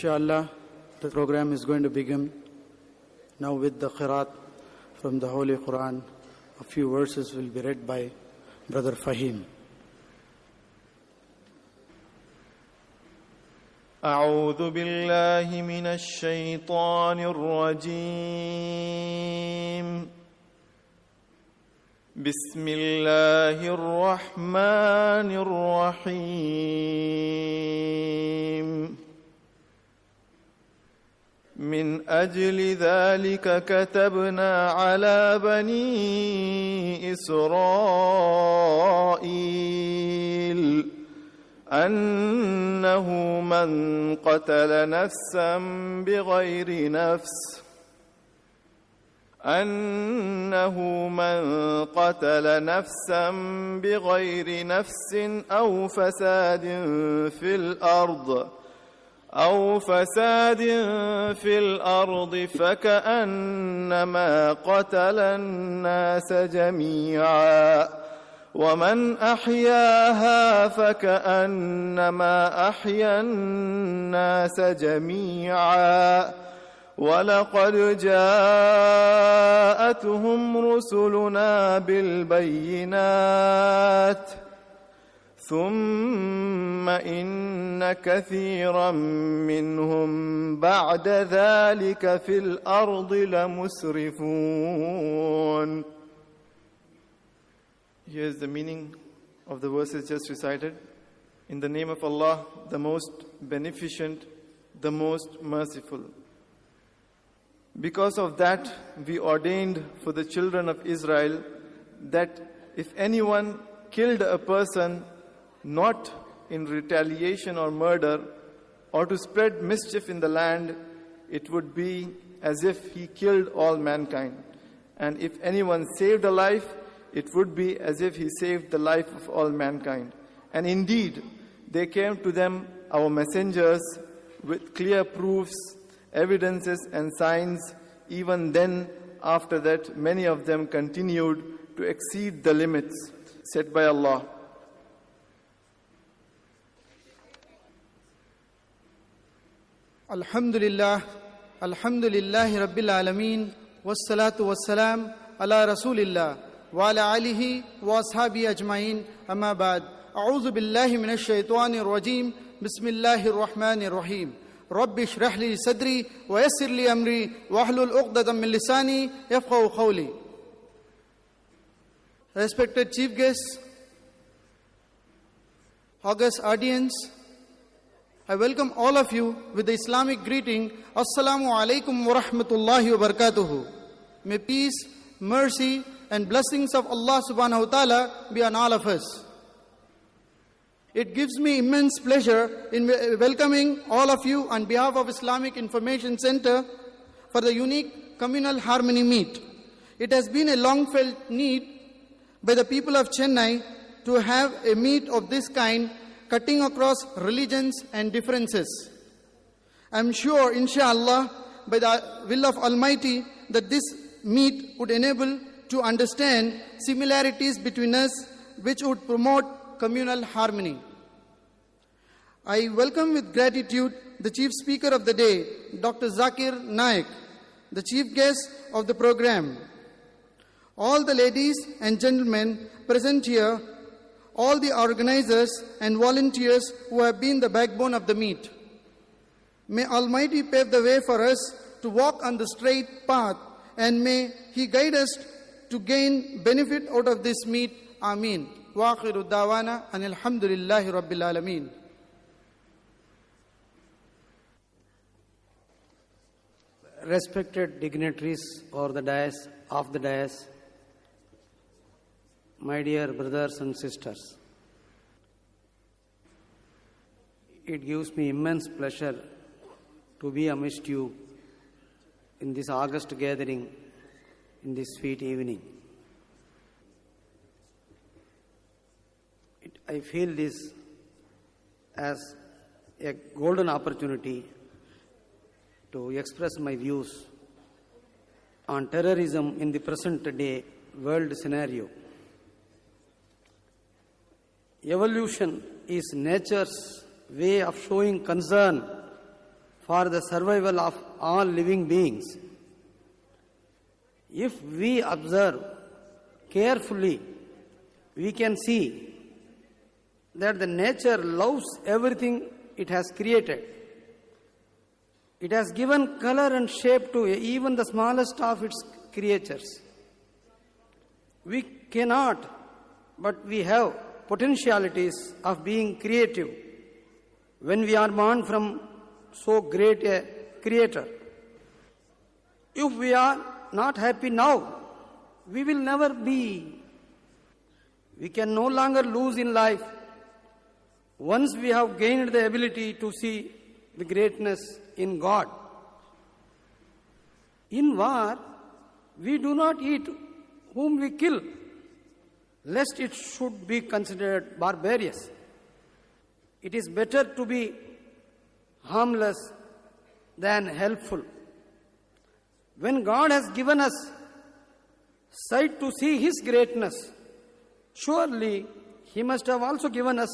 Inshallah, the program is going to begin now with the Qiraat from the Holy Quran. A few verses will be read by Brother Fahim. أعوذ بالله من الشيطان الرجيم بسم الله الرحمن الرحيم من أجل ذلك كتبنا على بني إسرائيل أنه من قتل نفسا بغير نفس أنه من قتل نفسا بغير نفس أو فساد في الأرض أو فساد في الأرض فكأنما قتل الناس جميعا ومن أحياها فكأنما أحيا الناس جميعا ولقد جاءتهم رسلنا بالبينات ثم إن كثيرا منهم بعد ذلك في الأرض لمسرفون Here is the meaning of the verses just recited. In the name of Allah, the most beneficent, the most merciful. Because of that, we ordained for the children of Israel that if anyone killed a person not in retaliation or murder or to spread mischief in the land, it would be as if he killed all mankind. And if anyone saved a life, it would be as if he saved the life of all mankind. And indeed, they came to them, our messengers, with clear proofs, evidences, and signs. Even then, after that, many of them continued to exceed the limits set by Allah. الحمد لله الحمد لله رب العالمين والصلاة والسلام على رسول الله وعلى آله وأصحابه أجمعين أما بعد أعوذ بالله من الشيطان الرجيم بسم الله الرحمن الرحيم رب اشرح لي صدري ويسر لي أمري واحلل عقدة من لساني يفقهوا قولي Respected chief guests, august audience, I welcome all of you with the Islamic greeting, Assalamu alaikum wa rahmatullahi wa barakatuhu. May peace, mercy, and blessings of Allah subhanahu wa ta'ala be on all of us. It gives me immense pleasure in welcoming all of you on behalf of Islamic Information Center for the unique communal harmony meet. It has been a long felt need by the people of Chennai to have a meet of this kind cutting across religions and differences. I'm sure, inshallah, by the will of Almighty, that this meet would enable to understand similarities between us which would promote communal harmony. I welcome with gratitude the chief speaker of the day, Dr. Zakir Naik, the chief guest of the program. All the ladies and gentlemen present here, all the organizers and volunteers who have been the backbone of the meet. May Almighty pave the way for us to walk on the straight path and may He guide us to gain benefit out of this meet. Ameen. وآخر دعوانا أن الحمد لله رب العالمين. respected dignitaries or the dais of the dais, my dear brothers and sisters, it gives me immense pleasure to be amidst you in this August gathering in this sweet evening. I feel this as a golden opportunity to express my views on terrorism in the present day world scenario. Evolution is nature's way of showing concern for the survival of all living beings. If we observe carefully, we can see that the nature loves everything it has created. It has given color and shape to even the smallest of its creatures. We cannot, but we have potentialities of being creative when we are born from so great a creator. If we are not happy now, we will never be. We can no longer lose in life once we have gained the ability to see the greatness in God. In war, we do not eat whom we kill, lest it should be considered barbarous. It is better to be harmless than helpful. When God has given us sight to see His greatness, surely He must have also given us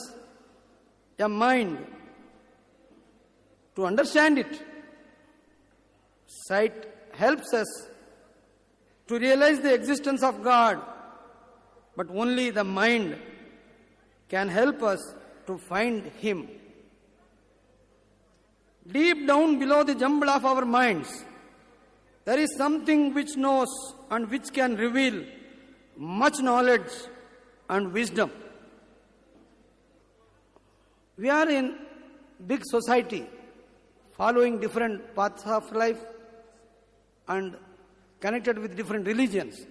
a mind to understand it. Sight helps us to realize the existence of God, but only the mind can help us to find Him. Deep down below the jumble of our minds, there is something which knows and which can reveal much knowledge and wisdom. We are in big society, following different paths of life and connected with different religions.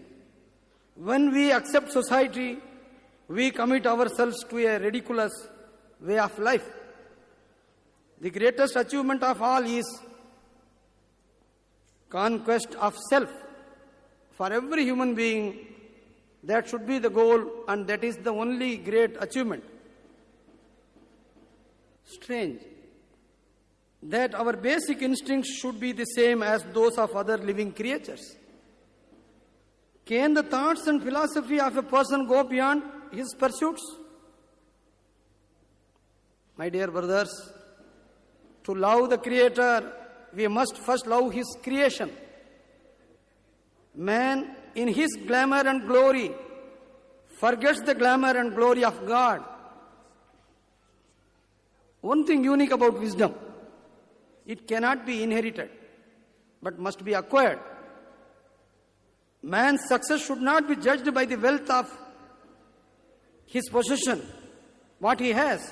When we accept society, we commit ourselves to a ridiculous way of life. The greatest achievement of all is conquest of self. For every human being, that should be the goal, and that is the only great achievement. Strange that our basic instincts should be the same as those of other living creatures. Can the thoughts and philosophy of a person go beyond his pursuits? My dear brothers, to love the Creator, we must first love His creation. Man, in his glamour and glory, forgets the glamour and glory of God. One thing unique about wisdom it cannot be inherited, but must be acquired. Man's success should not be judged by the wealth of his possession, what he has,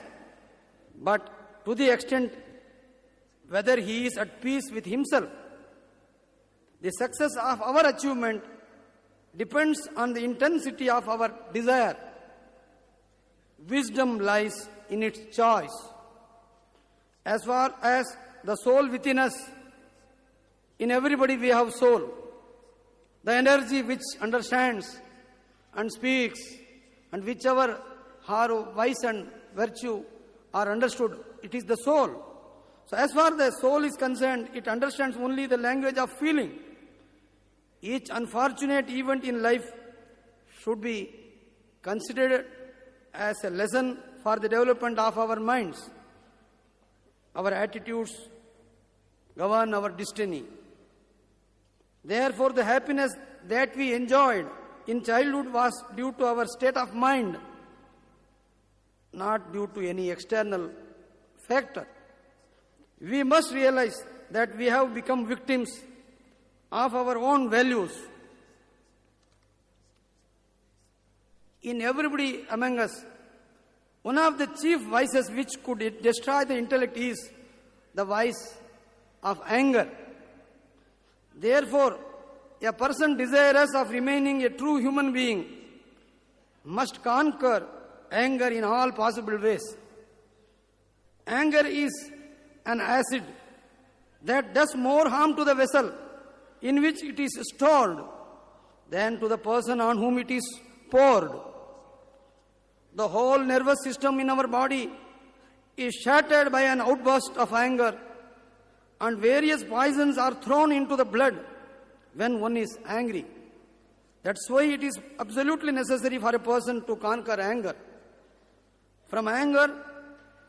but to the extent whether he is at peace with himself. The success of our achievement depends on the intensity of our desire. Wisdom lies in its choice. As far as the soul within us, in everybody we have soul. The energy which understands and speaks, and whichever her vice and virtue are understood, it is the soul. So, as far as the soul is concerned, it understands only the language of feeling. Each unfortunate event in life should be considered as a lesson for the development of our minds. Our attitudes govern our destiny. Therefore, the happiness that we enjoyed in childhood was due to our state of mind, not due to any external factor. We must realize that we have become victims of our own values. In everybody among us, one of the chief vices which could destroy the intellect is the vice of anger. Therefore, a person desirous of remaining a true human being must conquer anger in all possible ways. Anger is an acid that does more harm to the vessel in which it is stored than to the person on whom it is poured. The whole nervous system in our body is shattered by an outburst of anger, and various poisons are thrown into the blood when one is angry. That's why it is absolutely necessary for a person to conquer anger. From anger,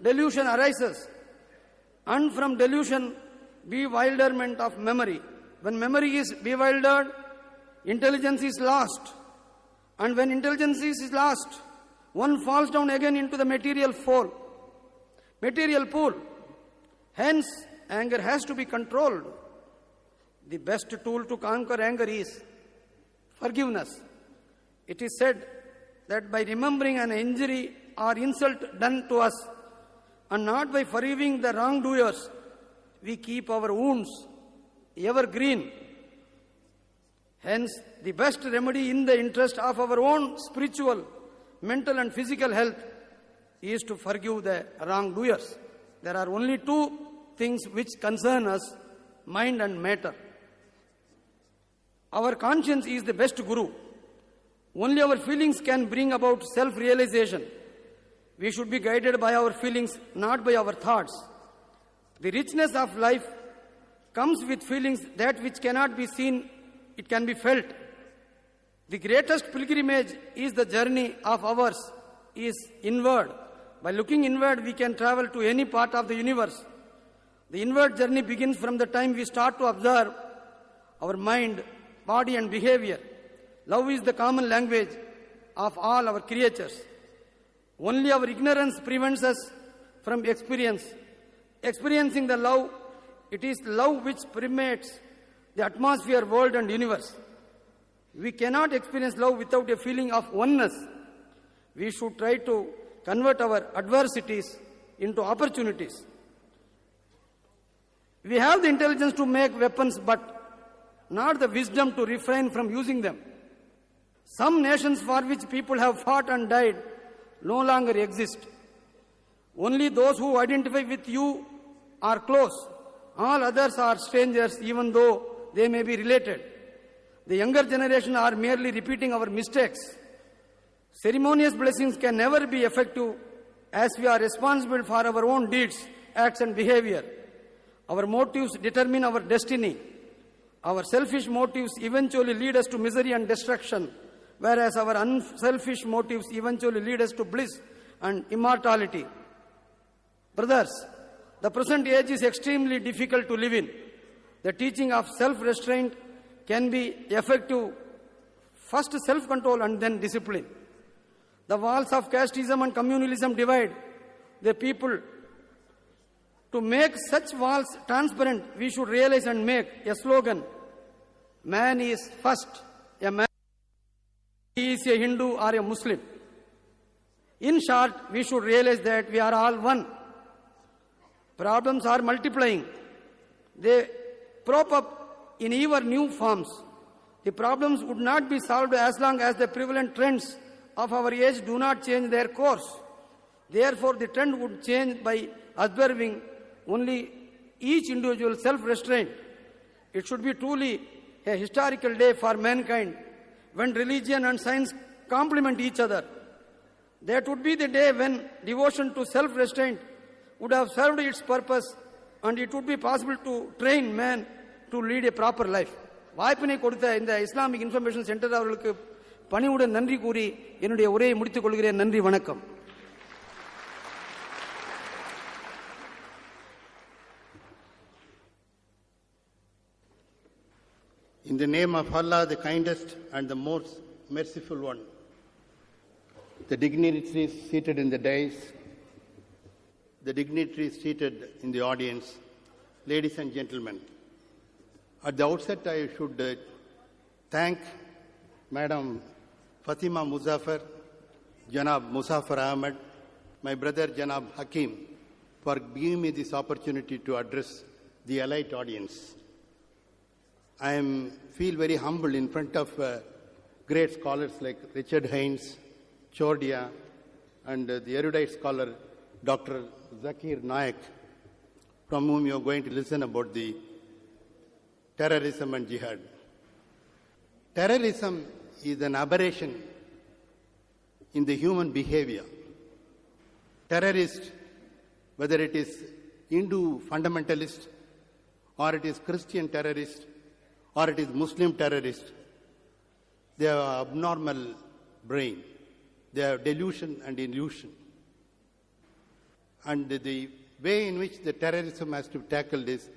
delusion arises, and from delusion, bewilderment of memory. When memory is bewildered, intelligence is lost. And when intelligence is lost, one falls down again into the material fall, material pool. Hence, anger has to be controlled. The best tool to conquer anger is forgiveness. It is said that by remembering an injury or insult done to us, and not by forgiving the wrongdoers, we keep our wounds ever green. Hence, the best remedy in the interest of our own spiritual, mental, and physical health is to forgive the wrongdoers. There are only two things which concern us mind and matter. Our conscience is the best guru. Only our feelings can bring about self realization. We should be guided by our feelings, not by our thoughts. The richness of life comes with feelings that which cannot be seen, it can be felt. The greatest pilgrimage is the journey of ours, is inward. By looking inward, we can travel to any part of the universe. The inward journey begins from the time we start to observe our mind, body, and behavior. Love is the common language of all our creatures. Only our ignorance prevents us from experience. Experiencing the love, it is love which permeates the atmosphere, world, and universe. We cannot experience love without a feeling of oneness. We should try to convert our adversities into opportunities. We have the intelligence to make weapons, but not the wisdom to refrain from using them. Some nations for which people have fought and died no longer exist. Only those who identify with you are close. All others are strangers, even though they may be related. The younger generation are merely repeating our mistakes. Ceremonious blessings can never be effective as we are responsible for our own deeds, acts, and behavior. Our motives determine our destiny. Our selfish motives eventually lead us to misery and destruction, whereas our unselfish motives eventually lead us to bliss and immortality. Brothers, the present age is extremely difficult to live in. The teaching of self restraint can be effective first self control and then discipline. The walls of casteism and communalism divide the people. To make such walls transparent, we should realize and make a slogan Man is first, a man he is a Hindu or a Muslim. In short, we should realize that we are all one. Problems are multiplying. They prop up in ever new forms. The problems would not be solved as long as the prevalent trends of our age do not change their course. Therefore, the trend would change by observing only each individual self-restraint. It should be truly a historical day for mankind when religion and science complement each other. That would be the day when devotion to self-restraint would have served its purpose and it would be possible to train man to lead a proper life. வாய்ப்பினை கொடுத்த இந்த Islamic information centre அவர்களுக்கு பணிவுடன் நன்றி கூறி என்னுடைய உரையை முடித்துக் கொள்கிறேன் நன்றி வணக்கம் In the name of Allah, the kindest and the most merciful one, the dignitaries seated in the dais, the dignitaries seated in the audience, ladies and gentlemen, at the outset, I should uh, thank Madam Fatima Muzaffar, Janab Muzaffar Ahmed, my brother Janab Hakim, for giving me this opportunity to address the elite audience. I am, feel very humble in front of uh, great scholars like Richard Haynes, Chordia, and uh, the erudite scholar Dr. Zakir Naik, from whom you are going to listen about the terrorism and jihad. Terrorism is an aberration in the human behavior. terrorist, whether it is Hindu fundamentalist, or it is Christian terrorist, or it is Muslim terrorist, they have abnormal brain. They have delusion and illusion. And the way in which the terrorism has to be tackled is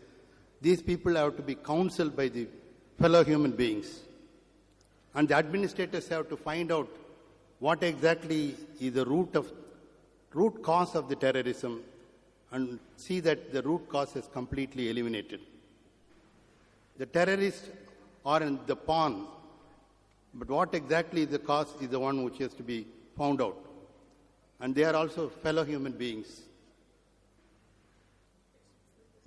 these people have to be counseled by the fellow human beings. And the administrators have to find out what exactly is the root of root cause of the terrorism and see that the root cause is completely eliminated. The terrorists are in the pawn, but what exactly is the cause is the one which has to be found out. And they are also fellow human beings.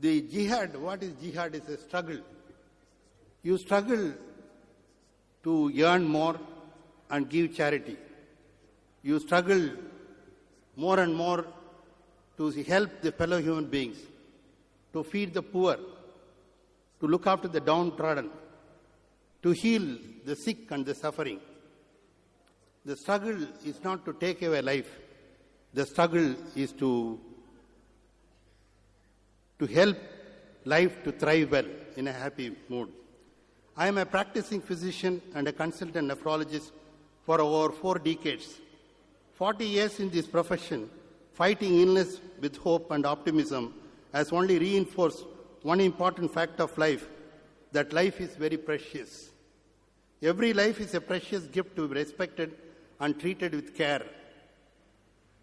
The jihad, what is jihad? Is a struggle. You struggle to earn more and give charity. You struggle more and more to help the fellow human beings, to feed the poor, to look after the downtrodden, to heal the sick and the suffering. The struggle is not to take away life. The struggle is to, to help life to thrive well in a happy mood. I am a practicing physician and a consultant nephrologist for over four decades. 40 years in this profession, fighting illness with hope and optimism has only reinforced one important fact of life that life is very precious. Every life is a precious gift to be respected and treated with care.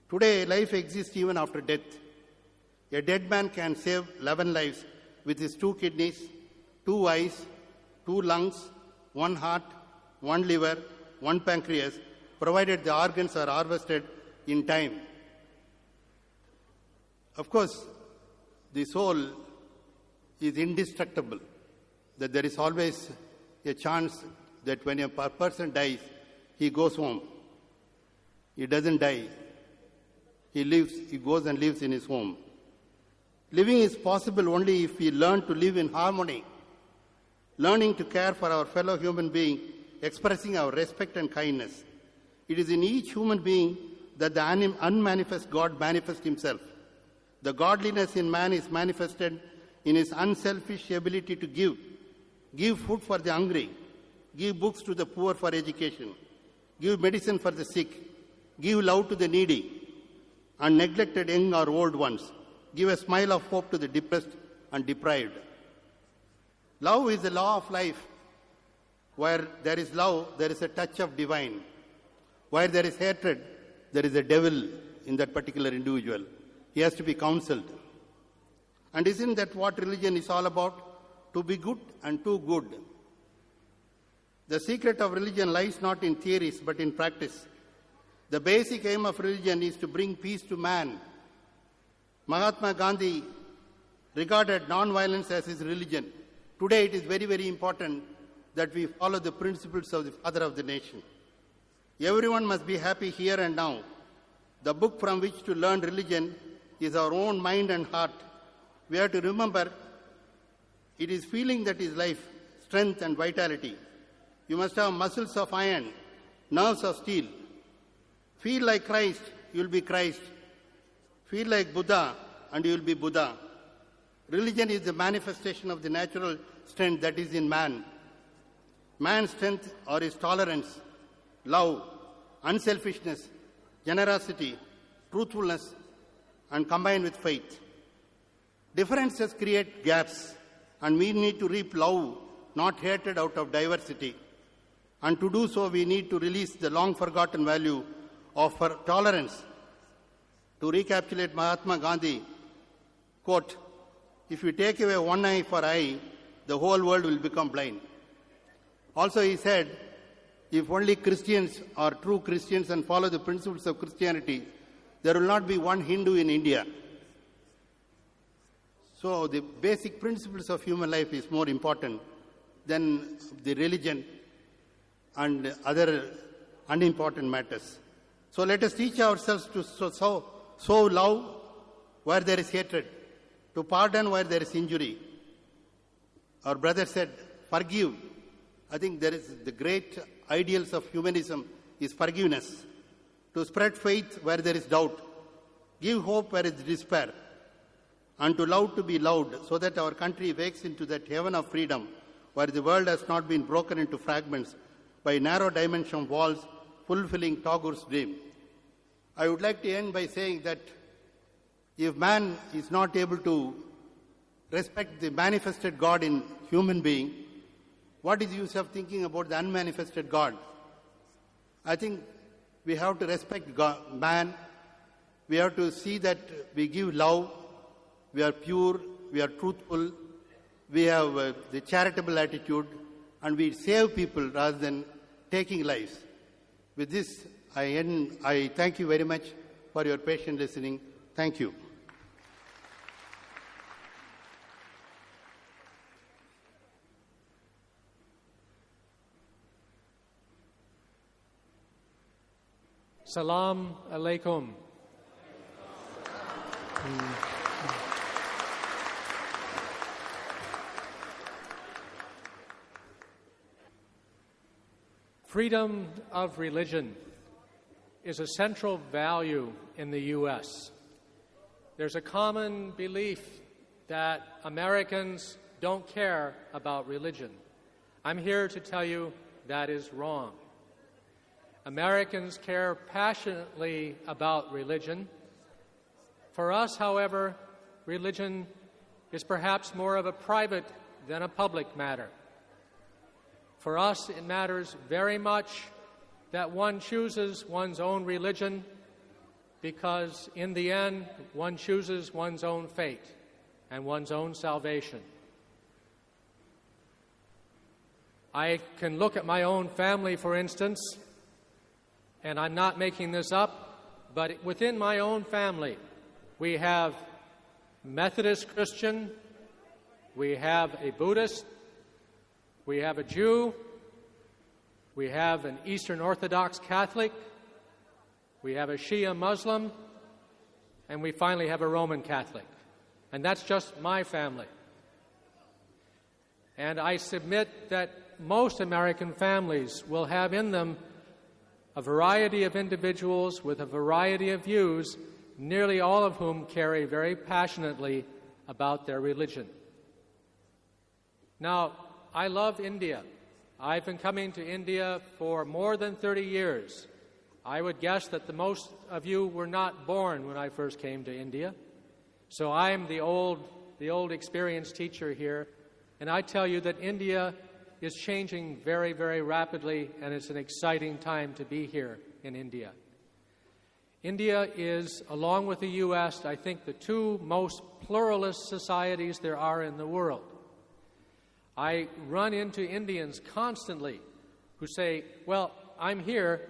Today, life exists even after death. A dead man can save 11 lives with his two kidneys, two eyes, two lungs, one heart, one liver, one pancreas, provided the organs are harvested in time. Of course, the soul is indestructible, that there is always a chance that when a per- person dies, he goes home. He doesn't die. He lives, he goes and lives in his home. Living is possible only if we learn to live in harmony, learning to care for our fellow human being, expressing our respect and kindness. It is in each human being that the unmanifest God manifests himself. The godliness in man is manifested in his unselfish ability to give. Give food for the hungry. Give books to the poor for education. Give medicine for the sick. Give love to the needy and neglected young or old ones. Give a smile of hope to the depressed and deprived. Love is the law of life. Where there is love, there is a touch of divine. Where there is hatred, there is a devil in that particular individual. He has to be counseled. And isn't that what religion is all about? To be good and too good. The secret of religion lies not in theories but in practice. The basic aim of religion is to bring peace to man. Mahatma Gandhi regarded non-violence as his religion. Today it is very, very important that we follow the principles of the father of the nation. Everyone must be happy here and now. The book from which to learn religion is our own mind and heart. We have to remember it is feeling that is life, strength and vitality. You must have muscles of iron, nerves of steel. Feel like Christ, you will be Christ. Feel like Buddha, and you will be Buddha. Religion is the manifestation of the natural strength that is in man. Man's strength or his tolerance, love, unselfishness, generosity, truthfulness, and combined with faith. Differences create gaps, and we need to reap love, not hatred, out of diversity. And to do so, we need to release the long forgotten value of tolerance. To recapitulate Mahatma Gandhi, quote, if you take away one eye for eye, the whole world will become blind. Also, he said, if only Christians are true Christians and follow the principles of Christianity, there will not be one Hindu in India. So, the basic principles of human life is more important than the religion and other unimportant matters. So, let us teach ourselves to sow, sow, sow love where there is hatred, to pardon where there is injury. Our brother said, forgive. I think there is the great ideals of humanism is forgiveness, to spread faith where there is doubt, give hope where is despair, and to love to be loved, so that our country wakes into that heaven of freedom where the world has not been broken into fragments by narrow dimension walls fulfilling Tagore's dream. I would like to end by saying that if man is not able to respect the manifested God in human being, what is the use of thinking about the unmanifested God? I think we have to respect God, man. We have to see that we give love, we are pure, we are truthful, we have uh, the charitable attitude, and we save people rather than taking lives. With this, I end. I thank you very much for your patient listening. Thank you. Salam alaikum. Freedom of religion is a central value in the U.S. There's a common belief that Americans don't care about religion. I'm here to tell you that is wrong. Americans care passionately about religion. For us, however, religion is perhaps more of a private than a public matter. For us, it matters very much that one chooses one's own religion because, in the end, one chooses one's own fate and one's own salvation. I can look at my own family, for instance, and I'm not making this up, but within my own family, we have Methodist Christian, we have a Buddhist, we have a Jew, we have an Eastern Orthodox Catholic, we have a Shia Muslim, and we finally have a Roman Catholic. And that's just my family. And I submit that most American families will have in them a variety of individuals with a variety of views, nearly all of whom carry very passionately about their religion. Now, I love India. I've been coming to India for more than 30 years. I would guess that the most of you were not born when I first came to India. So I'm the old, the old experienced teacher here, and I tell you that India is changing very, very rapidly, and it's an exciting time to be here in India. India is, along with the U.S., I think the two most pluralist societies there are in the world. I run into Indians constantly who say, Well, I'm here,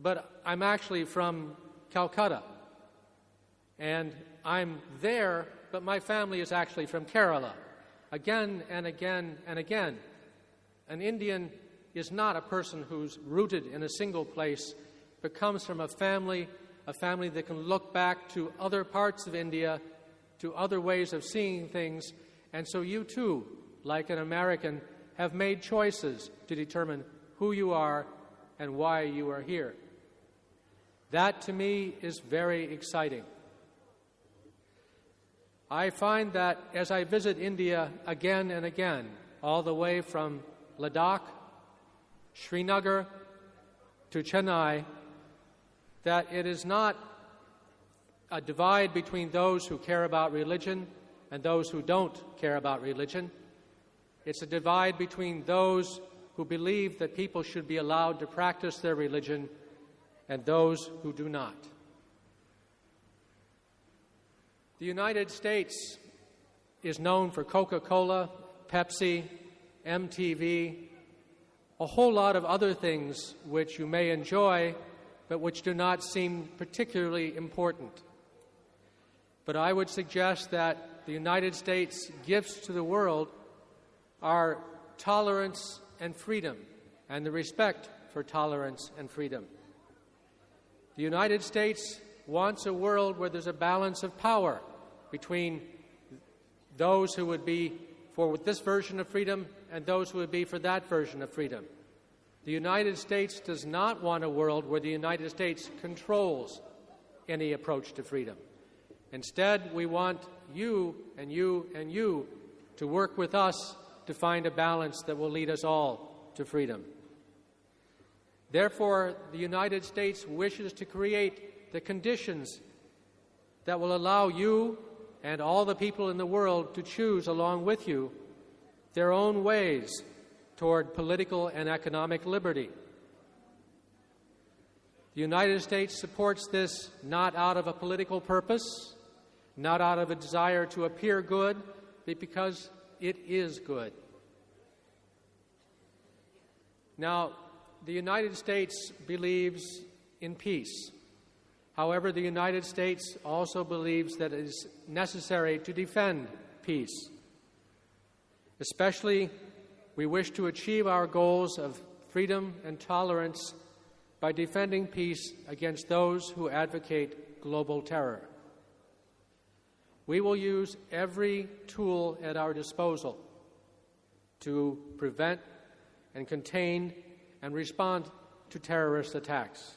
but I'm actually from Calcutta. And I'm there, but my family is actually from Kerala. Again and again and again. An Indian is not a person who's rooted in a single place, but comes from a family, a family that can look back to other parts of India, to other ways of seeing things. And so you too, like an American, have made choices to determine who you are and why you are here. That to me is very exciting. I find that as I visit India again and again, all the way from Ladakh, Srinagar to Chennai, that it is not a divide between those who care about religion and those who don't care about religion. It's a divide between those who believe that people should be allowed to practice their religion and those who do not. The United States is known for Coca Cola, Pepsi, MTV, a whole lot of other things which you may enjoy, but which do not seem particularly important. But I would suggest that the United States' gifts to the world are tolerance and freedom, and the respect for tolerance and freedom. The United States wants a world where there's a balance of power between those who would be for this version of freedom and those who would be for that version of freedom. The United States does not want a world where the United States controls any approach to freedom. Instead, we want you and you and you to work with us to find a balance that will lead us all to freedom. Therefore, the United States wishes to create the conditions that will allow you and all the people in the world to choose along with you their own ways toward political and economic liberty. The United States supports this not out of a political purpose, not out of a desire to appear good, but because it is good. Now, the United States believes in peace. However, the United States also believes that it is necessary to defend peace. Especially, we wish to achieve our goals of freedom and tolerance by defending peace against those who advocate global terror. We will use every tool at our disposal to prevent and contain and respond to terrorist attacks.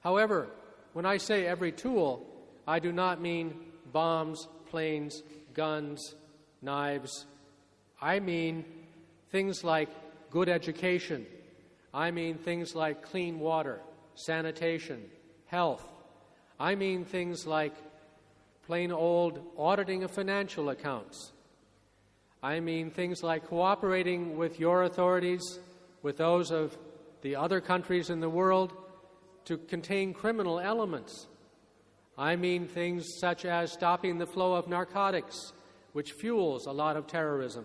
However, when I say every tool, I do not mean bombs, planes, guns, knives. I mean things like good education. I mean things like clean water, sanitation, health. I mean things like plain old auditing of financial accounts. I mean things like cooperating with your authorities with those of the other countries in the world to contain criminal elements. I mean things such as stopping the flow of narcotics, which fuels a lot of terrorism.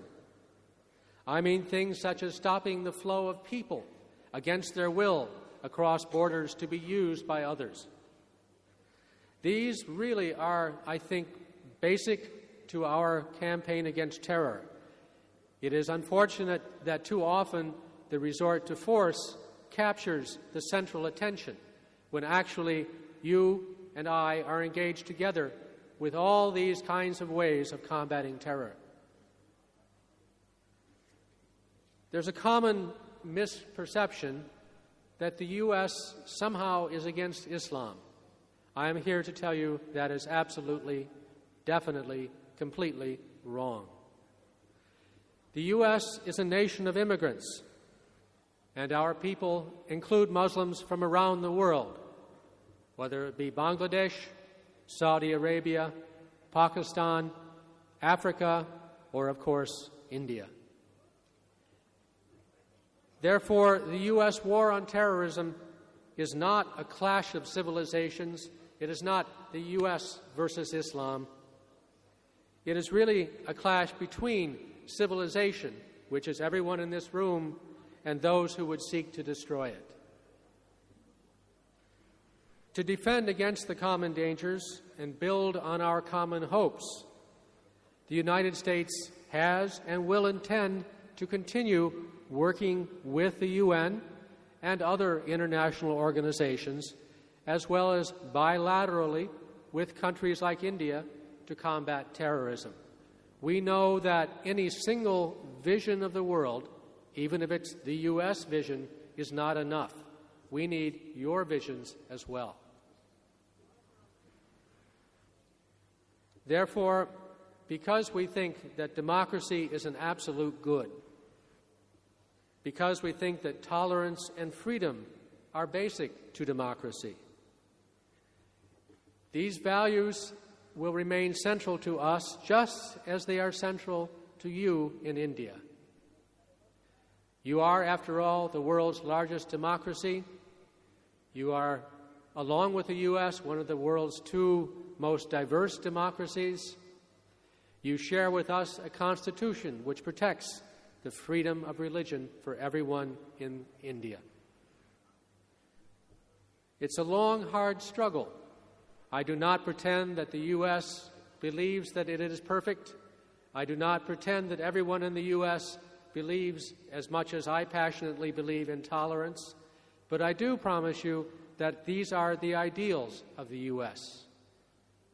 I mean things such as stopping the flow of people against their will across borders to be used by others. These really are, I think, basic to our campaign against terror. It is unfortunate that too often the resort to force captures the central attention when actually you and I are engaged together with all these kinds of ways of combating terror. There's a common misperception that the U.S. somehow is against Islam. I am here to tell you that is absolutely, definitely, completely wrong. The U.S. is a nation of immigrants and our people include Muslims from around the world, whether it be Bangladesh, Saudi Arabia, Pakistan, Africa, or, of course, India. Therefore, the U.S. war on terrorism is not a clash of civilizations. It is not the U.S. versus Islam. It is really a clash between civilization, which is everyone in this room and those who would seek to destroy it. To defend against the common dangers and build on our common hopes, the United States has and will intend to continue working with the UN and other international organizations, as well as bilaterally with countries like India to combat terrorism. We know that any single vision of the world even if it's the U.S. vision, is not enough. We need your visions as well. Therefore, because we think that democracy is an absolute good, because we think that tolerance and freedom are basic to democracy, these values will remain central to us just as they are central to you in India. You are, after all, the world's largest democracy. You are, along with the U.S., one of the world's two most diverse democracies. You share with us a constitution which protects the freedom of religion for everyone in India. It's a long, hard struggle. I do not pretend that the U.S. believes that it is perfect. I do not pretend that everyone in the U.S believes as much as I passionately believe in tolerance, but I do promise you that these are the ideals of the U.S.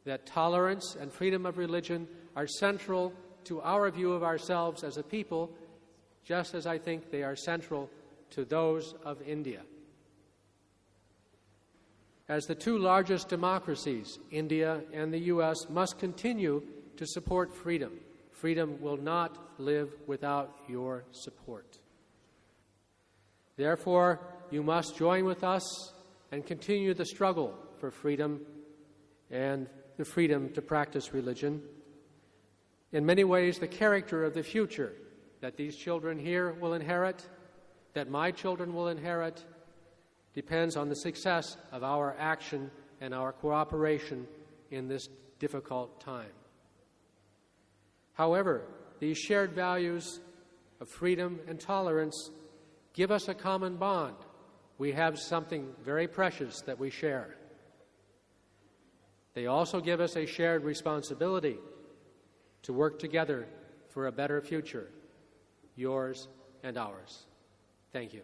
That tolerance and freedom of religion are central to our view of ourselves as a people, just as I think they are central to those of India. As the two largest democracies, India and the U.S., must continue to support freedom. Freedom will not live without your support. Therefore, you must join with us and continue the struggle for freedom and the freedom to practice religion. In many ways, the character of the future that these children here will inherit, that my children will inherit, depends on the success of our action and our cooperation in this difficult time. However, these shared values of freedom and tolerance give us a common bond. We have something very precious that we share. They also give us a shared responsibility to work together for a better future, yours and ours. Thank you.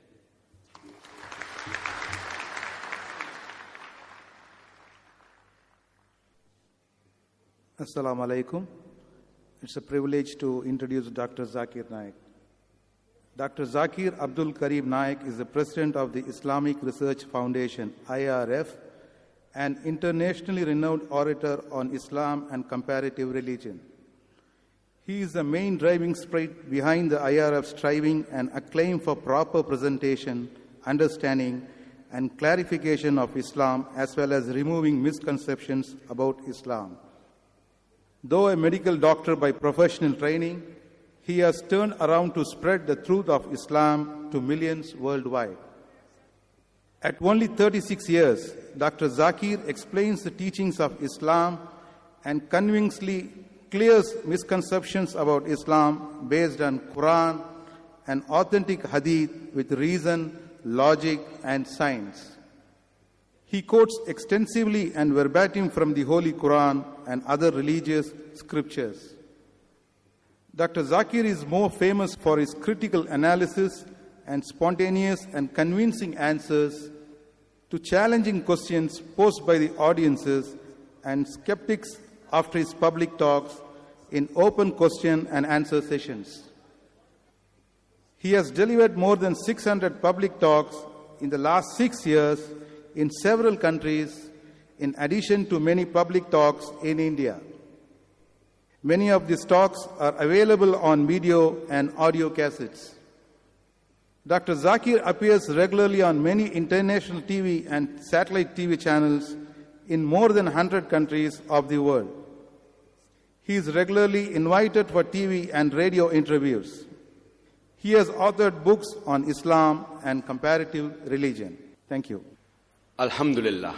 Assalamu alaikum. It's a privilege to introduce Dr. Zakir Naik. Dr. Zakir Abdul Karim Naik is the president of the Islamic Research Foundation, IRF, an internationally renowned orator on Islam and comparative religion. He is the main driving spirit behind the IRF's striving and acclaim for proper presentation, understanding, and clarification of Islam, as well as removing misconceptions about Islam. Though a medical doctor by professional training, he has turned around to spread the truth of Islam to millions worldwide. At only 36 years, Dr. Zakir explains the teachings of Islam and convincingly clears misconceptions about Islam based on Quran and authentic hadith with reason, logic, and science. He quotes extensively and verbatim from the Holy Quran and other religious scriptures. Dr. Zakir is more famous for his critical analysis and spontaneous and convincing answers to challenging questions posed by the audiences and skeptics after his public talks in open question and answer sessions. He has delivered more than 600 public talks in the last six years in several countries, in addition to many public talks in India. Many of these talks are available on video and audio cassettes. Dr. Zakir appears regularly on many international TV and satellite TV channels in more than 100 countries of the world. He is regularly invited for TV and radio interviews. He has authored books on Islam and comparative religion. Thank you Alhamdulillah.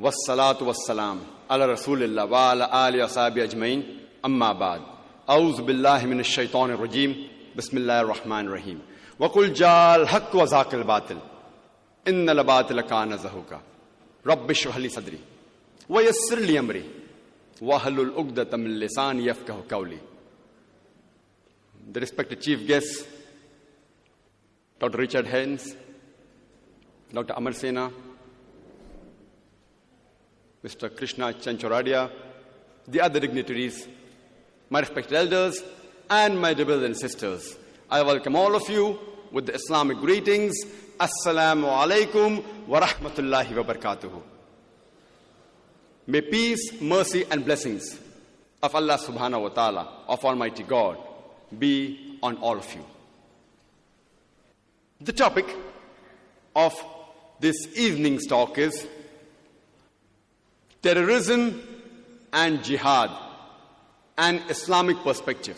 Wassalatu wassalam ala Rasulillah wa ala ali ashabi ajmain. Amma ba'd. أعوذ بالله من الشيطان الرجيم بسم الله الرحمن الرحيم وقل جاء الحق وزاق الباطل إن الباطل كان زهوكا رب اشرح لي صدري ويسر لي أمري واحلل عقدة من لساني يفقه قولي The respected chief guests Dr. Richard Haynes Dr. Amar Sena Mr. Krishna Chanchoradia, the other dignitaries, my respected elders, and my brothers and sisters. I welcome all of you with the Islamic greetings. Assalamu alaikum wa rahmatullahi wa barakatuhu. May peace, mercy, and blessings of Allah subhanahu wa ta'ala, of Almighty God, be on all of you. The topic of this evening's talk is terrorism and jihad, an Islamic perspective.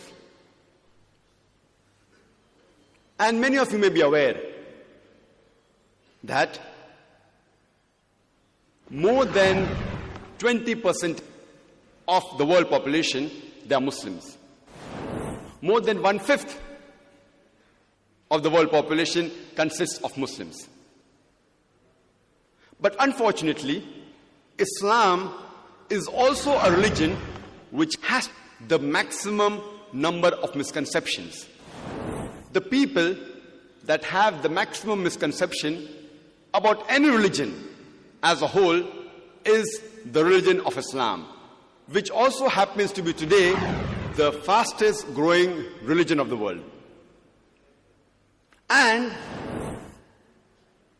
And many of you may be aware that more than 20% of the world population they are Muslims. More than one fifth of the world population consists of Muslims. But unfortunately, Islam is also a religion which has the maximum number of misconceptions. The people that have the maximum misconception about any religion as a whole is the religion of Islam, which also happens to be today the fastest growing religion of the world. And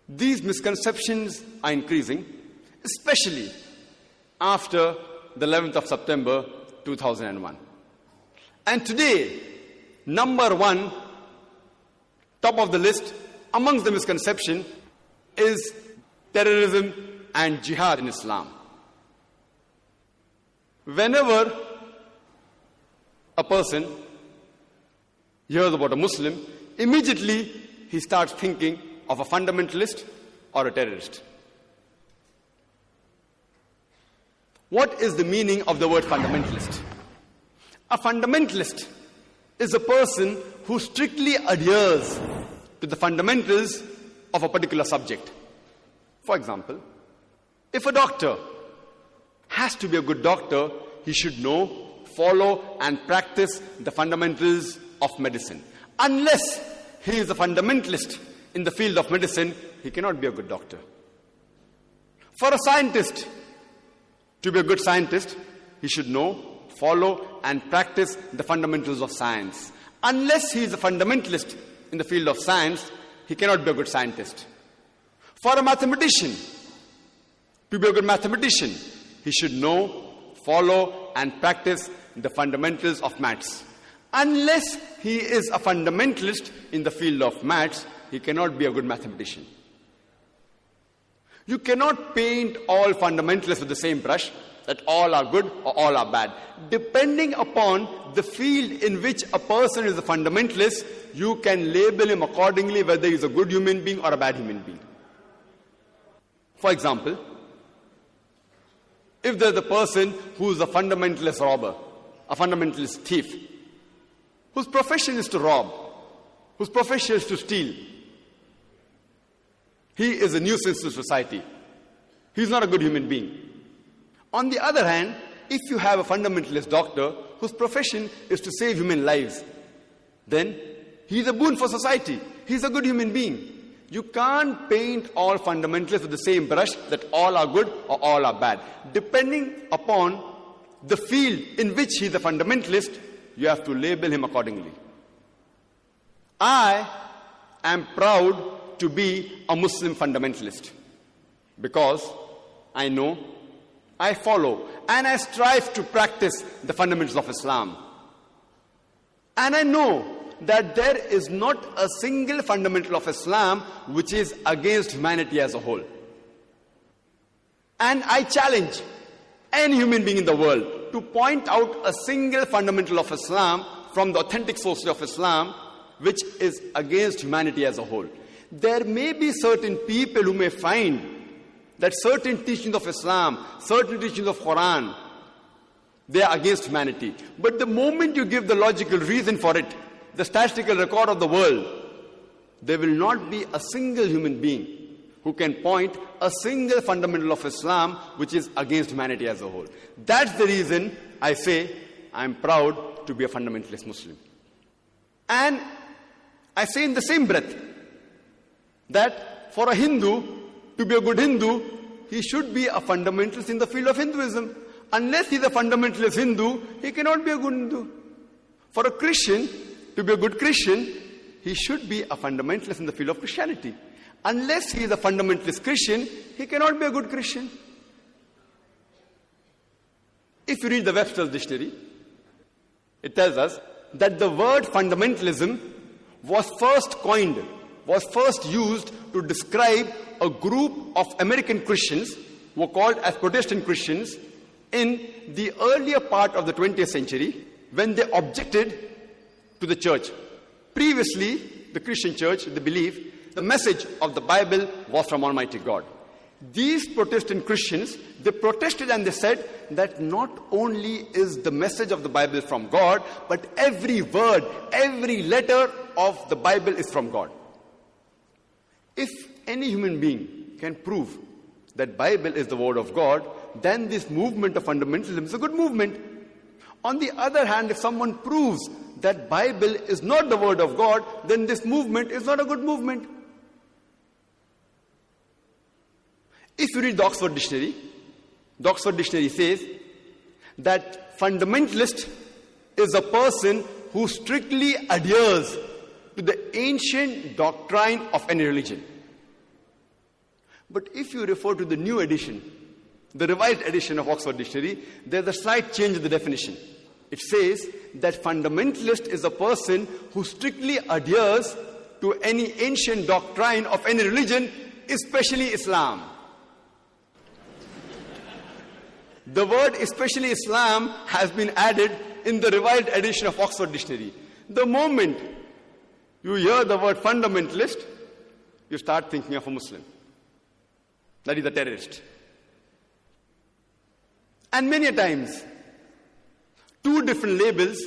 these misconceptions are increasing especially after the 11th of September 2001. And today, number one, top of the list amongst the misconception is terrorism and jihad in Islam. Whenever a person hears about a Muslim, immediately he starts thinking of a fundamentalist or a terrorist. What is the meaning of the word fundamentalist? A fundamentalist is a person who strictly adheres to the fundamentals of a particular subject. For example, if a doctor has to be a good doctor, he should know, follow, and practice the fundamentals of medicine. Unless he is a fundamentalist in the field of medicine, he cannot be a good doctor. For a scientist to be a good scientist, he should know, follow, and practice the fundamentals of science. Unless he is a fundamentalist in the field of science, he cannot be a good scientist. For a mathematician to be a good mathematician, he should know, follow, and practice the fundamentals of maths. Unless he is a fundamentalist in the field of maths, he cannot be a good mathematician. You cannot paint all fundamentalists with the same brush, that all are good or all are bad. Depending upon the field in which a person is a fundamentalist, you can label him accordingly whether he's a good human being or a bad human being. For example, if there's a person who's a fundamentalist robber, a fundamentalist thief, whose profession is to rob, whose profession is to steal, he is a nuisance to society. He's not a good human being. On the other hand, if you have a fundamentalist doctor whose profession is to save human lives, then he's a boon for society. He's a good human being. You can't paint all fundamentalists with the same brush that all are good or all are bad. Depending upon the field in which he's a fundamentalist, you have to label him accordingly. I am proud to be a Muslim fundamentalist because I know, I follow, and I strive to practice the fundamentals of Islam. And I know that there is not a single fundamental of Islam which is against humanity as a whole. And I challenge any human being in the world to point out a single fundamental of Islam from the authentic sources of Islam which is against humanity as a whole. There may be certain people who may find that certain teachings of Islam, certain teachings of Quran, they are against humanity. But the moment you give the logical reason for it, the statistical record of the world, there will not be a single human being who can point a single fundamental of Islam which is against humanity as a whole. That's the reason I say I'm proud to be a fundamentalist Muslim. And I say in the same breath that for a Hindu to be a good Hindu, he should be a fundamentalist in the field of Hinduism. Unless he's a fundamentalist Hindu, he cannot be a good Hindu. For a Christian to be a good Christian, he should be a fundamentalist in the field of Christianity. Unless he is a fundamentalist Christian, he cannot be a good Christian. If you read the Webster's dictionary, it tells us that the word fundamentalism was first coined, was first used to describe a group of American Christians who were called as Protestant Christians in the earlier part of the 20th century when they objected to the church. Previously, the Christian church, they believed the message of the Bible was from Almighty God. These Protestant Christians, they protested and they said that not only is the message of the Bible from God, but every word, every letter of the Bible is from God. If any human being can prove that Bible is the word of God, then this movement of fundamentalism is a good movement. On the other hand, if someone proves that Bible is not the word of God, then this movement is not a good movement. If you read the Oxford Dictionary, the Oxford Dictionary says that fundamentalist is a person who strictly adheres to the ancient doctrine of any religion. But if you refer to the new edition the revised edition of Oxford Dictionary, there's a slight change in the definition. It says that fundamentalist is a person who strictly adheres to any ancient doctrine of any religion, especially Islam. The word especially Islam has been added in the revised edition of Oxford Dictionary. The moment you hear the word fundamentalist, you start thinking of a Muslim. That is a terrorist. And many times, two different labels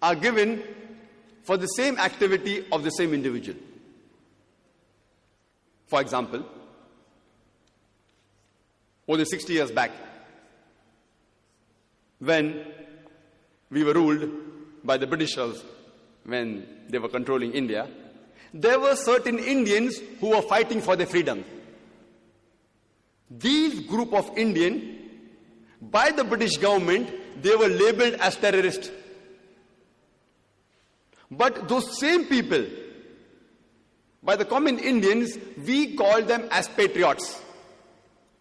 are given for the same activity of the same individual. For example, more than 60 years back, when we were ruled by the Britishers when they were controlling India, there were certain Indians who were fighting for their freedom. These group of Indian, by the British government, they were labeled as terrorists. But those same people, by the common Indians, we call them as patriots,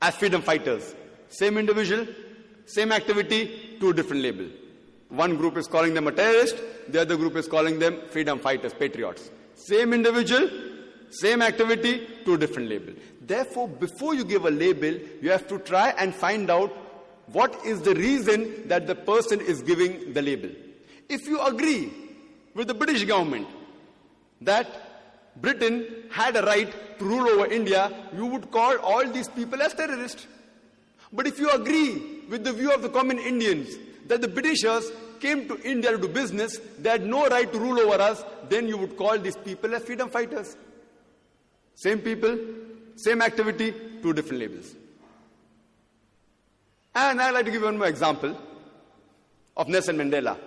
as freedom fighters. Same individual, same activity, two different label. One group is calling them a terrorist, the other group is calling them freedom fighters, patriots. Same individual, same activity, two different label. Therefore, before you give a label, you have to try and find out what is the reason that the person is giving the label. If you agree with the British government that Britain had a right to rule over India, you would call all these people as terrorists. But if you agree with the view of the common Indians that the Britishers came to India to do business, they had no right to rule over us, then you would call these people as freedom fighters. Same people, same activity, two different labels. And I'd like to give one more example of Nelson Mandela,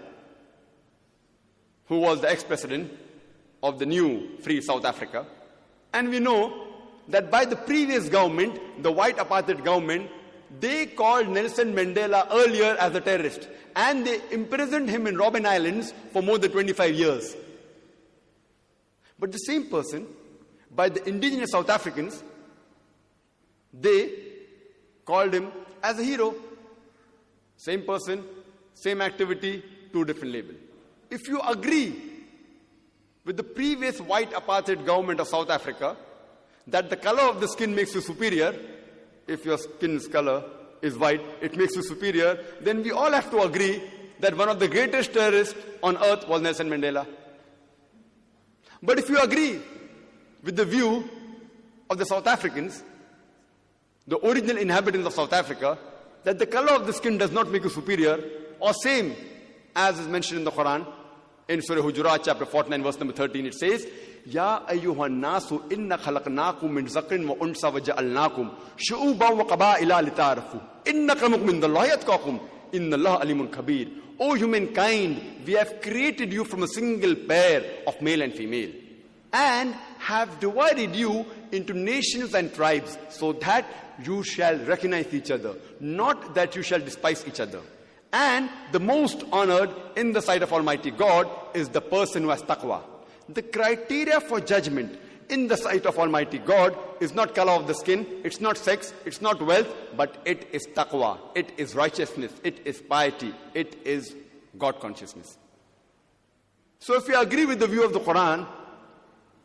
who was the ex president of the new free South Africa. And we know that by the previous government, the white apartheid government, they called Nelson Mandela earlier as a terrorist and they imprisoned him in Robben Islands for more than 25 years. But the same person, by the indigenous South Africans, they called him as a hero. Same person, same activity, two different label. If you agree with the previous white apartheid government of South Africa that the color of the skin makes you superior, if your skin's color is white, it makes you superior, then we all have to agree that one of the greatest terrorists on earth was Nelson Mandela. But if you agree with the view of the South Africans, the original inhabitants of South Africa, that the color of the skin does not make you superior, or same as is mentioned in the Quran, in Surah Hujurat, chapter 49, verse number 13, it says, ya ayyuhan nasu inna khalaqnakum min zaqrin wa unsa wa ja'alnakum shu'uban wa qaba'ila lita'arafu. Inna akramakum indallahi atqakum innallaha alimun kabir o humankind we have created you from a single pair of male and female and have divided you into nations and tribes so that you shall recognize each other not that you shall despise each other. And the most honored in the sight of Almighty God is the person who has taqwa. The criteria for judgment in the sight of Almighty God is not color of the skin, it's not sex, it's not wealth, but it is taqwa, it is righteousness, it is piety, it is God consciousness. So if we agree with the view of the Quran,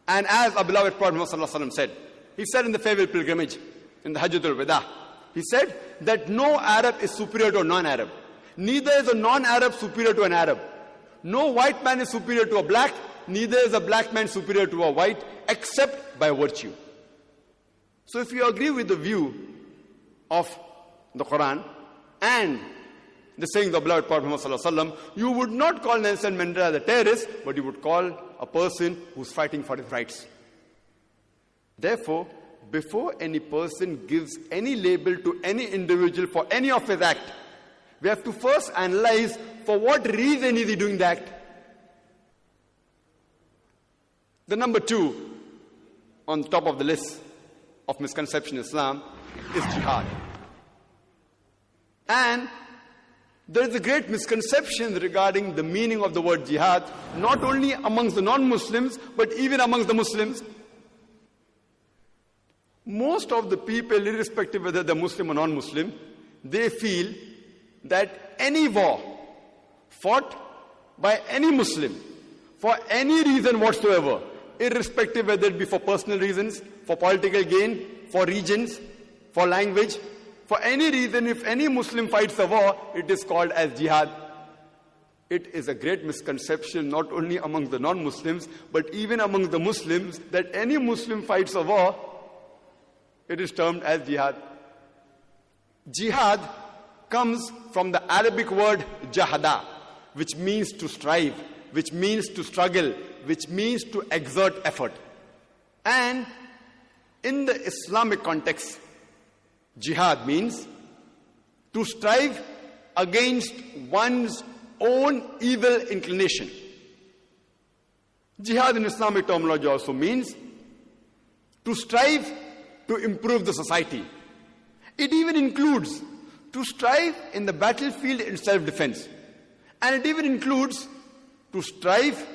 and as our beloved Prophet Muhammad said, he said in the farewell pilgrimage, in the Hajjatul Wada, he said that no Arab is superior to a non-Arab. Neither is a non-Arab superior to an Arab. No white man is superior to a black, neither is a black man superior to a white, except by virtue. So if you agree with the view of the Quran and the saying of the beloved Prophet Muhammad you would not call Nelson Mandela the terrorist, but you would call a person who's fighting for his rights. Therefore, before any person gives any label to any individual for any of his act, we have to first analyze for what reason is he doing the act. The number two on top of the list of misconception in Islam is jihad. And there is a great misconception regarding the meaning of the word jihad, not only amongst the non Muslims, but even amongst the Muslims. most of the people, irrespective whether they're Muslim or non Muslim, they feel that any war fought by any Muslim for any reason whatsoever, irrespective whether it be for personal reasons, for political gain, for regions, for language, for any reason, if any Muslim fights a war, it is called as jihad. It is a great misconception not only among the non Muslims, but even among the Muslims, that any Muslim fights a war, it is termed as jihad. Jihad comes from the Arabic word jahada, which means to strive, which means to struggle, which means to exert effort. And in the Islamic context, jihad means to strive against one's own evil inclination. Jihad in Islamic terminology also means to strive to improve the society. It even includes to strive in the battlefield in self defense. And it even includes to strive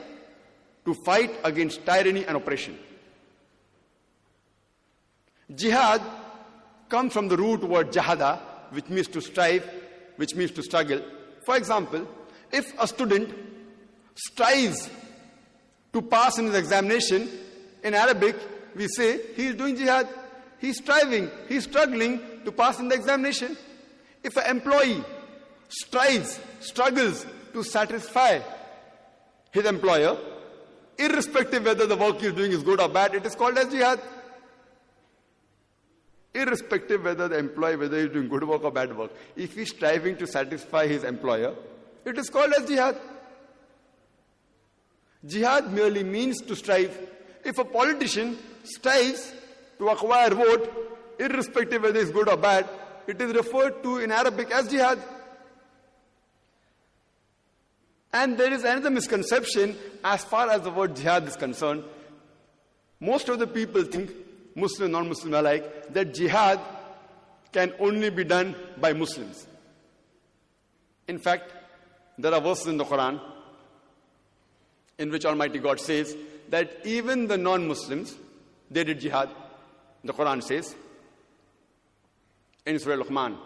to fight against tyranny and oppression. Jihad comes from the root word jahada, which means to strive, which means to struggle. For example, if a student strives to pass in his examination, in Arabic, we say he is doing jihad. He's striving, he's struggling to pass in the examination. If an employee strives, struggles to satisfy his employer, irrespective whether the work he's doing is good or bad, it is called as jihad. Irrespective whether the employee, whether he's doing good work or bad work, if he's striving to satisfy his employer, it is called as jihad. Jihad merely means to strive. If a politician strives to acquire vote, irrespective whether it's good or bad, it is referred to in Arabic as jihad. And there is another misconception as far as the word jihad is concerned. Most of the people think, Muslim, non Muslim alike, that jihad can only be done by Muslims. In fact, there are verses in the Quran in which Almighty God says that even the non Muslims, they did jihad. The Quran says in Surah Luqman,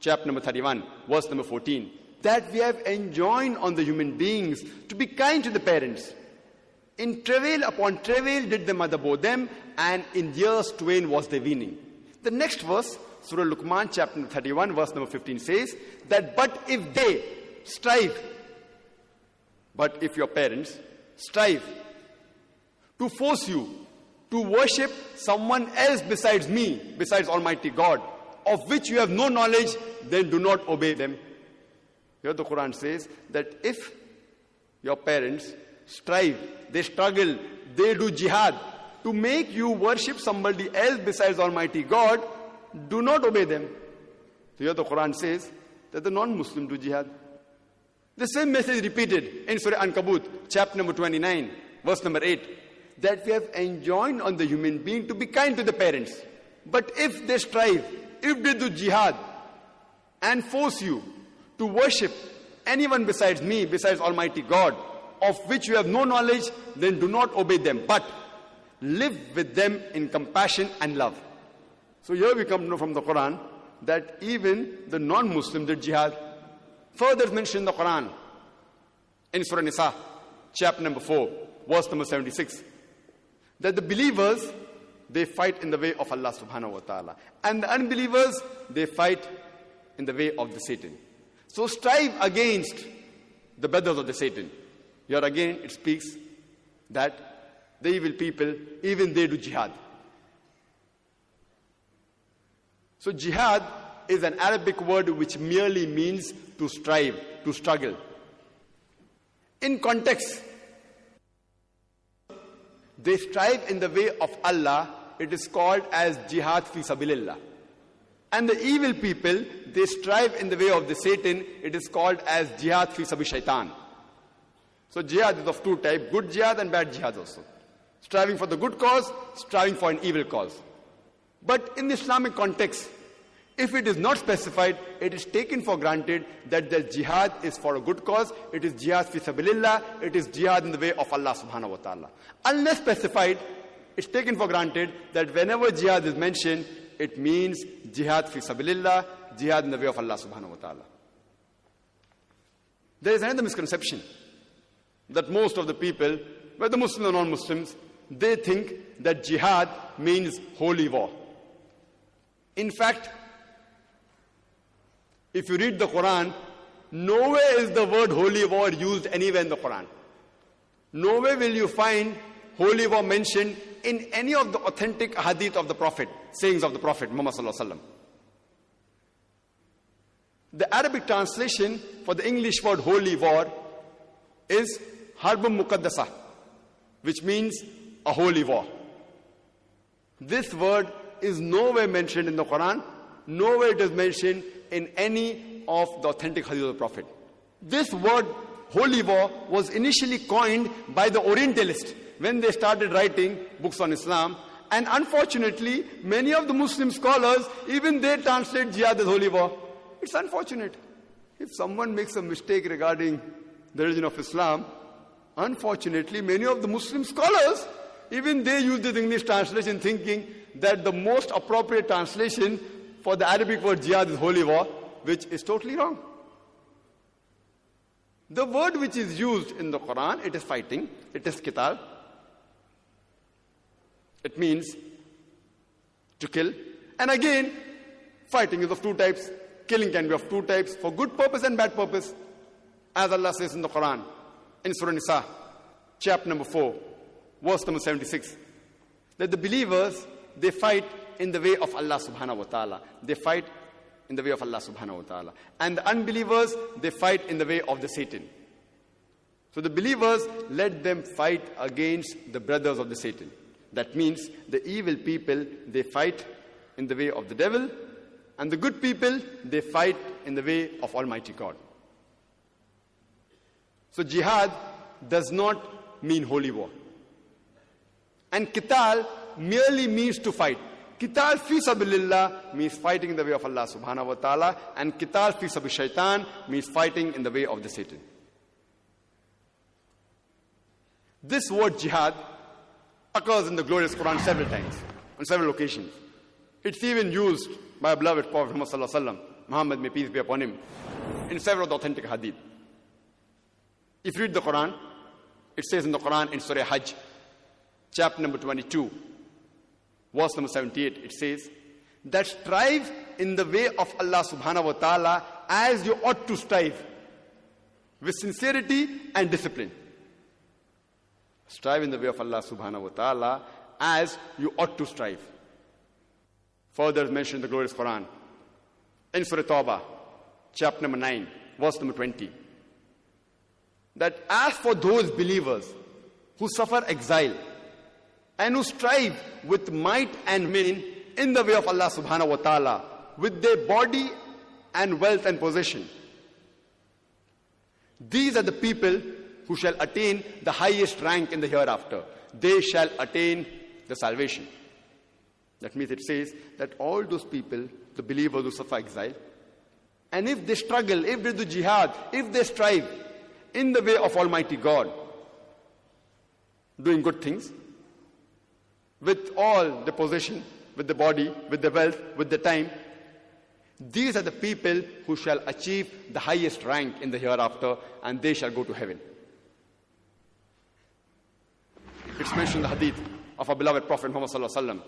chapter number 31, verse number 14, that we have enjoined on the human beings to be kind to the parents. In travail upon travail did the mother bore them, and in years twain was their weaning. The next verse, Surah Luqman, chapter number 31, verse number 15 says that, but if they strive, but if your parents strive to force you to worship someone else besides me, besides Almighty God, of which you have no knowledge, then do not obey them. Here the Quran says that if your parents strive, they struggle, they do jihad to make you worship somebody else besides Almighty God, do not obey them. So here the Quran says that the non-Muslim do jihad. The same message repeated in Surah Ankabut, chapter number 29, verse number 8, that we have enjoined on the human being to be kind to the parents. But if they strive, if they do jihad and force you to worship anyone besides me, besides Almighty God, of which you have no knowledge, then do not obey them, but live with them in compassion and love. So here we come to know from the Quran that even the non-Muslim did jihad. Further mentioned in the Quran in Surah Nisa, chapter number 4, verse number 76, that the believers they fight in the way of Allah subhanahu wa ta'ala. And the unbelievers, they fight in the way of the Satan. So strive against the brothers of the Satan. Here again, it speaks that the evil people, even they do jihad. So jihad is an Arabic word which merely means to strive, to struggle. In context, they strive in the way of Allah, it is called as jihad fi sabilillah. And the evil people, they strive in the way of the Satan, it is called as jihad fi sabi shaitan. So jihad is of two types, good jihad and bad jihad also. Striving for the good cause, striving for an evil cause. But in the Islamic context, if it is not specified, it is taken for granted that the jihad is for a good cause, it is jihad fi sabilillah, it is jihad in the way of Allah subhanahu wa ta'ala. Unless specified, It's taken for granted that whenever jihad is mentioned, it means jihad fi sabilillah, jihad in the way of Allah subhanahu wa ta'ala. There is another misconception that most of the people, whether Muslims or non Muslims, they think that jihad means holy war. In fact, if you read the Quran, nowhere is the word holy war used anywhere in the Quran. Nowhere will you find holy war mentioned in any of the authentic hadith of the Prophet, sayings of the Prophet Muhammad. The Arabic translation for the English word holy war is Harbum Muqaddasa, which means a holy war. This word is nowhere mentioned in the Quran, nowhere it is mentioned in any of the authentic hadith of the Prophet. This word holy war was initially coined by the Orientalists when they started writing books on Islam. And unfortunately, many of the Muslim scholars, even they translate jihad as holy war. It's unfortunate. If someone makes a mistake regarding the religion of Islam, unfortunately, many of the Muslim scholars, even they use this English translation thinking that the most appropriate translation for the Arabic word jihad is holy war, which is totally wrong. The word which is used in the Quran, it is fighting, it is qital. It means to kill. And again, fighting is of two types. Killing can be of two types, for good purpose and bad purpose. As Allah says in the Quran, in Surah Nisa, chapter number 4, verse number 76, that the believers, they fight in the way of Allah subhanahu wa ta'ala. They fight in the way of Allah subhanahu wa ta'ala. And the unbelievers, they fight in the way of the Satan. So the believers, let them fight against the brothers of the Satan. That means the evil people, they fight in the way of the devil, and the good people, they fight in the way of Almighty God. So jihad does not mean holy war. And qital merely means to fight. Qital fi sabilillah means fighting in the way of Allah subhanahu wa ta'ala, and qital fi sabi shaitan means fighting in the way of the Satan. This word jihad occurs in the glorious Quran several times, on several occasions. It's even used by our beloved Prophet Muhammad, Muhammad, may peace be upon him, in several of the authentic hadith. If you read the Quran, it says in the Quran in Surah Hajj, chapter number 22, verse number 78, it says, that strive in the way of Allah subhanahu wa ta'ala as you ought to strive, with sincerity and discipline. Strive in the way of Allah subhanahu wa ta'ala as you ought to strive. Further mentioned in the glorious Quran. In Surah Tawbah, chapter number 9, verse number 20. That as for those believers who suffer exile and who strive with might and main in the way of Allah subhanahu wa ta'ala with their body and wealth and possession. These are the people who shall attain the highest rank in the hereafter. They shall attain the salvation. That means it says that all those people, the believers who suffer exile, and if they struggle, if they do jihad, if they strive in the way of Almighty God, doing good things, with all the possession, with the body, with the wealth, with the time, these are the people who shall achieve the highest rank in the hereafter, and they shall go to heaven. It's mentioned the hadith of our beloved Prophet Muhammad sallallahu alaihi wasallam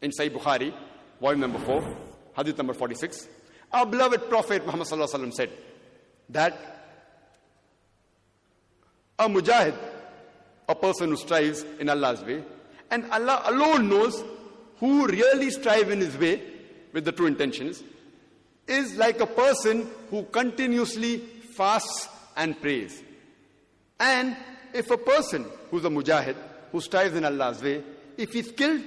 in Sahih Bukhari, volume number 4, hadith number 46. Our beloved Prophet Muhammad sallallahu alaihi wasallam said that a mujahid, a person who strives in Allah's way, and Allah alone knows who really strive in his way with the true intentions, is like a person who continuously fasts and prays. And if a person who's a mujahid, who strives in Allah's way, if he's killed,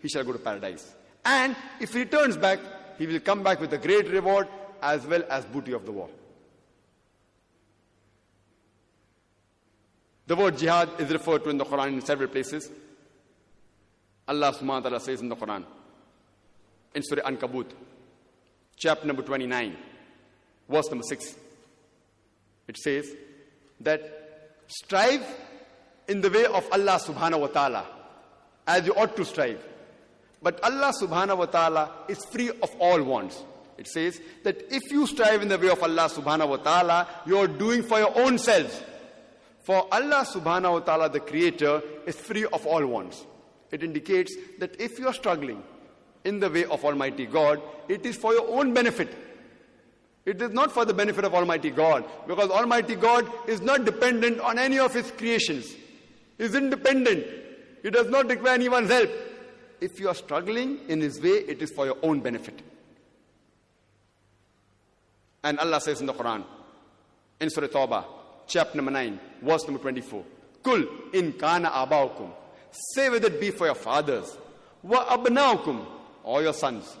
he shall go to paradise. And if he returns back, he will come back with a great reward as well as booty of the war. The word jihad is referred to in the Quran in several places. Allah subhanahu wa ta'ala says in the Quran, in Surah Ankabut, chapter number 29, verse number 6, it says that strive in the way of Allah subhanahu wa ta'ala as you ought to strive. But Allah subhanahu wa ta'ala is free of all wants. It says that if you strive in the way of Allah subhanahu wa ta'ala, you are doing for your own selves. For Allah subhanahu wa ta'ala, the creator, is free of all wants. It indicates that if you are struggling in the way of Almighty God, it is for your own benefit. It is not for the benefit of Almighty God, because Almighty God is not dependent on any of His creations. Is independent. He does not require anyone's help. If you are struggling in His way, it is for your own benefit. And Allah says in the Quran, in Surah Tawbah, chapter number 9, verse number 24, Kul in kana abaukum. Say whether it be for your fathers, wa abnaukum, or your sons,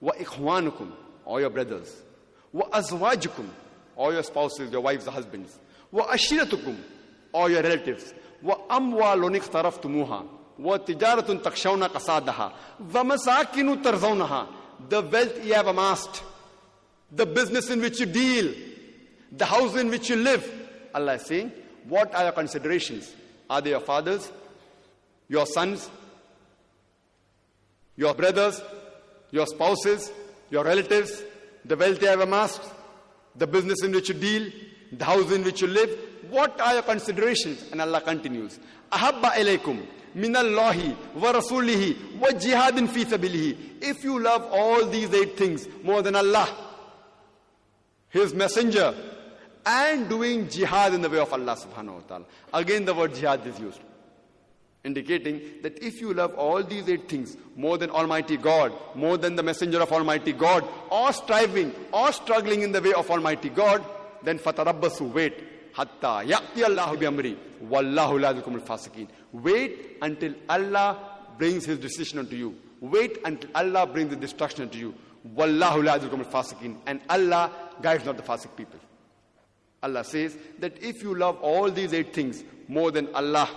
wa ikhwanukum, or your brothers, wa azwajukum, or your spouses, your wives or husbands, wa ashiratukum, or your relatives, wa tijaratun takshawna qasadaha, wa masakinu tarzawnaha, the wealth you have amassed, the business in which you deal, the house in which you live. Allah is saying, what are your considerations? Are they your fathers, your sons, your brothers, your spouses, your relatives, the wealth you have amassed, the business in which you deal, the house in which you live? What are your considerations? And Allah continues, Ahabba ilaykum min Allahi wa rasulihi wa jihadin fi sabilihi. If you love all these eight things more than Allah, his messenger, and doing jihad in the way of Allah subhanahu wa ta'ala. Again, the word jihad is used, indicating that if you love all these eight things more than Almighty God, more than the messenger of Almighty God, or striving or struggling in the way of Almighty God, then fatarabbasu, wait. Hatta ya'ti Allahu bi amri, wallahu la yuhibbul fasiqin. Wait until Allah brings his decision unto you. Wait until Allah brings the destruction unto you. Wallahu la yuhibbul fasiqin. And Allah guides not the fasik people. Allah says that if you love all these eight things more than Allah,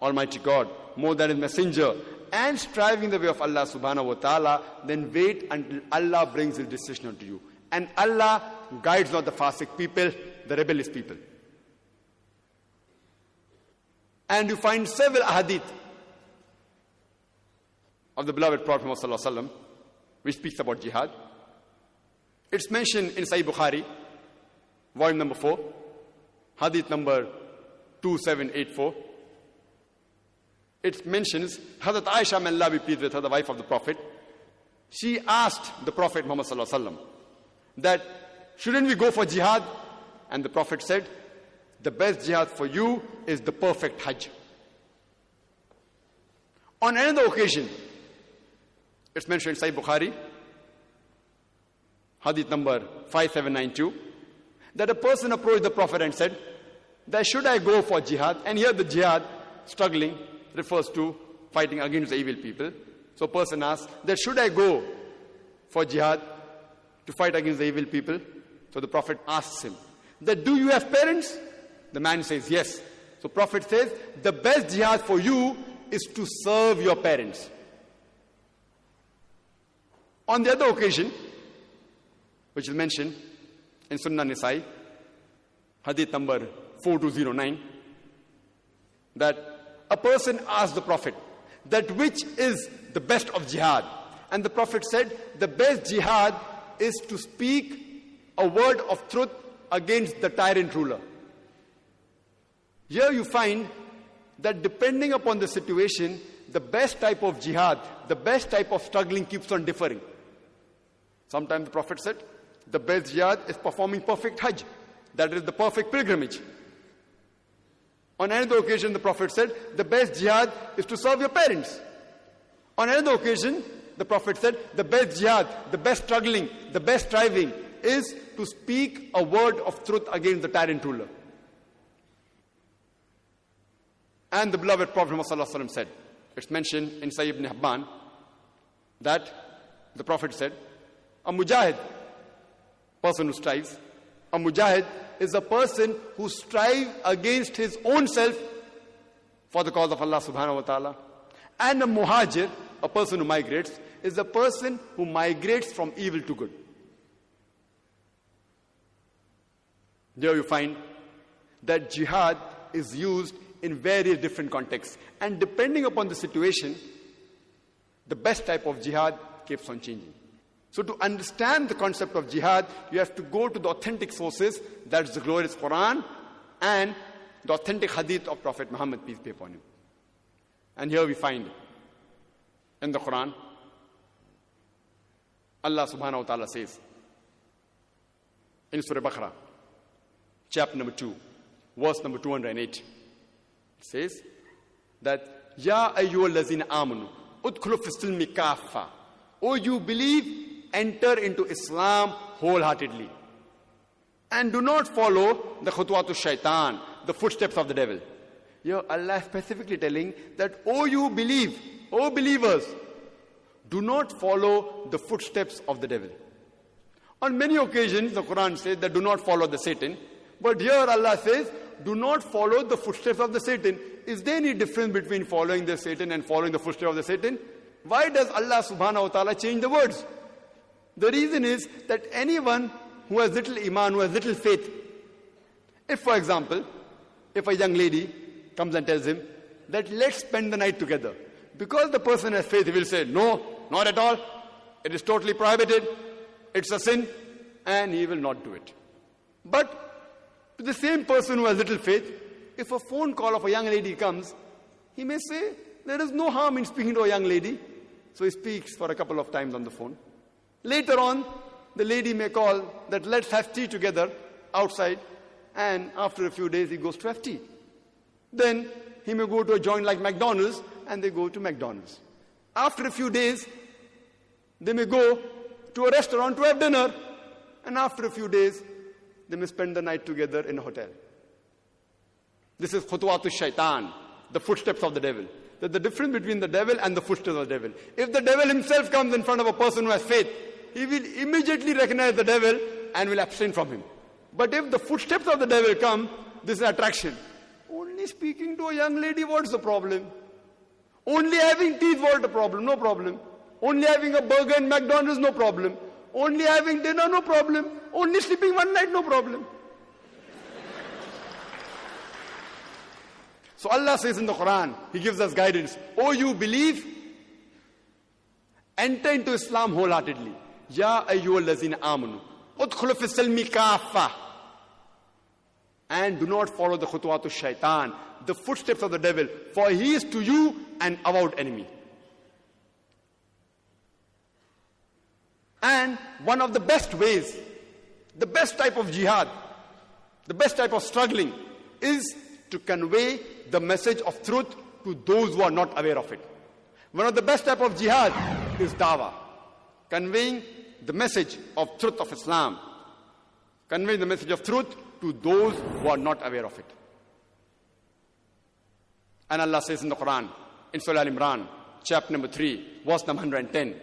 Almighty God, more than His Messenger, and striving the way of Allah subhanahu wa ta'ala, then wait until Allah brings His decision unto you. And Allah guides not the fasik people, the rebellious people. And you find several hadith of the beloved Prophet Muhammad which speaks about jihad. It's mentioned in Sahih Bukhari, volume number 4, hadith number 2784. It mentions Hazrat Aisha, may Allah be pleased with her, the wife of the Prophet. She asked the Prophet Muhammad that shouldn't we go for jihad? And the Prophet said, the best jihad for you is the perfect Hajj. On another occasion, it's mentioned in Sahih Bukhari, hadith number 5792, that a person approached the Prophet and said, that should I go for jihad? And here the jihad, struggling, refers to fighting against the evil people. So person asks, that should I go for jihad to fight against the evil people? So the Prophet asks him, that do you have parents? The man says, yes. So Prophet says, the best jihad for you is to serve your parents. On the other occasion, which is mentioned in Sunnah Nisai, hadith number 4209, that a person asked the Prophet, that which is the best of jihad? And the Prophet said, the best jihad is to speak a word of truth against the tyrant ruler. Here you find that depending upon the situation, the best type of jihad, the best type of struggling keeps on differing. Sometimes the Prophet said, the best jihad is performing perfect Hajj. That is the perfect pilgrimage. On another occasion, the Prophet said, the best jihad is to serve your parents. On another occasion, the Prophet said, the best jihad, the best struggling, the best striving is to speak a word of truth against the tyrant ruler. And the beloved Prophet Muhammad said, it's mentioned in Sayyid ibn Habban that the Prophet said, a mujahid, person who strives, a mujahid is a person who strives against his own self for the cause of Allah subhanahu wa ta'ala. And a muhajir, a person who migrates, is a person who migrates from evil to good. There you find that jihad is used in various different contexts. And depending upon the situation, the best type of jihad keeps on changing. So, to understand the concept of jihad, you have to go to the authentic sources that's the glorious Quran and the authentic hadith of Prophet Muhammad, peace be upon him. And here we find in the Quran, Allah subhanahu wa ta'ala says in Surah Baqarah, chapter number 2, verse number 208, it says that, Ya ayyuhal lazina amanu, udkhulu fi silmi kaffa. Oh, you believe, enter into Islam wholeheartedly. And do not follow the khutwatu shaitan, the footsteps of the devil. Here Allah is specifically telling that, oh, you believe, oh, believers, do not follow the footsteps of the devil. On many occasions, the Quran says that do not follow the Satan. But here Allah says, do not follow the footsteps of the Satan. Is there any difference between following the Satan and following the footsteps of the Satan? Why does Allah subhanahu wa ta'ala change the words? The reason is that anyone who has little iman, who has little faith, if for example, if a young lady comes and tells him that let's spend the night together, because the person has faith, he will say, no, not at all. It is totally prohibited. It's a sin. And he will not do it. But to the same person who has little faith, if a phone call of a young lady comes, he may say, there is no harm in speaking to a young lady. So he speaks for a couple of times on the phone. Later on, the lady may call that let's have tea together outside. And after a few days, he goes to have tea. Then he may go to a joint like McDonald's and they go to McDonald's. After a few days, they may go to a restaurant to have dinner. And after a few days, they may spend the night together in a hotel. This is khutwatu shaitan, the footsteps of the devil. That the difference between the devil and the footsteps of the devil. If the devil himself comes in front of a person who has faith, he will immediately recognize the devil and will abstain from him. But if the footsteps of the devil come, this is attraction. Only speaking to a young lady, what's the problem? Only having teeth, what the problem? No problem. Only having a burger in McDonald's, no problem. Only having dinner, no problem. Only sleeping one night, no problem. So Allah says in the Quran, He gives us guidance. Oh, you believe? Enter into Islam wholeheartedly. Ya ayyuhal lazina amanu. Udkhulu fi salmi kaffa. And do not follow the khutwatu shaitan, the footsteps of the devil, for he is to you an avowed enemy. And one of the best ways, the best type of jihad, the best type of struggling is to convey the message of truth to those who are not aware of it. One of the best type of jihad is dawah, conveying the message of truth of Islam, conveying the message of truth to those who are not aware of it. And Allah says in the Quran, in Surah Al Imran, chapter number 3, verse number 110,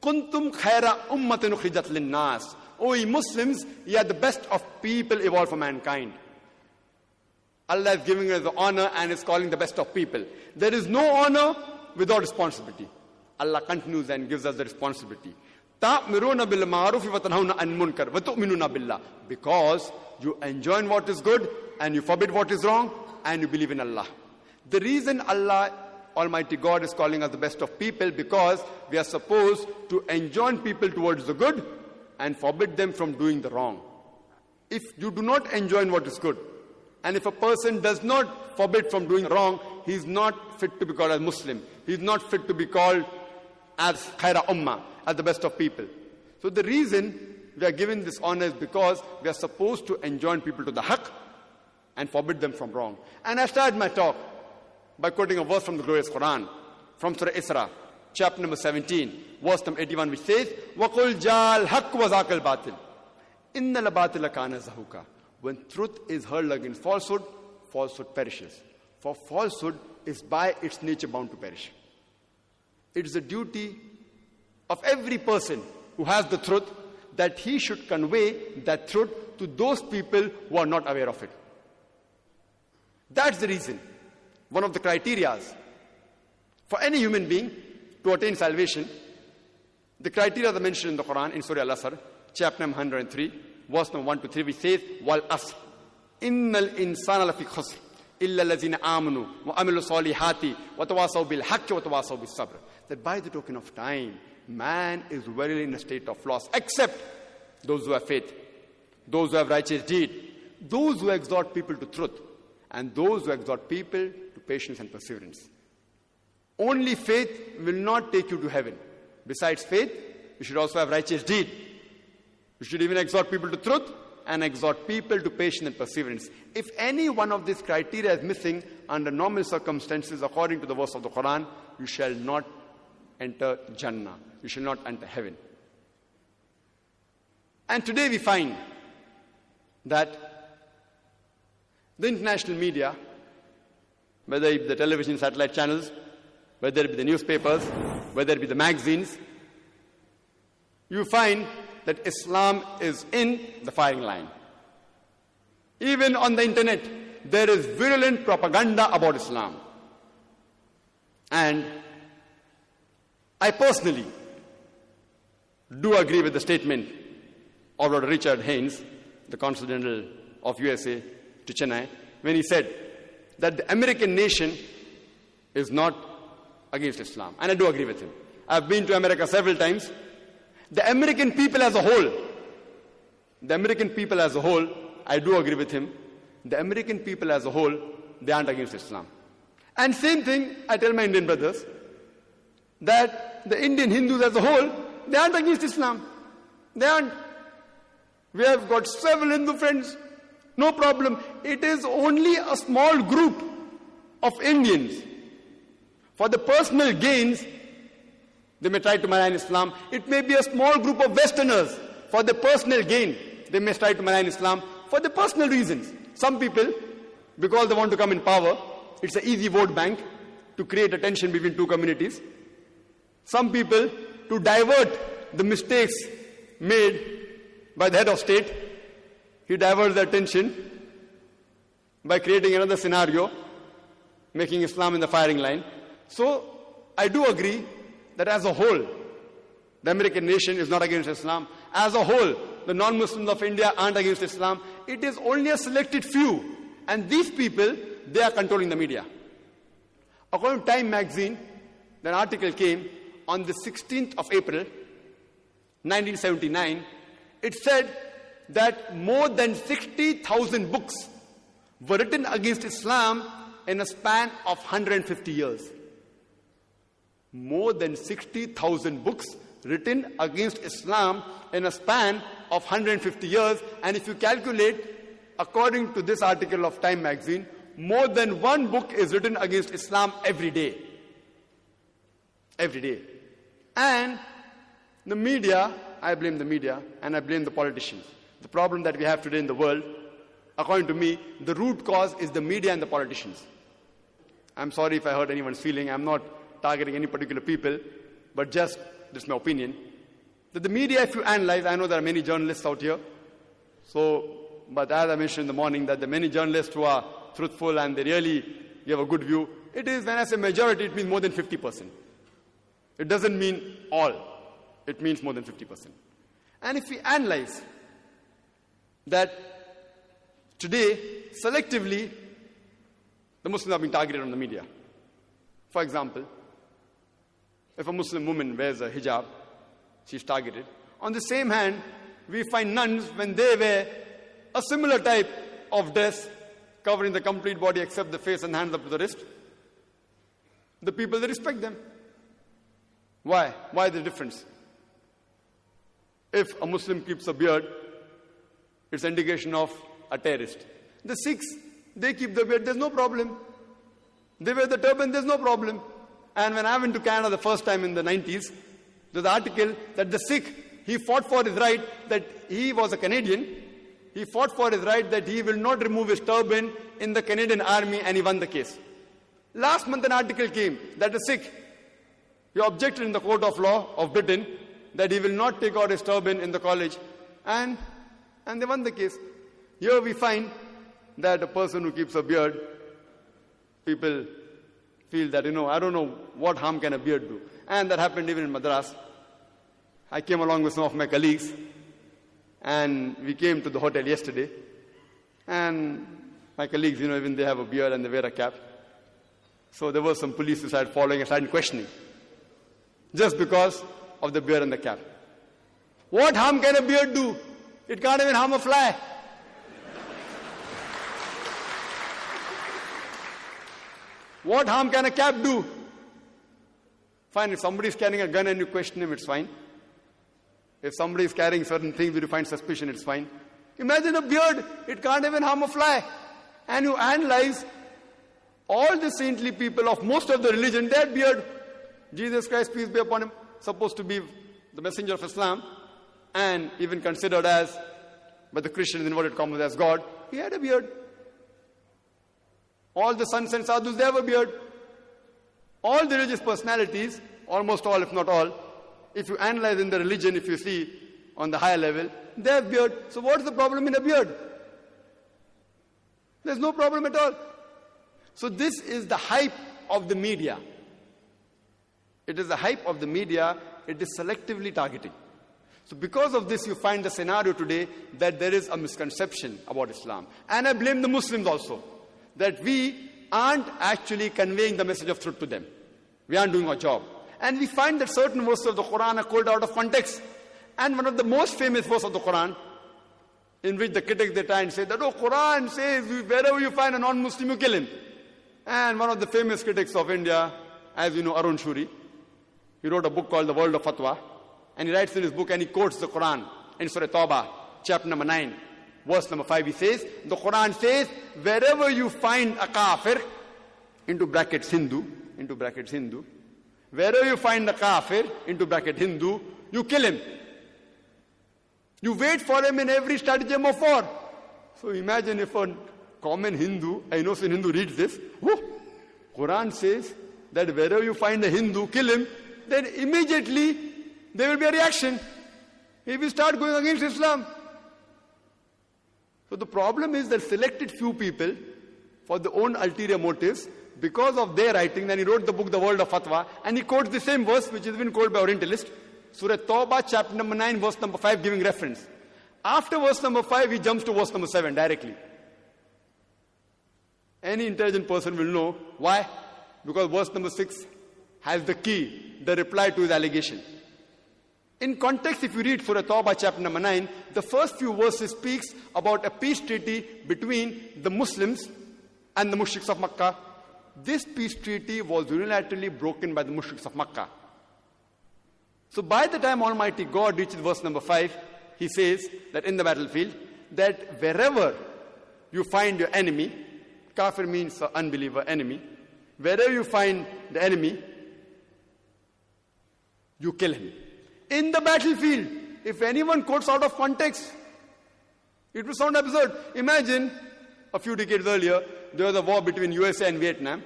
Kuntum khaira ummatin ukhrijat linnas. O ye Muslims, ye are the best of people evolved for mankind. Allah is giving us the honor and is calling the best of people. There is no honor without responsibility. Allah continues and gives us the responsibility. تَأْمِرُونَ بِالْمَعْرُوفِ وَتَنْهَوْنَ عَنْ مُنْكَرٍ وَتُؤْمِنُونَ بِاللَّهِ Because you enjoin what is good and you forbid what is wrong and you believe in Allah. The reason Allah Almighty God is calling us the best of people because we are supposed to enjoin people towards the good and forbid them from doing the wrong. If you do not enjoin what is good, and if a person does not forbid from doing wrong, he is not fit to be called as Muslim. He is not fit to be called as Khaira Ummah, as the best of people. So the reason we are given this honor is because we are supposed to enjoin people to the haqq and forbid them from wrong. And I started my talk by quoting a verse from the glorious Quran, from Surah Isra, chapter number 17, verse number 81, which says, وَقُلْ جَالْ حَقُّ وَزَاقَ الْبَاطِلِ إِنَّ الْبَاطِلَ كَانَ زَهُوكَ When truth is hurled against falsehood, falsehood perishes. For falsehood is by its nature bound to perish. It is the duty of every person who has the truth that he should convey that truth to those people who are not aware of it. That's the reason one of the criterias for any human being to attain salvation, the criteria are mentioned in the Quran in Surah Al-Asr, chapter number 103, verse number 1 to 3, which says, Wal asr, innal insana lafi khusr, إلا الذين آمنوا وعملوا الصالحات وتواصوا بالحق وتواصوا بالصبر. That by the token of time, man is very in a state of loss, except those who have faith, those who have righteous deed, those who exhort people to truth, and those who exhort people to patience and perseverance. Only faith will not take you to heaven. Besides faith, you should also have righteous deed. You should even exhort people to truth and exhort people to patience and perseverance. If any one of these criteria is missing under normal circumstances, according to the verse of the Quran, you shall not enter Jannah. You shall not enter heaven. And today we find that the international media, whether the television satellite channels, whether it be the newspapers, whether it be the magazines, you find that Islam is in the firing line. Even on the internet, there is virulent propaganda about Islam. And I personally do agree with the statement of Lord Richard Haynes, the Consul General of USA to Chennai, when he said that the American nation is not against Islam. And I do agree with him. I've been to America several times. The American people as a whole, the American people as a whole, I do agree with him. The American people as a whole, they aren't against Islam. And same thing I tell my Indian brothers that the Indian Hindus as a whole, they aren't against Islam. They aren't. We have got several Hindu friends. No problem. It is only a small group of Indians. For the personal gains, they may try to malign Islam. It may be a small group of Westerners. For the personal gain, they may try to malign Islam for the personal reasons. Some people, because they want to come in power, it's an easy vote bank to create a tension between two communities. Some people, to divert the mistakes made by the head of state, he diverts the attention by creating another scenario, making Islam in the firing line. So, I do agree that as a whole, the American nation is not against Islam. As a whole, the non Muslims of India aren't against Islam. It is only a selected few. And these people, they are controlling the media. According to Time magazine, an article came on the 16th of April, 1979. It said that more than 60,000 books were written against Islam in a span of 150 years. More than 60,000 books written against Islam in a span of 150 years. And if you calculate, according to this article of Time magazine, more than one book is written against Islam every day. Every day. And the media, I blame the media and I blame the politicians. The problem that we have today in the world, according to me, the root cause is the media and the politicians. I'm sorry if I hurt anyone's feeling. I'm not targeting any particular people, but just this is my opinion. That the media, if you analyze, I know there are many journalists out here. So, but as I mentioned in the morning, that the many journalists who are truthful and they really give a good view, it is, when I say majority, it means more than 50%. It doesn't mean all, it means more than 50%. And if we analyze that today, selectively, the Muslims are being targeted on the media. For example, if a Muslim woman wears a hijab, she's targeted. On the same hand, we find nuns when they wear a similar type of dress covering the complete body except the face and hands up to the wrist. The people they respect them. Why? Why the difference? If a Muslim keeps a beard, it's indication of a terrorist. The Sikhs, they keep the beard, there's no problem. They wear the turban, there's no problem. And when I went to Canada the first time in the 90s, there's an article that the Sikh, he fought for his right that he was a Canadian. He fought for his right that he will not remove his turban in the Canadian army and he won the case. Last month an article came that the Sikh, he objected in the court of law of Britain that he will not take out his turban in the college and, and they won the case. Here we find that a person who keeps a beard, people feel that, you know, I don't know what harm can a beard do. And that happened even in Madras. I came along with some of my colleagues and we came to the hotel yesterday. And My colleagues, you know, even they have a beard and they wear a cap. So there was some police who started following and started questioning. Just because of the beard and the cap. What harm can a beard do? It can't even harm a fly. What harm can a cap do? Fine, if somebody is carrying a gun and you question him, it's fine. If somebody is carrying certain things that you find suspicion, it's fine. Imagine a beard, it can't even harm a fly. And you analyze all the saintly people of most of the religion, had beard. Jesus Christ, peace be upon him, supposed to be the messenger of Islam and even considered as, by the Christians in inverted commas, as God. He had a beard. All the sons and sadhus, they have a beard. All the religious personalities, almost all, if not all, if you analyze in the religion, if you see on the higher level, they have beard. So what's the problem in a beard? There's no problem at all. So this is the hype of the media. It is the hype of the media, it is selectively targeting. So because of this, you find the scenario today that there is a misconception about Islam. And I blame the Muslims also, that we aren't actually conveying the message of truth to them. We aren't doing our job. And we find that certain verses of the Quran are quoted out of context. And one of the most famous verses of the Quran, in which the critics they try and say that, oh, Quran says wherever you find a non-Muslim, you kill him. And one of the famous critics of India, as you know, Arun Shuri, he wrote a book called The World of Fatwa. And he writes in his book and he quotes the Quran in Surah Tawbah, chapter number 9, verse number 5. He says, The Quran says, wherever you find a kafir, into brackets Hindu, into brackets Hindu, wherever you find a kafir, into bracket Hindu, you kill him. You wait for him in every stratagem of war. So imagine if a common Hindu, I know some Hindu reads this, whoo, Quran says that wherever you find a Hindu, kill him, then immediately there will be a reaction. He will start going against Islam. So the problem is that selected few people for their own ulterior motives, because of their writing, then he wrote the book The World of Fatwa, and he quotes the same verse which has been quoted by Orientalist, Surah Tawbah, chapter number 9, verse number 5, giving reference. After verse number 5, he jumps to verse number 7 directly. Any intelligent person will know why. Because verse number 6 has the key, the reply to his allegation. In context, if you read Surah Tawbah chapter number 9, the first few verses speaks about a peace treaty between the Muslims and the mushriks of Makkah. This peace treaty was unilaterally broken by the mushriks of Makkah. So by the time Almighty God reaches verse number 5, he says that in the battlefield, that wherever you find your enemy, kafir means unbeliever enemy, wherever you find the enemy, you kill him. In the battlefield, if anyone quotes out of context, it will sound absurd. Imagine a few decades earlier, there was a war between USA and Vietnam.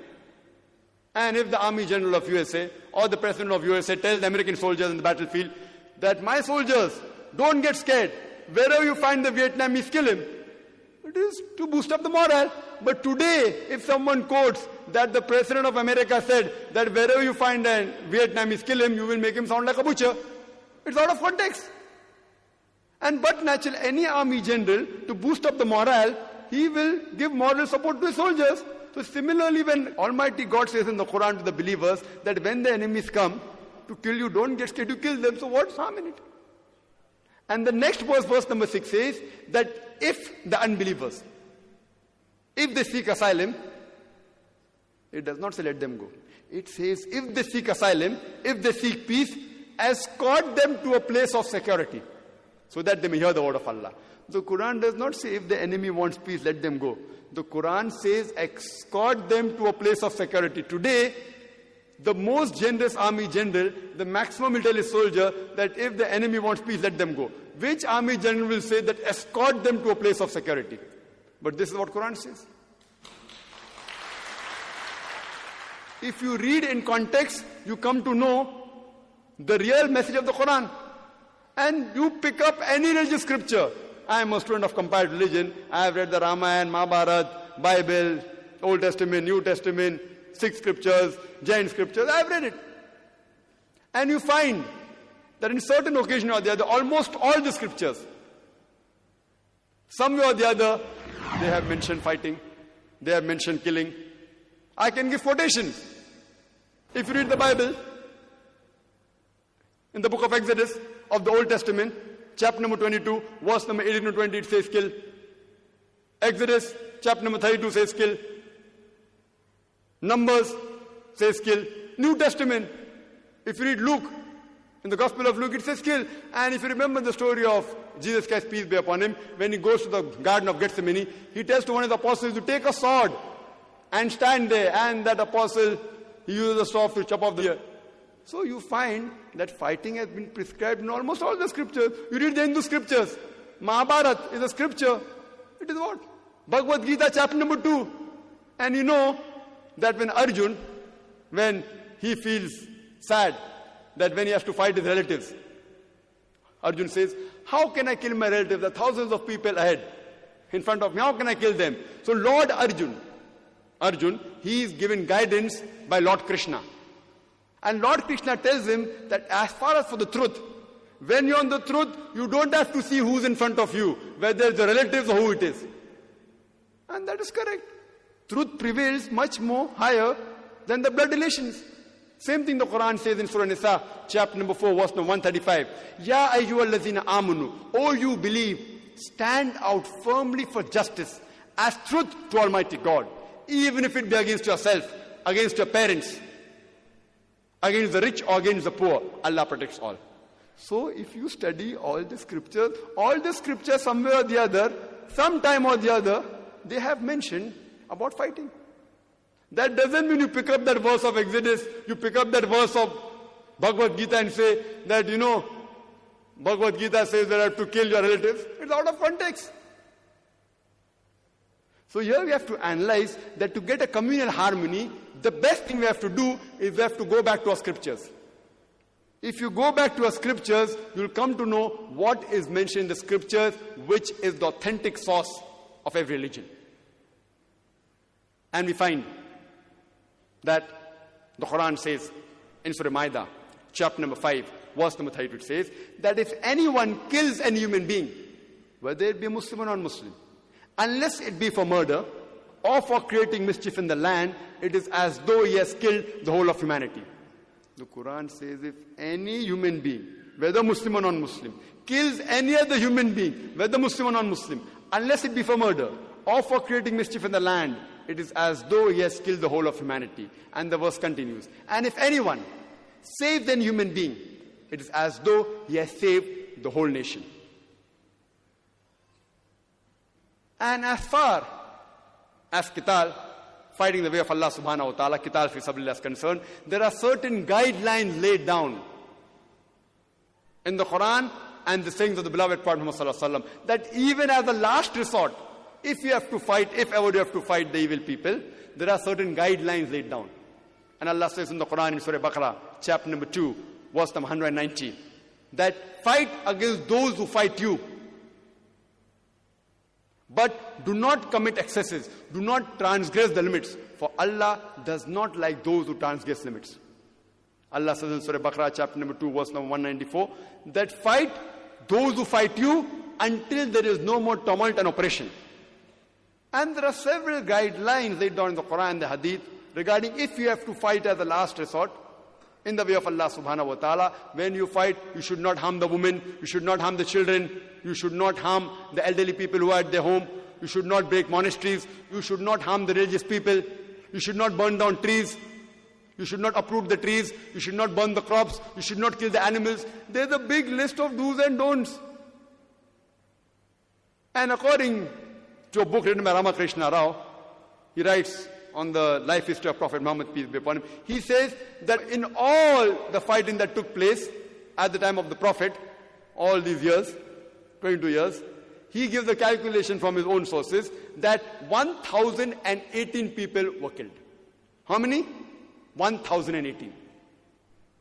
And if the army general of USA or the president of USA tells the American soldiers in the battlefield that my soldiers, don't get scared. Wherever you find the Vietnamese, kill him. It is to boost up the morale. But today, if someone quotes that the president of America said that wherever you find a Vietnamese, kill him, you will make him sound like a butcher. It's out of context. And but naturally, any army general, to boost up the morale, he will give moral support to his soldiers. So similarly, when Almighty God says in the Quran to the believers that when the enemies come to kill you, don't get scared to kill them. So what's harm in it? And the next verse, verse number six says that if the unbelievers, if they seek asylum, it does not say let them go. It says if they seek asylum, if they seek peace, escort them to a place of security so that they may hear the word of Allah. The Quran does not say if the enemy wants peace, let them go. The Quran says escort them to a place of security. Today, the most generous army general, the maximum his soldier that if the enemy wants peace, let them go. Which army general will say that escort them to a place of security? But this is what Quran says. If you read in context, you come to know the real message of the Quran. And you pick up any religious scripture. I am a student of compiled religion. I have read the Ramayana, Mahabharata, Bible, Old Testament, New Testament, six scriptures, Jain scriptures. I have read it. And you find that in certain occasion or the other, almost all the scriptures, some way or the other, they have mentioned fighting. they have mentioned killing. I can give quotations. If you read the Bible, in the book of Exodus of the Old Testament, chapter number 22, verse number 18 to 20, it says kill. Exodus, chapter number 32 says kill. Numbers says kill. New Testament, if you read Luke, in the Gospel of Luke, it says kill. And if you remember the story of Jesus Christ, peace be upon him, when he goes to the Garden of Gethsemane, he tells to one of the apostles to take a sword and stand there. And that apostle, he uses a sword to chop off the ear. So you find that fighting has been prescribed in almost all the scriptures. You read the Hindu scriptures. Mahabharata is a scripture. It is what? Bhagavad Gita, chapter number 2. And you know that when Arjun, when he feels sad, that when he has to fight his relatives, Arjun says, How can I kill my relatives? There are thousands of people ahead in front of me. How can I kill them? So, Lord Arjun, Arjun, he is given guidance by Lord Krishna. And Lord Krishna tells him that as far as for the truth, when you're on the truth, you don't have to see who's in front of you, whether the relatives or who it is. And that is correct. Truth prevails much more higher than the blood relations. Same thing the Quran says in Surah Nisa, chapter number 4, verse number 135. Ya ayyuhallazina. Oh, you believe, stand out firmly for justice as truth to Almighty God, even if it be against yourself, against your parents, against the rich or against the poor. Allah protects all. So if you study all the scriptures, all the scriptures somewhere or the other, sometime or the other, they have mentioned about fighting. That doesn't mean you pick up that verse of Exodus, you pick up that verse of Bhagavad Gita and say that, you know, Bhagavad Gita says that I have to kill your relatives. It's out of context. So here we have to analyze that to get a communal harmony, the best thing we have to do is we have to go back to our scriptures. If you go back to our scriptures, you'll come to know what is mentioned in the scriptures, which is the authentic source of every religion. And we find that the Quran says in Surah Maida, chapter number 5, verse number 32, it says that if anyone kills any human being, whether it be Muslim or non Muslim, unless it be for murder or for creating mischief in the land, it is as though he has killed the whole of humanity. The Quran says if any human being, whether Muslim or non Muslim, kills any other human being, whether Muslim or non Muslim, unless it be for murder or for creating mischief in the land, it is as though he has killed the whole of humanity. And the verse continues. And if anyone saves an human being, it is as though he has saved the whole nation. And as far as Qital, fighting the way of Allah subhanahu wa ta'ala, Qital fi sabilillah is concerned, there are certain guidelines laid down in the Quran and the sayings of the beloved Prophet Muhammad that even as a last resort, if you have to fight, if ever you have to fight the evil people, there are certain guidelines laid down. And Allah says in the Quran in Surah Baqarah, chapter number 2, verse number 190, that fight against those who fight you. But do not commit excesses. Do not transgress the limits. For Allah does not like those who transgress limits. Allah says in Surah Baqarah, chapter number 2, verse number 194, that fight those who fight you until there is no more tumult and oppression. And there are several guidelines laid down in the Quran and the Hadith regarding if you have to fight as a last resort in the way of Allah subhanahu wa ta'ala. When you fight, you should not harm the women, you should not harm the children, you should not harm the elderly people who are at their home, you should not break monasteries, you should not harm the religious people, you should not burn down trees, you should not uproot the trees, you should not burn the crops, you should not kill the animals. There's a big list of do's and don'ts. And according to a book written by Ramakrishna Rao, he writes on the life history of Prophet Muhammad, peace be upon him, he says that in all the fighting that took place at the time of the Prophet, all these years, 22 years, he gives a calculation from his own sources that 1,018 people were killed. How many? 1,018.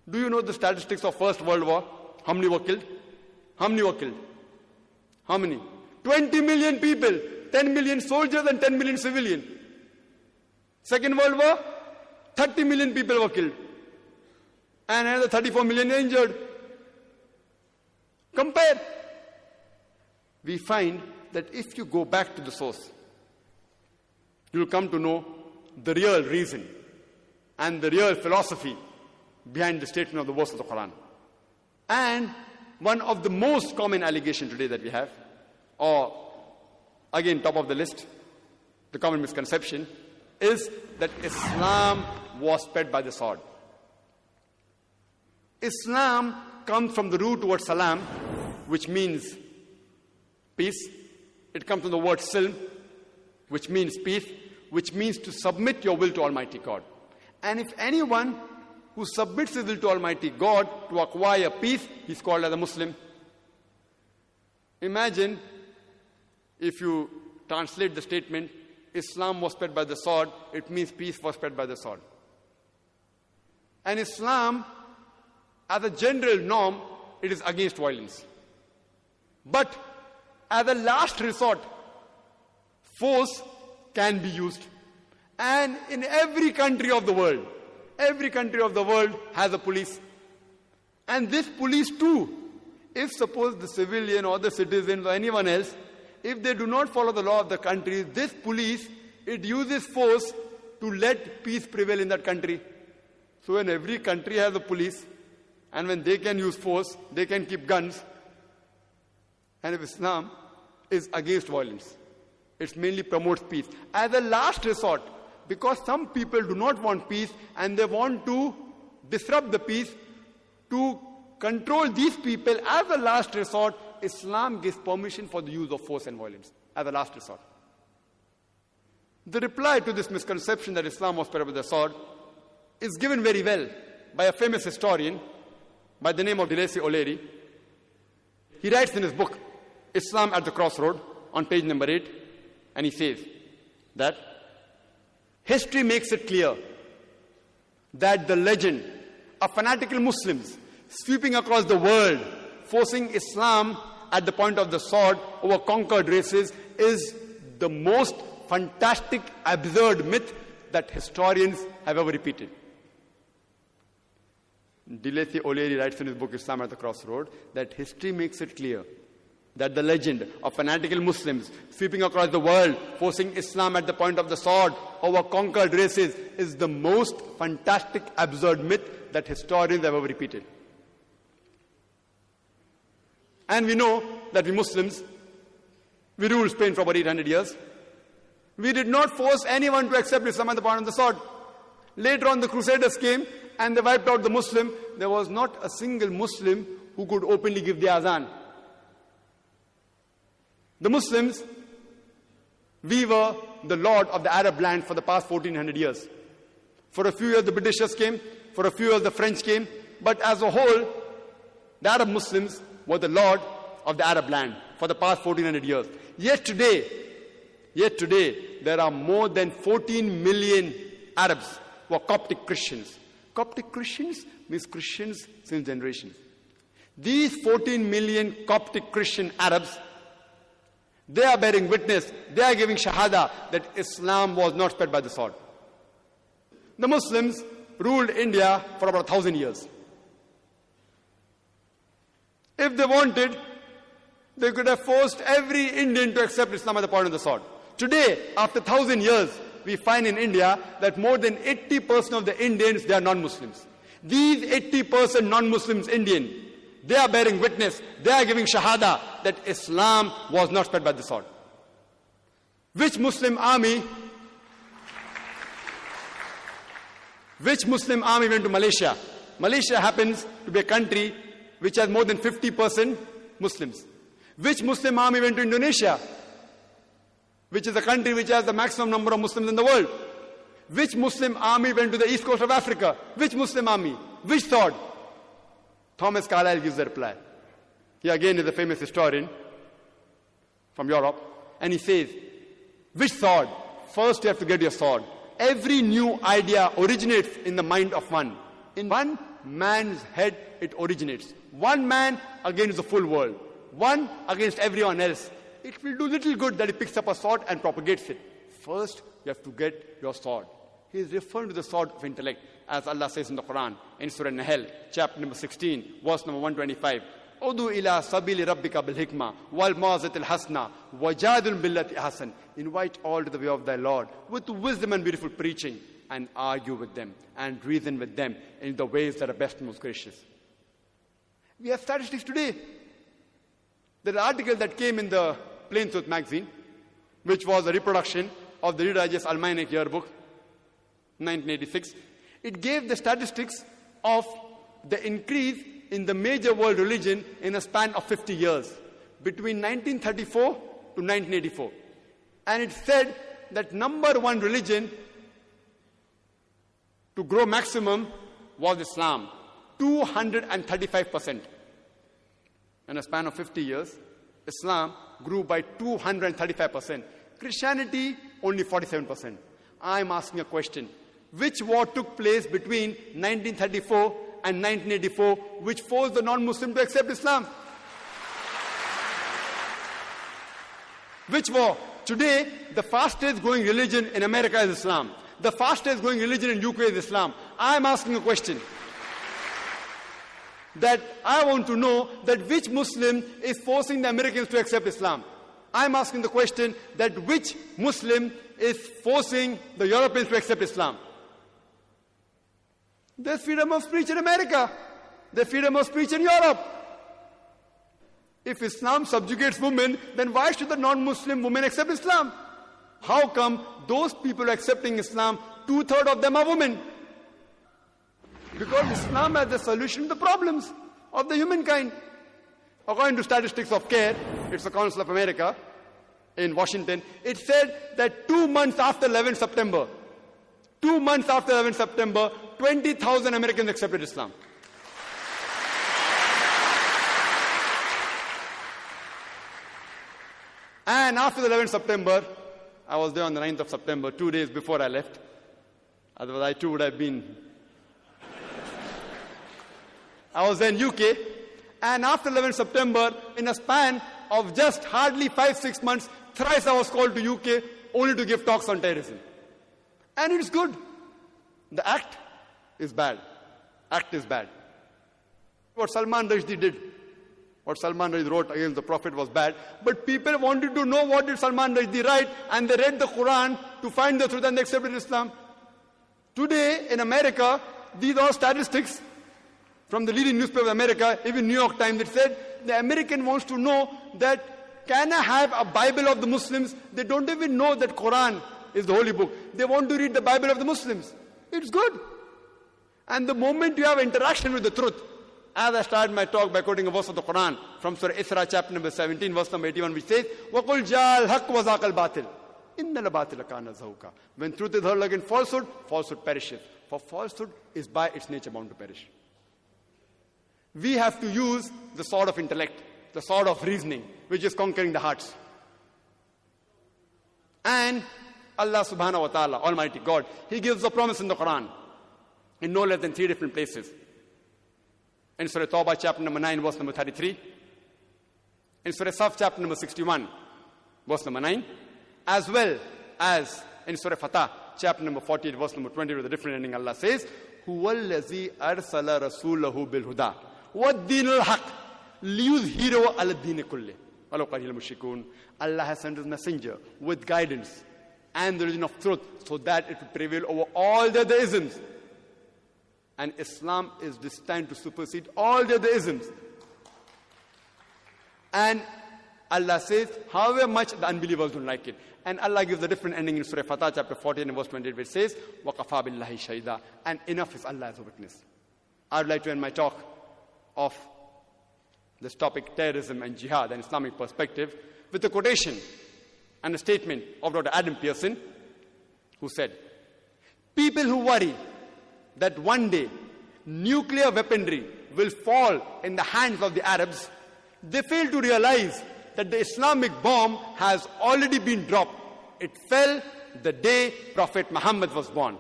Do you know the statistics of First World War? How many were killed? How many were killed? How many? 20 million people. 10 million soldiers and 10 million civilians. Second World War, 30 million people were killed. And another 34 million injured. Compare. We find that if you go back to the source, you'll come to know the real reason and the real philosophy behind the statement of the verse of the Quran. And one of the most common allegation today that we have, or again top of the list, the common misconception, is that Islam was spread by the sword. Islam comes from the root word salam, which means peace. It comes from the word silm, which means peace, which means to submit your will to Almighty God. And if anyone who submits his will to Almighty God to acquire peace, he's called as a Muslim. Imagine if you translate the statement, Islam was spread by the sword, it means peace was spread by the sword. And Islam, as a general norm, it is against violence. But as a last resort, force can be used. And in every country of the world, every country of the world has a police. And this police too, if suppose the civilian or the citizens or anyone else, if they do not follow the law of the country, this police, it uses force to let peace prevail in that country. So when every country has a police, and when they can use force, they can keep guns. And if Islam is against violence, it mainly promotes peace. As a last resort, because some people do not want peace and they want to disrupt the peace, to control these people as a last resort, Islam gives permission for the use of force and violence as a last resort. The reply to this misconception that Islam was with the sword is given very well by a famous historian by the name of DeLacy O'Leary. He writes in his book, Islam at the Crossroad, on page number 8, and he says that history makes it clear that the legend of fanatical Muslims sweeping across the world, forcing Islam at the point of the sword over conquered races, is the most fantastic, absurd myth that historians have ever repeated. DeLacy O'Leary writes in his book Islam at the Crossroad that history makes it clear that the legend of fanatical Muslims sweeping across the world, forcing Islam at the point of the sword over conquered races, is the most fantastic, absurd myth that historians have ever repeated. And we know that we Muslims, we ruled Spain for about 800 years. We did not force anyone to accept Islam at the point of the sword. Later on, the Crusaders came and they wiped out the Muslim. There was not a single Muslim who could openly give the azan. The Muslims, we were the lord of the Arab land for the past 1400 years. For a few years, the Britishers came. For a few years, the French came. But as a whole, the Arab Muslims were the lord of the Arab land for the past 1400 years. Yet today, yet today, there are more than 14 million Arabs who are Coptic Christians. Coptic Christians means Christians since generations. These 14 million Coptic Christian Arabs, they are bearing witness, they are giving shahada that Islam was not spread by the sword. The Muslims ruled India for about a thousand years. If they wanted, they could have forced every Indian to accept Islam at the point of the sword. Today, after thousand years, we find in India that more than 80% of the Indians, they are non-Muslims. These 80% non-Muslims Indian, they are bearing witness, they are giving shahada that Islam was not spread by the sword. Which Muslim army, which Muslim army went to Malaysia? Malaysia happens to be a country which has more than 50% Muslims. Which Muslim army went to Indonesia? Which is a country which has the maximum number of Muslims in the world. Which Muslim army went to the east coast of Africa? Which Muslim army? Which sword? Thomas Carlyle gives the reply. He again is a famous historian from Europe. And he says, which sword? First you have to get your sword. Every new idea originates in the mind of one. In one man's head, it originates. One man against the full world. One against everyone else. It will do little good that he picks up a sword and propagates it. First, you have to get your sword. He is referring to the sword of intellect, as Allah says in the Quran, in Surah Nahl, chapter number 16, verse number 125. Udu ila sabili rabbika bil hikmah wal mazatil hasna wajadun billati hasan. Invite all to the way of thy Lord with wisdom and beautiful preaching and argue with them and reason with them in the ways that are best and most gracious. We have statistics today. There's an article that came in the Plain Truth magazine, which was a reproduction of the Reader Digest Almanac Yearbook, 1986. It gave the statistics of the increase in the major world religion in a span of 50 years, between 1934 to 1984. And it said that number one religion to grow maximum was Islam, 235%. In a span of 50 years, Islam grew by 235%. Christianity, only 47%. I'm asking a question. Which war took place between 1934 and 1984 which forced the non-Muslim to accept Islam? Which war? Today, the fastest growing religion in America is Islam. The fastest growing religion in UK is Islam. I'm asking a question. That I want to know that which Muslim is forcing the Americans to accept Islam. I'm asking the question that which Muslim is forcing the Europeans to accept Islam. There's freedom of speech in America. There's freedom of speech in Europe. If Islam subjugates women, then why should the non-Muslim women accept Islam? How come those people accepting Islam, two-thirds of them are women? Because Islam has the solution to the problems of the humankind. According to statistics of CARE, it's the Council of America in Washington, it said that two months after 11 September, two months after 11 September, 20,000 Americans accepted Islam. And after the 11th September, I was there on the 9th of September, two days before I left. Otherwise, I too would have been. I was in UK, and after 11th September, in a span of just hardly five, six months, thrice I was called to UK only to give talks on terrorism. And it's good. The act is bad. Act is bad. What Salman Rushdie did, what Salman Rushdie wrote against the Prophet was bad, but people wanted to know what did Salman Rushdie write, and they read the Quran to find the truth and they accepted Islam. Today in America, these are statistics from the leading newspaper of America, even New York Times, that said the American wants to know that can I have a Bible of the Muslims? They don't even know that Quran is the holy book. They want to read the Bible of the Muslims. It's good. And the moment you have interaction with the truth, as I started my talk by quoting a verse of the Quran from Surah Isra, chapter number 17, verse number 81, which says, وَقُلْ جَاءَ الْحَقُّ وَزَاقَ الْبَاطِلِ إِنَّ الْبَاطِلَ كَانَ زَهُوقًا When truth is hurled against falsehood, falsehood perishes. For falsehood is by its nature bound to perish. We have to use the sword of intellect, the sword of reasoning, which is conquering the hearts. And Allah subhanahu wa ta'ala, Almighty God, He gives a promise in the Quran in no less than three different places. In Surah Tawbah, chapter number 9, verse number 33. In Surah Saf, chapter number 61, verse number 9. As well as in Surah Fatah, chapter number 48, verse number 20, with a different ending, Allah says, هو الذي أرسل رسوله بالهدى wdiin اlxaq liyudhiraw ala diina kuleh walow karih lmushrikuun allah has sent his messenger with guidance and the religion of truth so that it will prevail over all the other isms and islam is destined to supersede all the other isms and allah says however much the unbelievers don't like it. And allah gives a different ending in surah fatah chapter 14 verse 28 where it says waqafa billahi shahida. And enough is allah as a witness. I would like to end my talk of this topic, terrorism and jihad, and Islamic perspective, with a quotation and a statement of Dr. Adam Pearson, who said, People who worry that one day nuclear weaponry will fall in the hands of the Arabs, they fail to realize that the Islamic bomb has already been dropped. It fell the day Prophet Muhammad was born.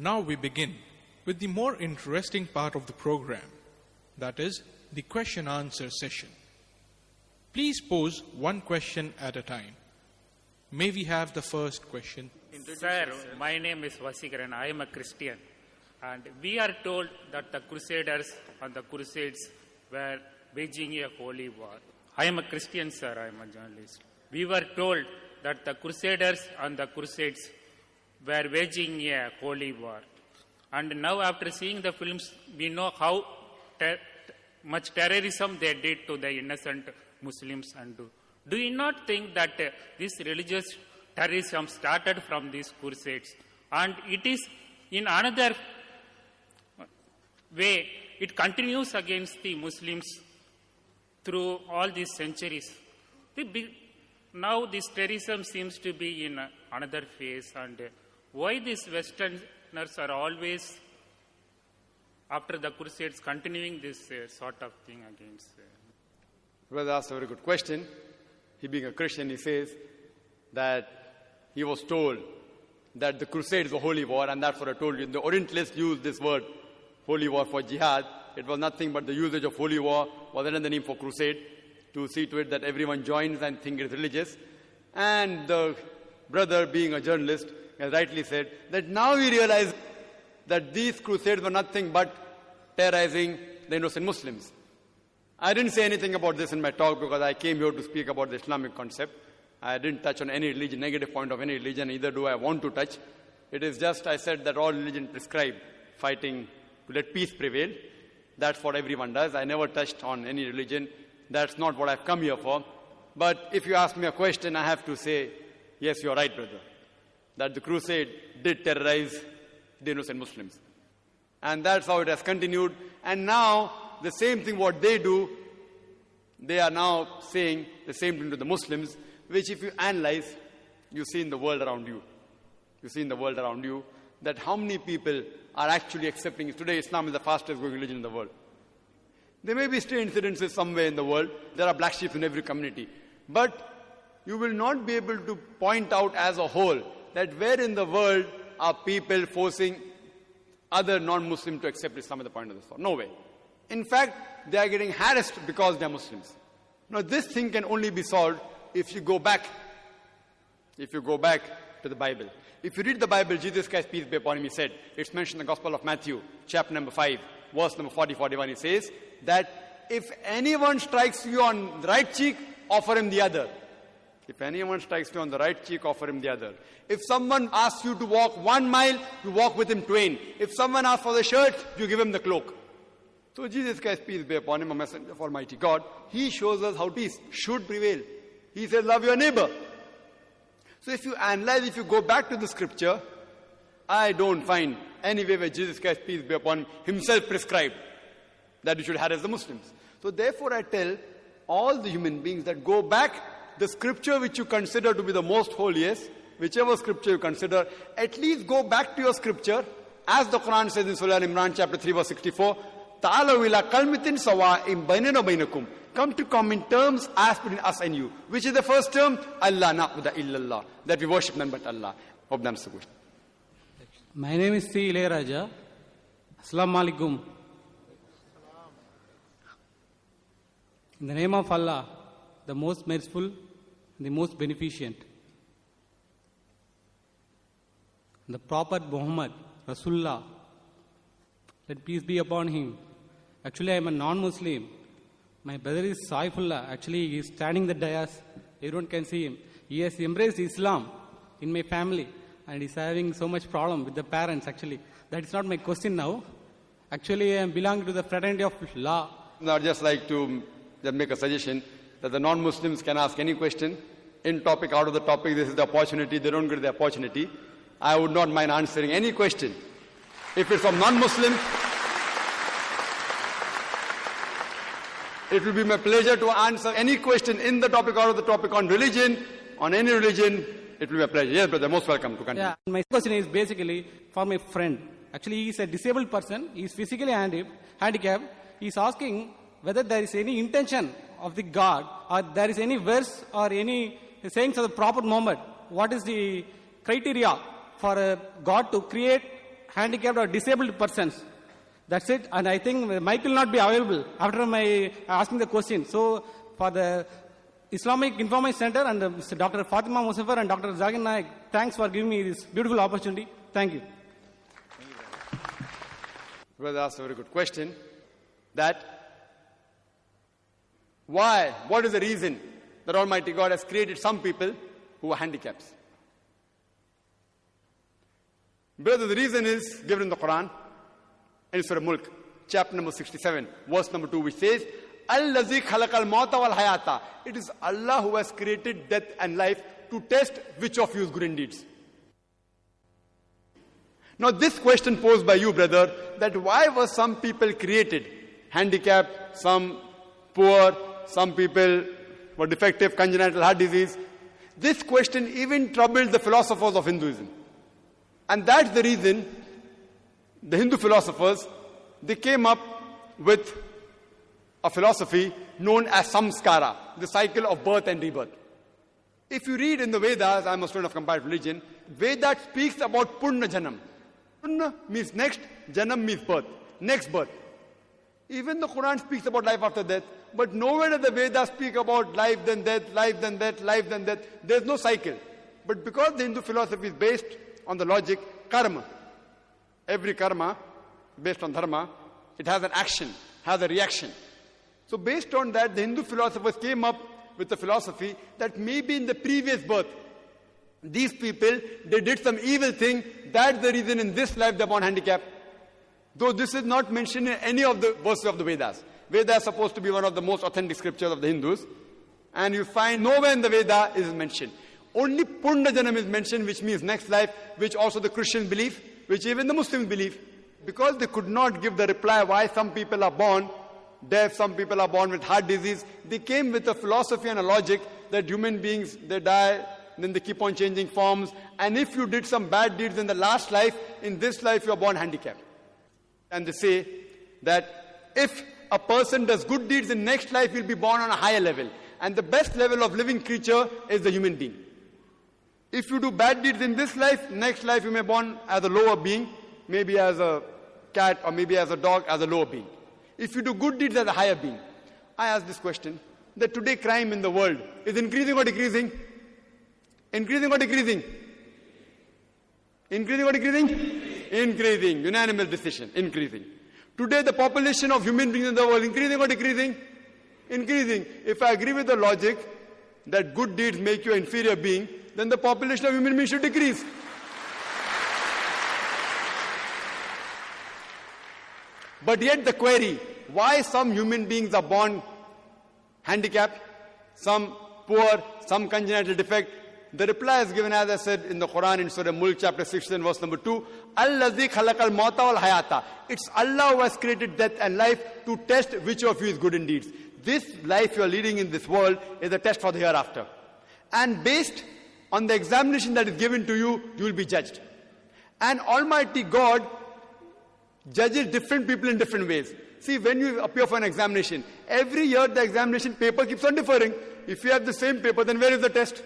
Now we begin with the more interesting part of the program, that is, the question answer session. Please pose one question at a time. May we have the first question? Sir, my name is Vasikaran. I am a Christian. And we are told that the Crusaders and the Crusades were waging a holy war. I am a Christian, sir. I am a journalist. We were told that the Crusaders and the Crusades were waging a holy war. And now, after seeing the films, we know how ter- much terrorism they did to the innocent Muslims. And do, you not think that uh, this religious terrorism started from these crusades? And it is in another way, it continues against the Muslims through all these centuries. The now this terrorism seems to be in another phase, and uh, why these Westerners are always, after the Crusades, continuing this uh, sort of thing against. Uh, Brother asked a very good question. He being a Christian, he says that he was told that the crusade is a holy war, and that's what I told you. The Orientalists used this word, holy war, for jihad. It was nothing but the usage of holy war was another name for crusade to see to it that everyone joins and think it's religious. And the brother, being a journalist, has rightly said that now we realize that these crusades were nothing but terrorizing the innocent Muslims. I didn't say anything about this in my talk because I came here to speak about the Islamic concept. I didn't touch on any religion, negative point of any religion, either do I want to touch. It is just I said that all religion prescribe fighting to let peace prevail. That's what everyone does. I never touched on any religion. That's not what I've come here for. But if you ask me a question, I have to say, yes, you're right, brother. That the crusade did terrorize the innocent Muslims. And that's how it has continued. And now, the same thing what they do, they are now saying the same thing to the Muslims, which if you analyze, you see in the world around you. You see in the world around you that how many people are actually accepting. Today, Islam is the fastest growing religion in the world. There may be stray incidences somewhere in the world. There are black sheep in every community. But you will not be able to point out as a whole that where in the world are people forcing other non-Muslim to accept Islam at the point of the sword. No way. In fact, they are getting harassed because they are Muslims. Now, this thing can only be solved if you go back, if you go back to the Bible. If you read the Bible, Jesus Christ, peace be upon him, he said, it's mentioned in the Gospel of Matthew, chapter number 5, verse number 40, 41, he says that if anyone strikes you on the right cheek, offer him the other. If anyone strikes you on the right cheek, offer him the other. If someone asks you to walk one mile, you walk with him twain. If someone asks for the shirt, you give him the cloak. So Jesus Christ, peace be upon him, a messenger of Almighty God, he shows us how peace should prevail. He says, love your neighbor. So if you analyze, if you go back to the scripture, I don't find anywhere where Jesus Christ, peace be upon him, himself prescribed that you should harass the Muslims. So therefore I tell all the human beings that go back the scripture which you consider to be the most holiest, whichever scripture you consider, at least go back to your scripture, as the Quran says in Surah Imran chapter 3 verse 64, Ta'alaw ila kalmitin sawa'im bainana bainakum. Come to common terms as between us and you. Which is the first term? Allah na'budu illallah. That we worship none but Allah. Hope that answers My name is C. Ile Raja. Assalamu alaikum. In the name of Allah, the most merciful, the most beneficent. The Prophet Muhammad, Rasulullah, let peace be upon him. Actually, I am a non Muslim. My brother is Saifullah. Actually, he is standing the dais. Everyone can see him. He has embraced Islam in my family and he's having so much problem with the parents actually. That is not my question now. Actually, I am belonging to the fraternity of law. I'd just like to just make a suggestion that the non-Muslims can ask any question in topic, out of the topic. This is the opportunity. They don't get the opportunity. I would not mind answering any question. If it's from non-Muslim, it will be my pleasure to answer any question in the topic, out of the topic on religion, on any religion. It will be a pleasure. Yes, brother, most welcome to continue. Yeah, my question is basically for my friend. Actually, he is a disabled person. He is physically handi- handicapped. He is asking whether there is any intention of the God or there is any verse or any sayings of the Prophet Muhammad. What is the criteria for a God to create handicapped or disabled persons? That's it. And I think mic will not be available after my asking the question. So for the Islamic Information Center and uh. Dr. Fatima Musafar and Dr. Zakir Naik, thanks for giving me this beautiful opportunity. Thank you. Brother asked a very good question. That why, what is the reason that Almighty God has created some people who are handicaps? Brother, the reason is given in the Quran in Surah Mulk, chapter number 67, verse number 2, which says, Allazi khalaqal mauta wal hayata. It is Allah who has created death and life to test which of you is good in deeds. Now, this question posed by you, brother, that why were some people created handicapped, some poor, some people were defective, congenital heart disease? This question even troubled the philosophers of Hinduism. And that's the reason the Hindu philosophers they came up with a philosophy known as samskara, the cycle of birth and rebirth. If you read in the Vedas, I'm a student of comparative religion, Veda speaks about Purna Janam. Purna means next, Janam means birth, next birth. Even the Quran speaks about life after death, but nowhere does the Vedas speak about life then death, life then death, life then death. There's no cycle. But because the Hindu philosophy is based on the logic karma, every karma based on dharma, it has an action, has a reaction. So based on that, the Hindu philosophers came up with the philosophy that maybe in the previous birth, these people, they did some evil thing. That's the reason in this life they're born handicapped. Though this is not mentioned in any of the verses of the Vedas. Veda is supposed to be one of the most authentic scriptures of the Hindus. And you find nowhere in the Veda is mentioned. Only Purna Janam is mentioned, which means next life, which also the Christians believe, which even the Muslims believe. Because they could not give the reply why some people are born deaf, some people are born with heart disease. They came with a philosophy and a logic that human beings, they die, then they keep on changing forms. And if you did some bad deeds in the last life, in this life you are born handicapped. And they say that if a person does good deeds in next life, he'll be born on a higher level. And the best level of living creature is the human being. If you do bad deeds in this life, next life you may born as a lower being, maybe as a cat or maybe as a dog, as a lower being. If you do good deeds as a higher being. I ask this question that today crime in the world is increasing or decreasing? Increasing or decreasing? Increasing or decreasing? Increasing. Unanimous decision. Increasing. Today the population of human beings in the world increasing or decreasing? Increasing. If I agree with the logic that good deeds make you an inferior being, then the population of human beings should decrease. But yet the query, why some human beings are born handicapped, some poor, some congenital defect, the reply is given as I said in the Quran in Surah Mulk chapter 16 verse number 2. Allazi khalaqal mauta wal hayata. It's Allah who has created death and life to test which of you is good in deeds. This life you are leading in this world is a test for the hereafter. And based on the examination that is given to you, you will be judged. And Almighty God judges different people in different ways. See, when you appear for an examination, every year the examination paper keeps on differing. If you have the same paper, then where is the test?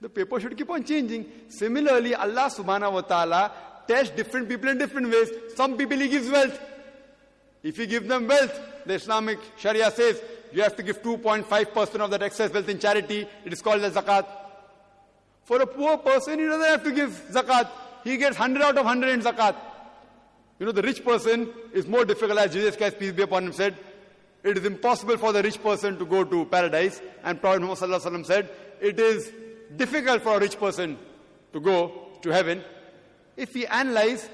The paper should keep on changing. Similarly, Allah subhanahu wa ta'ala tests different people in different ways. Some people He gives wealth. If He gives them wealth, the Islamic Sharia says you have to give 2.5% of that excess wealth in charity. It is called the zakat. For a poor person, he doesn't have to give zakat. He gets 100 out of 100 in zakat. You know, the rich person is more difficult, as Jesus Christ, peace be upon him, said, it is impossible for the rich person to go to paradise. And Prophet Muhammad said, it is difficult for a rich person to go to heaven. If we analyze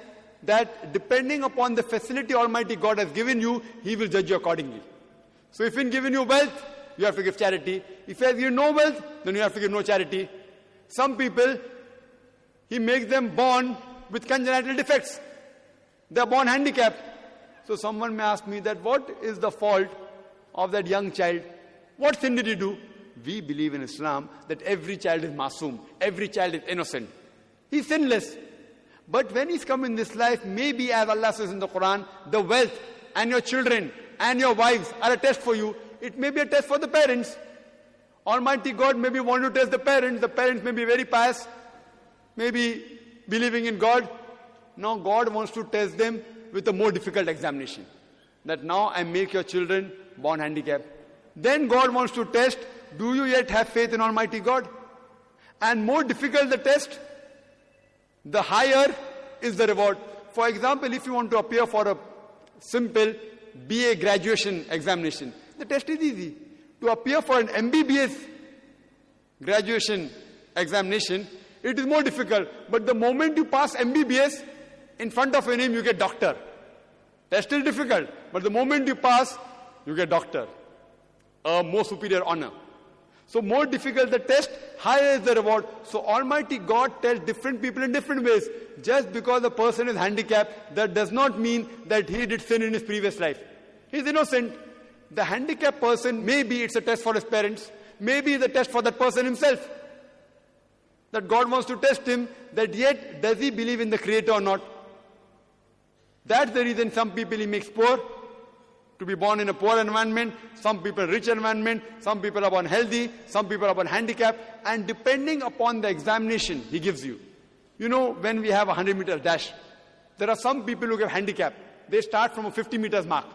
that depending upon the facility Almighty God has given you, He will judge you accordingly. So if He's given you wealth, you have to give charity. If He has given no wealth, then you have to give no charity. Some people, He makes them born with congenital defects. They are born handicapped. So someone may ask me that what is the fault of that young child? What sin did he do? We believe in Islam that every child is masoom, every child is innocent. He's sinless. But when he's come in this life, maybe as Allah says in the Quran, the wealth and your children and your wives are a test for you. It may be a test for the parents. Almighty God maybe want to test the parents. The parents may be very pious, maybe believing in God. Now God wants to test them with a more difficult examination. That now I make your children born handicapped. Then God wants to test do you yet have faith in Almighty God? And more difficult the test, the higher is the reward. For example, if you want to appear for a simple BA graduation examination, the test is easy. To appear for an MBBS graduation examination, it is more difficult. But the moment you pass MBBS, in front of your name you get doctor. Test is difficult, but the moment you pass, you get doctor. A more superior honor. So more difficult the test, higher is the reward. So Almighty God tells different people in different ways. Just because a person is handicapped, that does not mean that he did sin in his previous life. He is innocent. The handicapped person, maybe it's a test for his parents, maybe it's a test for that person himself. That God wants to test him, that yet does he believe in the Creator or not? That's the reason some people he makes poor, to be born in a poor environment, some people rich environment, some people are born healthy, some people are born handicapped, and depending upon the examination he gives you. You know, when we have a 100 meters dash, there are some people who get handicap. They start from a 50 meters mark.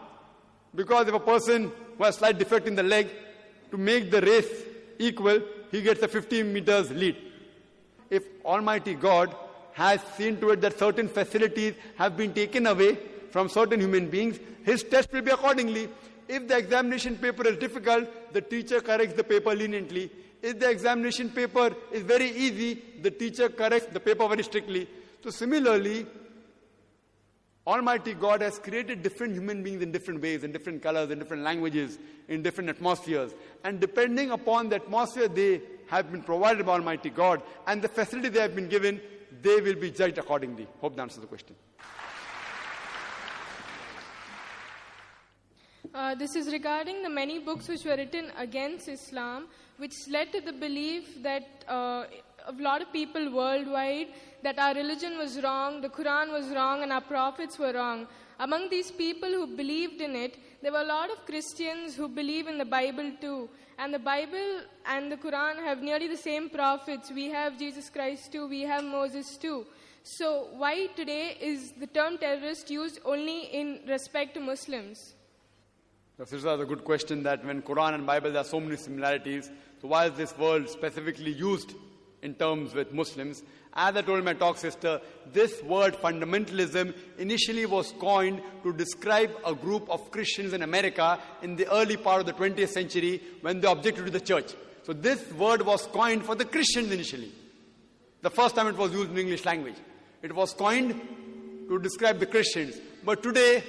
Because if a person who has slight defect in the leg, to make the race equal, he gets a 15 meters lead. If Almighty God has seen to it that certain facilities have been taken away from certain human beings, his test will be accordingly. If the examination paper is difficult, the teacher corrects the paper leniently. If the examination paper is very easy, the teacher corrects the paper very strictly. So similarly, Almighty God has created different human beings in different ways, in different colors, in different languages, in different atmospheres. And depending upon the atmosphere they have been provided by Almighty God and the facility they have been given, they will be judged accordingly. Hope that answers the question. Uh, this is regarding the many books which were written against Islam, which led to the belief that uh, a lot of people worldwide that our religion was wrong, the Quran was wrong, and our prophets were wrong. Among these people who believed in it, there were a lot of Christians who believe in the Bible too. And the Bible and the Quran have nearly the same prophets. We have Jesus Christ too, we have Moses too. So, why today is the term terrorist used only in respect to Muslims? This is a good question that when Quran and Bible there are so many similarities, so why is this word specifically used in terms with Muslims? As I told my talk sister, this word fundamentalism initially was coined to describe a group of Christians in America in the early part of the 20th century when they objected to the church. So this word was coined for the Christians initially. The first time it was used in English language. It was coined to describe the Christians. But today,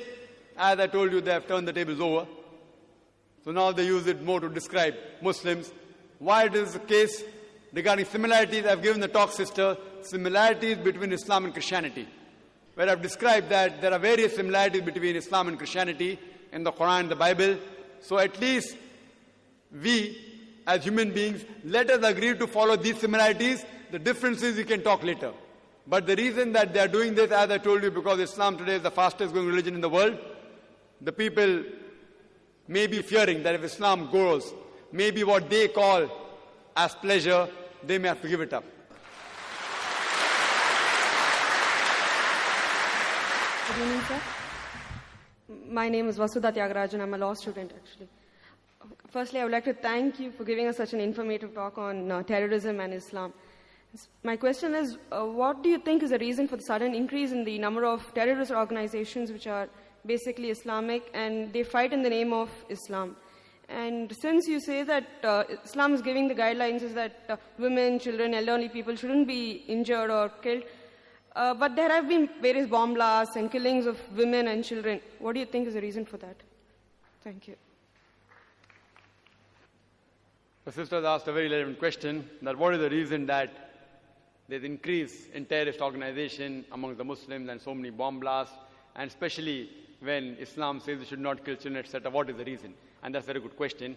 as I told you, they have turned the tables over. So now they use it more to describe Muslims. Why it is the case regarding similarities, I've given the talk, sister, similarities between Islam and Christianity. Where I've described that there are various similarities between Islam and Christianity in the Quran and the Bible. So at least we, as human beings, let us agree to follow these similarities. The differences we can talk later. But the reason that they are doing this, as I told you, because Islam today is the fastest growing religion in the world, the people may be fearing that if Islam grows, maybe what they call as pleasure, they may have to give it up. Good evening, sir. My name is Vasudha Tyagarajan. I'm a law student, actually. Firstly, I would like to thank you for giving us such an informative talk on uh, terrorism and Islam. My question is, uh, what do you think is the reason for the sudden increase in the number of terrorist organizations which are basically Islamic and they fight in the name of Islam? And since you say that uh, Islam is giving the guidelines is that uh, women, children, elderly people shouldn't be injured or killed, uh, but there have been various bomb blasts and killings of women and children. What do you think is the reason for that? Thank you. The sisters asked a very relevant question that what is the reason that there's increase in terrorist organization among the Muslims and so many bomb blasts, and especially when Islam says you should not kill children, etc. What is the reason? And that's a very good question.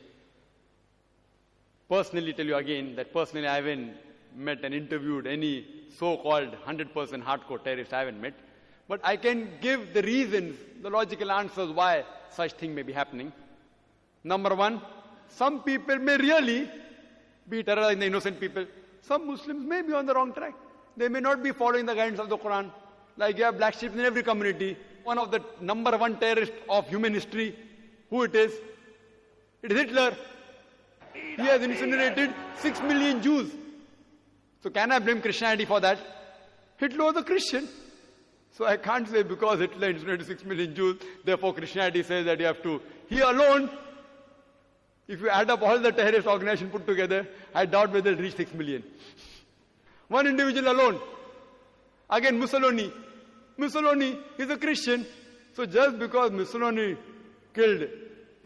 Personally, tell you again that personally I haven't met and interviewed any so-called 100% hardcore terrorist. I haven't met, but I can give the reasons, the logical answers why such thing may be happening. Number one, some people may really be terrorizing the innocent people. Some Muslims may be on the wrong track. They may not be following the guidance of the Quran. Like you have black sheep in every community. One of the number one terrorists of human history, who it is? It is Hitler. he has incinerated 6 million Jews. So can I blame Christianity for that? Hitler was a Christian. So I can't say because Hitler incinerated 6 million Jews, therefore Christianity says that you have to. He alone, if you add up all the terrorist organizations put together, I doubt whether it'll reach 6 million. One individual alone. Again, Mussolini. Mussolini is a Christian. So just because Mussolini killed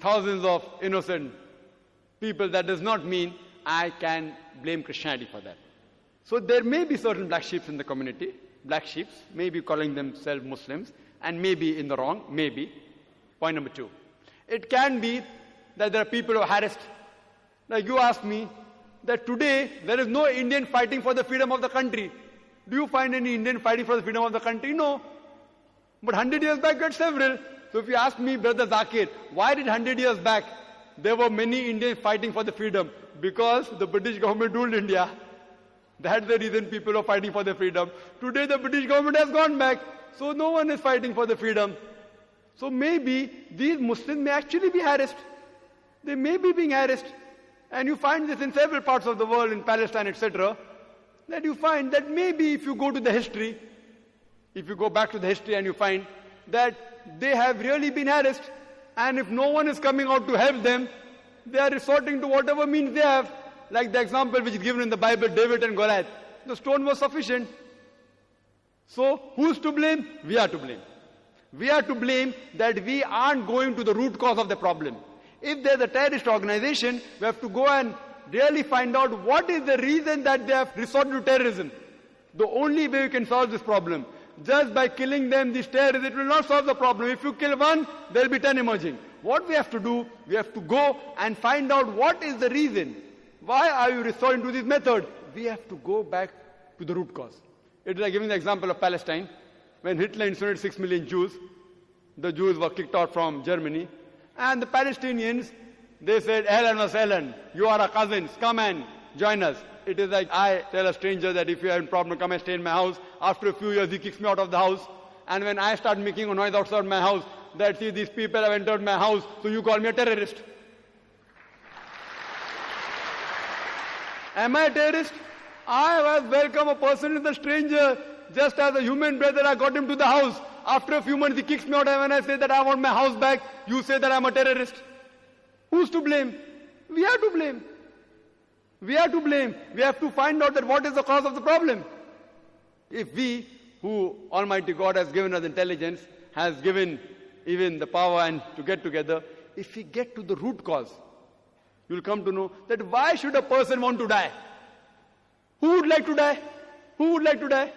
thousands of innocent people, that does not mean I can blame Christianity for that. So there may be certain black sheep in the community, black sheep, maybe calling themselves Muslims, and maybe in the wrong, maybe. Point number two. It can be that there are people who are harassed. Like you asked me that today there is no Indian fighting for the freedom of the country. Do you find any Indian fighting for the freedom of the country? No. But 100 years back, we had several. So if you ask me, Brother Zakir, why did 100 years back there were many Indians fighting for the freedom? Because the British government ruled India. That's the reason people are fighting for their freedom. Today the British government has gone back, so no one is fighting for the freedom. So maybe these Muslims may actually be harassed. They may be being harassed. And you find this in several parts of the world, in Palestine, etc. That you find that maybe if you go to the history, if you go back to the history and you find that they have really been harassed, and if no one is coming out to help them, they are resorting to whatever means they have, like the example which is given in the Bible, David and Goliath. The stone was sufficient. So, who's to blame? We are to blame. We are to blame that we aren't going to the root cause of the problem. If there's a terrorist organization, we have to go and really find out what is the reason that they have resorted to terrorism. The only way we can solve this problem. Just by killing them, these terrorists, it will not solve the problem. If you kill one, there will be ten emerging. What we have to do, we have to go and find out what is the reason. Why are you resorting to this method? We have to go back to the root cause. It is like giving the example of Palestine. When Hitler incinerated six million Jews, the Jews were kicked out from Germany. And the Palestinians, they said, Ellen was Ellen, you are our cousins, come and join us. It is like I tell a stranger that if you have a problem, come and stay in my house. After a few years, he kicks me out of the house. And when I start making a noise outside my house, that see these people have entered my house, so you call me a terrorist. Am I a terrorist? I was welcome a person is a stranger. Just as a human brother, I got him to the house. After a few months, he kicks me out, and when I say that I want my house back, you say that I'm a terrorist. Who's to blame? We are to blame. We are to blame. We have to find out that what is the cause of the problem. If we, who Almighty God has given us intelligence, has given even the power and to get together, if we get to the root cause, you'll come to know that why should a person want to die? Who would like to die? Who would like to die?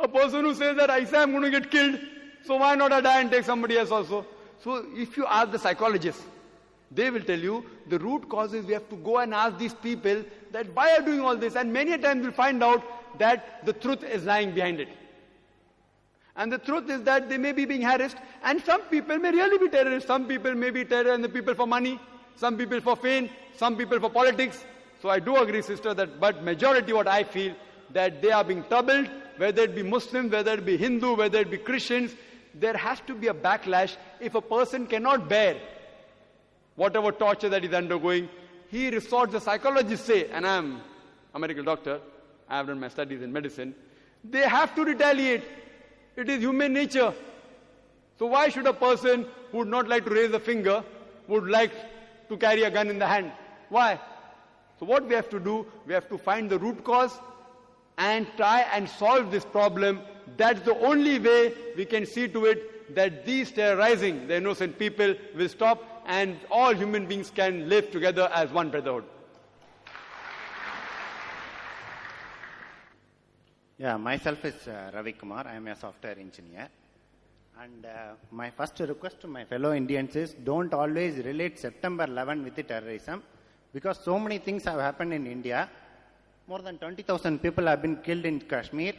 A person who says that I say I'm going to get killed, so why not I die and take somebody else also? So if you ask the psychologists, they will tell you the root causes we have to go and ask these people that why are doing all this? And many a times we'll find out that the truth is lying behind it. And the truth is that they may be being harassed, and some people may really be terrorists. Some people may be terror and the people for money, some people for fame, some people for politics. So I do agree, sister, that but majority what I feel that they are being troubled, whether it be Muslim, whether it be Hindu, whether it be Christians, there has to be a backlash if a person cannot bear whatever torture that he's undergoing. He resorts, the psychologists say, and I'm a medical doctor, I have done my studies in medicine, they have to retaliate. It is human nature. So why should a person who would not like to raise a finger would like to carry a gun in the hand? Why? So what we have to do, we have to find the root cause and try and solve this problem. That's the only way we can see to it that these terrorizing the innocent people will stop and all human beings can live together as one brotherhood. Yeah, myself is uh, Ravi Kumar. I am a software engineer. And uh, my first request to my fellow Indians is don't always relate September 11 with terrorism because so many things have happened in India. More than 20,000 people have been killed in Kashmir.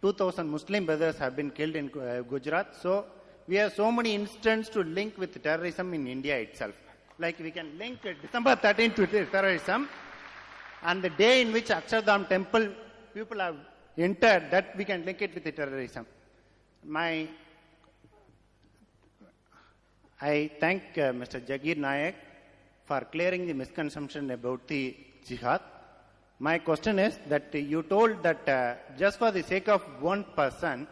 2,000 Muslim brothers have been killed in uh, Gujarat. So we have so many instances to link with terrorism in India itself. Like we can link December 13 to terrorism and the day in which Akshardham temple people have entered, that we can link it with terrorism. My, I thank uh, Mr. Jagir Nayak for clearing the misconception about the jihad. My question is that you told that uh, just for the sake of one person,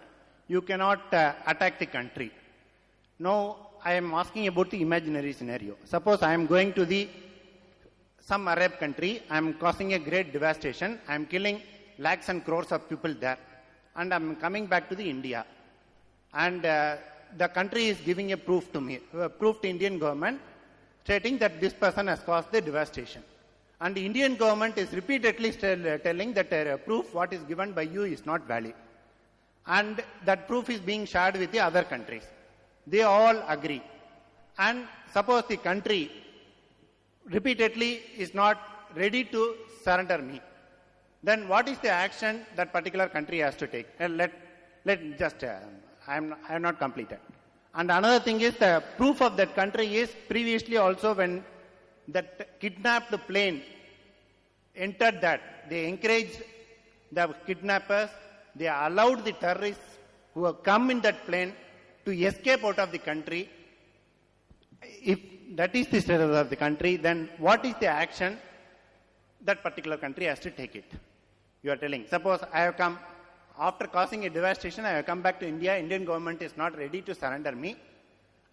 you cannot uh, attack the country. Now, I am asking about the imaginary scenario. Suppose I am going to the some Arab country, I am causing a great devastation, I am killing lakhs and crores of people there, and I am coming back to the India. And uh, the country is giving a proof to me, uh, proof to Indian government, stating that this person has caused the devastation. And the Indian government is repeatedly tell, telling that uh, proof what is given by you is not valid. And that proof is being shared with the other countries. They all agree. And suppose the country repeatedly is not ready to surrender me, then what is the action that particular country has to take? Uh, let, let just, uh, I am, I am not completed. And another thing is the proof of that country is previously also when that kidnapped plane entered that, they encouraged the kidnappers, they allowed the terrorists who have come in that plane to escape out of the country. If that is the status of the country, then what is the action that particular country has to take it? You are telling. Suppose I have come after causing a devastation, I have come back to India. Indian government is not ready to surrender me,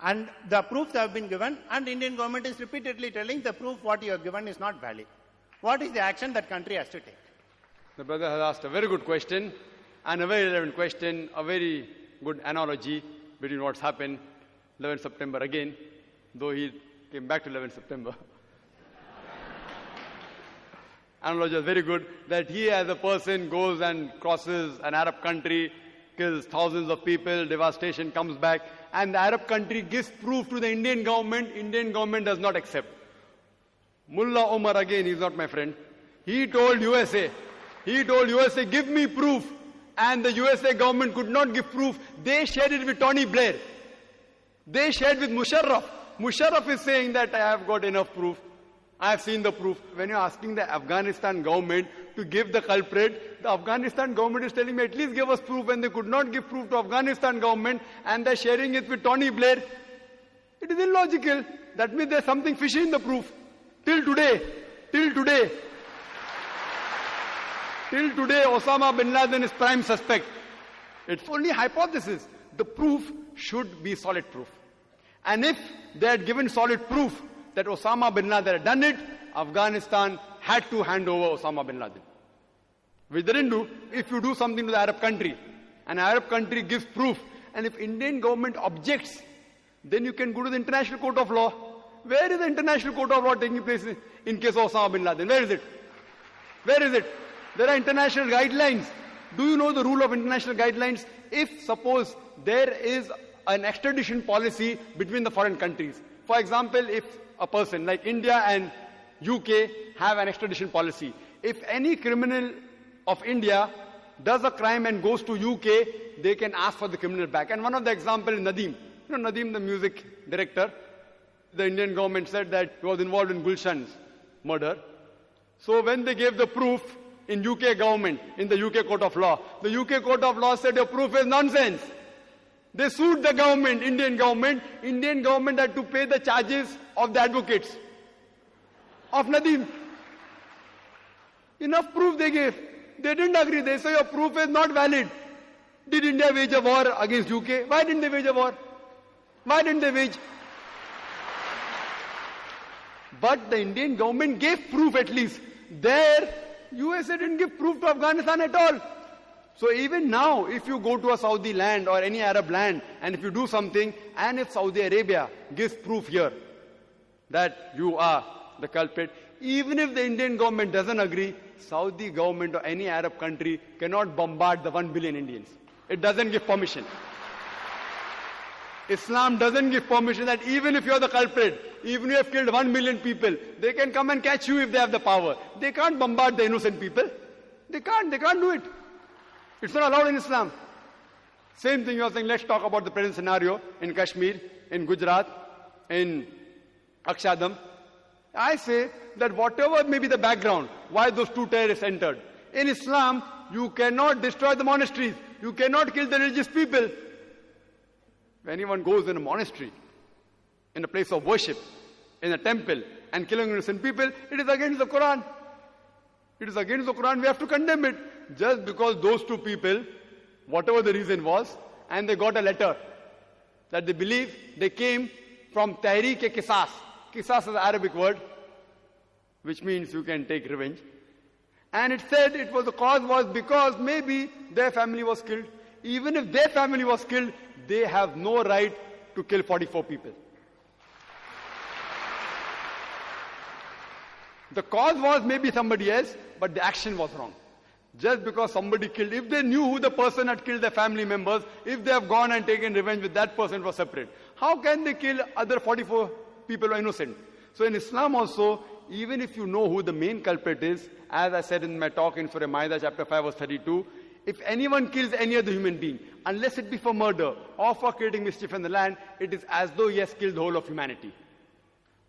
and the proofs have been given, and Indian government is repeatedly telling the proof what you have given is not valid. What is the action that country has to take? The brother has asked a very good question and a very relevant question, a very good analogy between what's happened 11 September again, though he came back to 11 September. analogy is very good that he as a person goes and crosses an Arab country, kills thousands of people, devastation comes back, and the Arab country gives proof to the Indian government, Indian government does not accept. Mullah Omar again, he's not my friend. He told USA, he told USA, give me proof. And the USA government could not give proof. They shared it with Tony Blair. They shared with Musharraf. Musharraf is saying that I have got enough proof. I have seen the proof. When you're asking the Afghanistan government to give the culprit, the Afghanistan government is telling me at least give us proof when they could not give proof to Afghanistan government and they're sharing it with Tony Blair. It is illogical. That means there's something fishy in the proof. Till today, till today, till today Osama bin Laden is prime suspect. It's only hypothesis. The proof should be solid proof. And if they had given solid proof that Osama bin Laden had done it, Afghanistan had to hand over Osama bin Laden. Which didn't do. If you do something to the Arab country, an Arab country gives proof, and if Indian government objects, then you can go to the International Court of Law. Where is the International Court of Law taking place in case of Osama bin Laden? Where is it? Where is it? There are international guidelines. Do you know the rule of international guidelines? If suppose there is an extradition policy between the foreign countries. For example, if a person like India and UK have an extradition policy, if any criminal of India does a crime and goes to UK, they can ask for the criminal back. And one of the examples is Nadeem. You know Nadeem, the music director. The Indian government said that he was involved in Gulshan's murder. So when they gave the proof in UK government, in the UK court of law, the UK court of law said your proof is nonsense. They sued the government, Indian government. Indian government had to pay the charges of the advocates of Nadeem. Enough proof they gave. They didn't agree. They say your proof is not valid. Did India wage a war against UK? Why didn't they wage a war? Why didn't they wage? But the Indian government gave proof at least. There, USA didn't give proof to Afghanistan at all. So even now, if you go to a Saudi land or any Arab land, and if you do something, and if Saudi Arabia gives proof here that you are the culprit, even if the Indian government doesn't agree, Saudi government or any Arab country cannot bombard the 1 billion Indians. It doesn't give permission. Islam doesn't give permission that even if you're the culprit, even if you have killed 1 million people, they can come and catch you if they have the power. They can't bombard the innocent people. They can't, they can't do it. It's not allowed in Islam. Same thing you're saying, let's talk about the present scenario in Kashmir, in Gujarat, in Akshadam. I say that whatever may be the background, why those two terrorists entered, in Islam, you cannot destroy the monasteries. You cannot kill the religious people. If anyone goes in a monastery, in a place of worship, in a temple, and killing innocent people, it is against the Quran. It is against the Quran. We have to condemn it. Just because those two people, whatever the reason was, and they got a letter that they believe they came from Tahrik-e-Qisas. Qisas is an Arabic word, which means you can take revenge. And it said it was the cause was because maybe their family was killed. Even if their family was killed, they have no right to kill 44 people. The cause was maybe somebody else, but the action was wrong. Just because somebody killed, if they knew who the person had killed their family members, if they have gone and taken revenge with that person, it was separate. How can they kill other 44 people who are innocent? So in Islam also, even if you know who the main culprit is, as I said in my talk in Surah Maida chapter 5 verse 32, if anyone kills any other human being, unless it be for murder or for creating mischief in the land, it is as though he has killed the whole of humanity.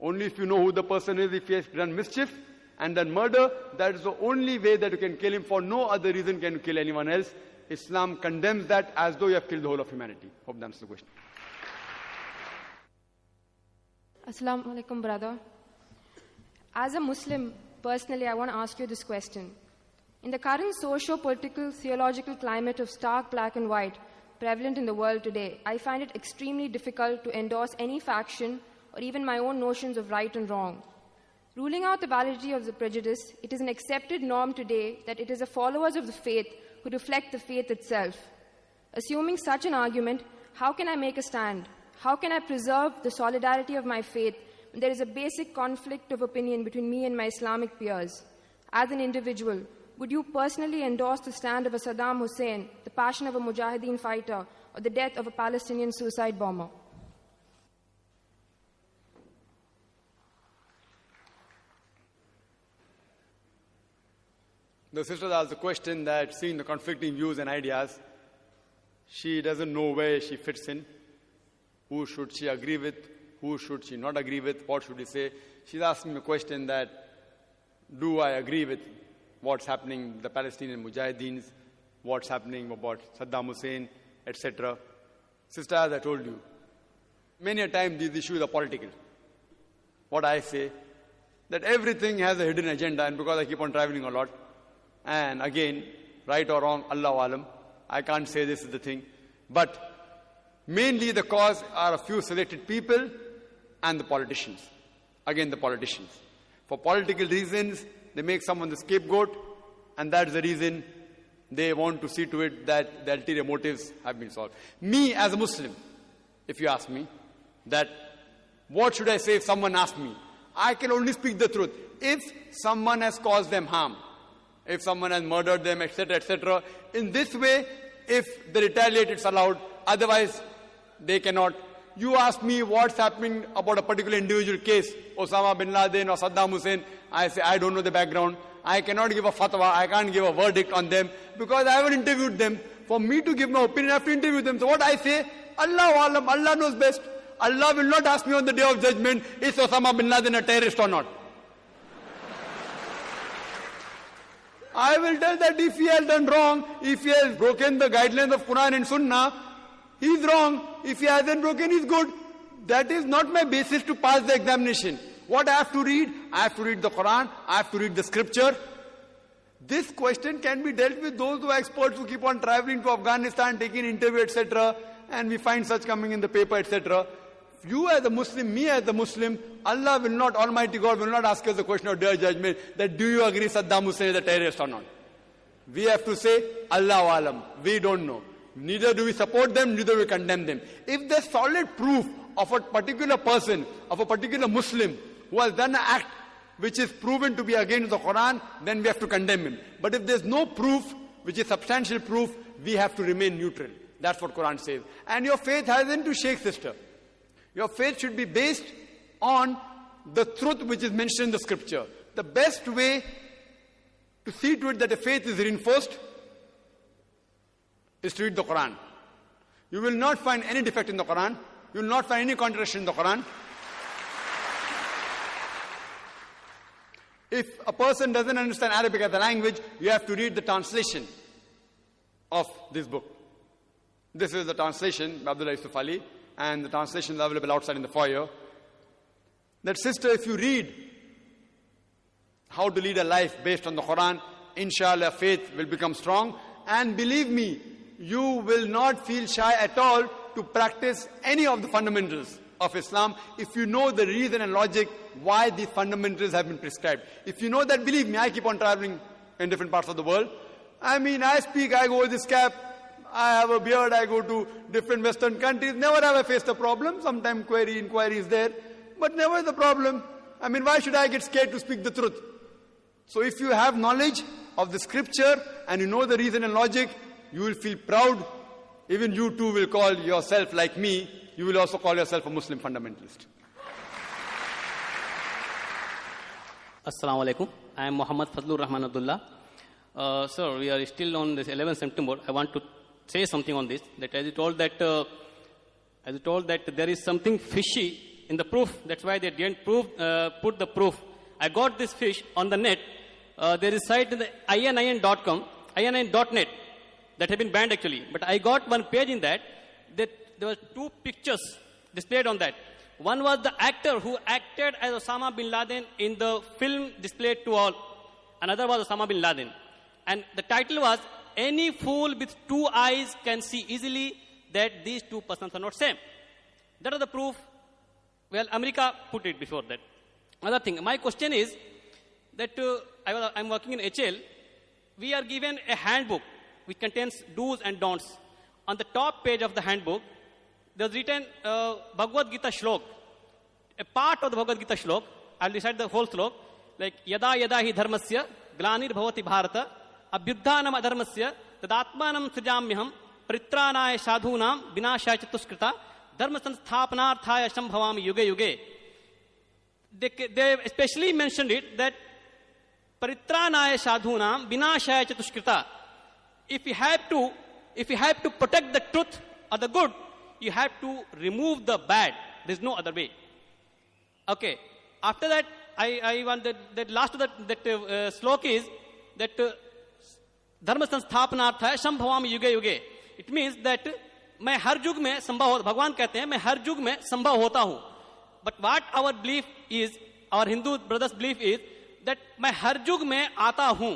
Only if you know who the person is, if he has done mischief and done murder, that is the only way that you can kill him. For no other reason can you kill anyone else. Islam condemns that as though you have killed the whole of humanity. Hope that answers the question. Assalamu alaikum, brother. As a Muslim, personally, I want to ask you this question. In the current socio political, theological climate of stark black and white prevalent in the world today, I find it extremely difficult to endorse any faction or even my own notions of right and wrong. Ruling out the validity of the prejudice, it is an accepted norm today that it is the followers of the faith who reflect the faith itself. Assuming such an argument, how can I make a stand? How can I preserve the solidarity of my faith when there is a basic conflict of opinion between me and my Islamic peers? As an individual, would you personally endorse the stand of a Saddam Hussein, the passion of a Mujahideen fighter, or the death of a Palestinian suicide bomber? The sister asked the question that seeing the conflicting views and ideas, she doesn't know where she fits in. Who should she agree with? Who should she not agree with? What should she say? She's asking a question that do I agree with what's happening, the Palestinian Mujahideens, what's happening about Saddam Hussein, etc. Sister, as I told you, many a time these issues are political. What I say, that everything has a hidden agenda, and because I keep on traveling a lot, and again, right or wrong, Allah alam, I can't say this is the thing. But mainly the cause are a few selected people and the politicians. Again, the politicians. For political reasons, they make someone the scapegoat, and that's the reason they want to see to it that the ulterior motives have been solved. Me, as a Muslim, if you ask me, that what should I say if someone asks me? I can only speak the truth. If someone has caused them harm, if someone has murdered them, etc., etc. In this way, if they retaliate, it's allowed. Otherwise, they cannot. You ask me what's happening about a particular individual case, Osama bin Laden or Saddam Hussein. I say, I don't know the background. I cannot give a fatwa. I can't give a verdict on them because I haven't interviewed them. For me to give my opinion, I have to interview them. So what I say, Allah alam, Allah knows best. Allah will not ask me on the day of judgment, is Osama bin Laden a terrorist or not? I will tell that if he has done wrong, if he has broken the guidelines of Quran and Sunnah, he is wrong. If he hasn't broken, he is good. That is not my basis to pass the examination. What I have to read? I have to read the Quran, I have to read the scripture. This question can be dealt with those who are experts who keep on traveling to Afghanistan, taking interview, etc. And we find such coming in the paper, etc. You as a Muslim, me as a Muslim, Allah will not, Almighty God will not ask us the question of day judgment that do you agree Saddam Hussein is a terrorist or not? We have to say, Allah alam. We don't know. Neither do we support them, neither do we condemn them. If there's solid proof of a particular person, of a particular Muslim, who has done an act which is proven to be against the Quran, then we have to condemn him. But if there's no proof, which is substantial proof, we have to remain neutral. That's what Quran says. And your faith hasn't to shake, sister. Your faith should be based on the truth which is mentioned in the scripture. The best way to see to it that a faith is reinforced is to read the Quran. You will not find any defect in the Quran. You will not find any contradiction in the Quran. If a person doesn't understand Arabic as a language, you have to read the translation of this book. This is the translation by Abdullah Yusuf Ali, and the translation is available outside in the foyer. That sister, if you read how to lead a life based on the Quran, inshallah faith will become strong. And believe me, you will not feel shy at all to practice any of the fundamentals of Islam if you know the reason and logic why these fundamentals have been prescribed. If you know that, believe me, I keep on traveling in different parts of the world. I mean, I speak, I go with this cap, I have a beard, I go to different Western countries. Never have I faced a problem. Sometimes query, inquiry is there, but never the problem. I mean, why should I get scared to speak the truth? So if you have knowledge of the scripture and you know the reason and logic, you will feel proud. Even you too will call yourself like me. You will also call yourself a Muslim fundamentalist. Assalamu alaikum. I am Muhammad Fadlur Rahman Abdullah. Uh, sir, we are still on this 11th September. I want to say something on this. That as you told that, uh, as you told that there is something fishy in the proof. That's why they didn't prove, uh, put the proof. I got this fish on the net. Uh, there is site in theinin.com, inin.net that have been banned actually. But I got one page in that that there were two pictures displayed on that. One was the actor who acted as Osama bin Laden in the film displayed to all. Another was Osama bin Laden. And the title was Any Fool with Two Eyes Can See Easily That These Two Persons Are Not Same. That was the proof. Well, America put it before that. Another thing, my question is that uh, I I'm working in HL. We are given a handbook which contains do's and don'ts. On the top page of the handbook, there's written uh, Bhagavad Gita shlok. A part of the Bhagavad Gita shlok, I'll recite the whole shlok, like Yada Yada hi dharmasya glanir bhavati bharata abhyudhanam adharmasya tadatmanam srijamyaham परित्राणाय साधूनाम विनाशाय चतुष्कृता धर्म संस्थापनार्थाय संभवामि युगे युगे they, they especially mentioned it that paritranaya sadhunam vinashaya chatushkrita if you have to if you have to protect the truth or the good you have to remove the bad. There's no other way. Okay. After that i i want that, that last that that uh, slok is that uh, धर्म संस्थापनार्थ है संभवाम युगे युगे it means that मैं हर युग में संभव हो भगवान कहते हैं मैं हर युग में संभव होता हूं। But what our belief is our Hindu brothers belief is that मैं हर युग में आता हूं।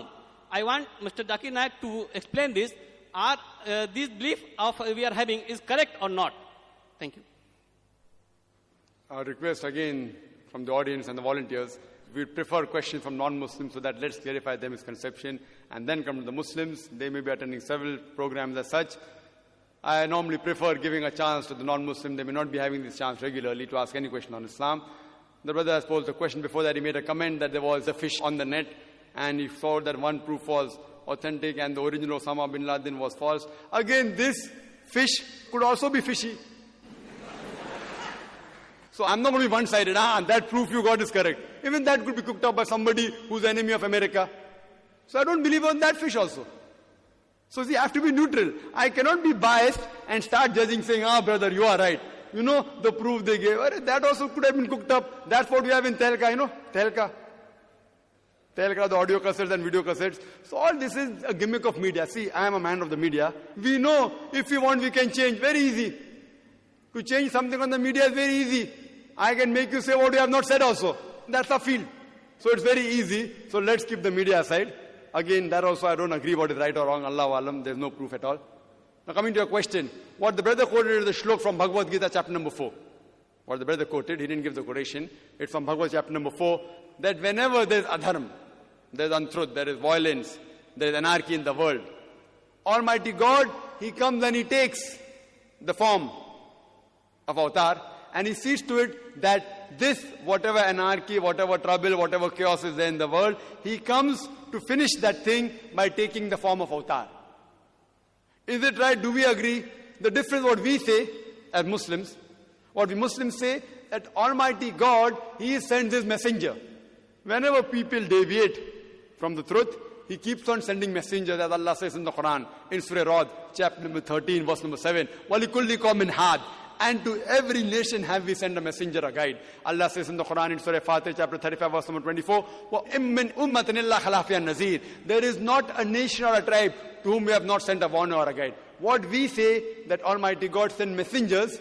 I want Mr. Zakir Naik to explain this. Are uh, this belief of uh, we are having is correct or not? Thank you. A request again from the audience and the volunteers. We prefer questions from non-Muslims so that let's clarify their misconception and then come to the Muslims. They may be attending several programs as such. I normally prefer giving a chance to the non-Muslim. They may not be having this chance regularly to ask any question on Islam. The brother has posed a question before that. He made a comment that there was a fish on the net and he saw that one proof was authentic and the original Osama bin Laden was false. Again, this fish could also be fishy. So I'm not going to be one-sided. Ah, that proof you got is correct. Even that could be cooked up by somebody who's enemy of America. So I don't believe on that fish also. So see, I have to be neutral. I cannot be biased and start judging saying, ah, brother, you are right. You know, the proof they gave. That also could have been cooked up. That's what we have in Telka, you know, Telka. Telka, the audio cassettes and video cassettes. So all this is a gimmick of media. See, I am a man of the media. We know if we want, we can change. Very easy. To change something on the media is very easy. I can make you say what you have not said also. That's a field. So it's very easy. So let's keep the media aside. Again, that also I don't agree what is right or wrong. Allah alam, there's no proof at all. Now coming to your question, what the brother quoted is the shlok from Bhagavad Gita chapter number 4. What the brother quoted, he didn't give the quotation. It's from Bhagavad chapter number 4, that whenever there's adharm, there's untruth, there is violence, there is anarchy in the world, Almighty God, He comes and He takes the form of avatar and He sees to it that this, whatever anarchy, whatever trouble, whatever chaos is there in the world, He comes to finish that thing by taking the form of avatar. Is it right? Do we agree? The difference what we say as Muslims, what we Muslims say, that Almighty God, He sends His messenger. Whenever people deviate from the truth, He keeps on sending messengers, as Allah says in the Quran, in Surah Rad, chapter number 13, verse number 7. وَلِكُلِّ قَوْمٍ had. And to every nation have we sent a messenger, a guide. Allah says in the Quran in Surah Fatih, chapter 35, verse number 24, وَإِمِّنْ أُمَّةٍ إِلَّا خَلَافِيًا nazir. There is not a nation or a tribe to whom we have not sent a warner or a guide. What we say, that Almighty God sent messengers,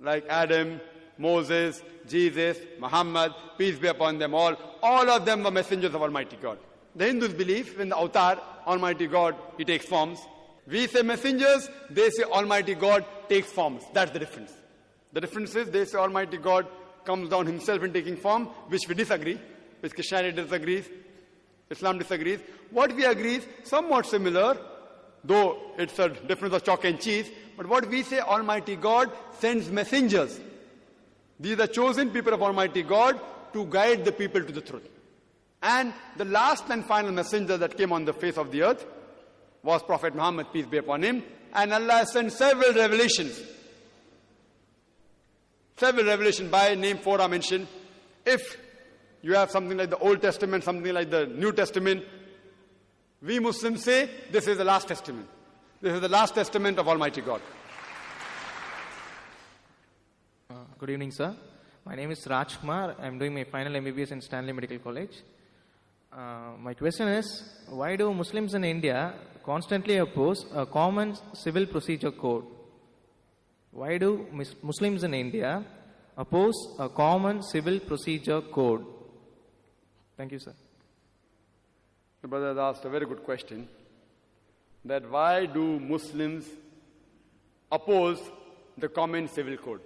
like Adam, Moses, Jesus, Muhammad, peace be upon them all, all of them were messengers of Almighty God. The Hindus believe when the avatar, Almighty God, he takes forms. We say messengers, they say Almighty God takes forms. That's the difference. The difference is they say Almighty God comes down himself in taking form, which we disagree, which Christianity disagrees, Islam disagrees. What we agree is somewhat similar, though it's a difference of chalk and cheese. But what we say, Almighty God sends messengers. These are chosen people of Almighty God to guide the people to the truth. And the last and final messenger that came on the face of the earth was Prophet Muhammad, peace be upon him. And Allah sent several revelations. Several revelations by name four are mentioned. If you have something like the Old Testament, something like the New Testament, we Muslims say this is the last testament. This is the last testament of Almighty God. Uh, good evening, sir. My name is Raj Kumar. I'm doing my final MBBS in Stanley Medical College. Uh, my question is why do Muslims in India constantly oppose a common civil procedure code? Why do Mus- Muslims in India oppose a common civil procedure code? Thank you, sir. The brother has asked a very good question that why do Muslims oppose the common civil code?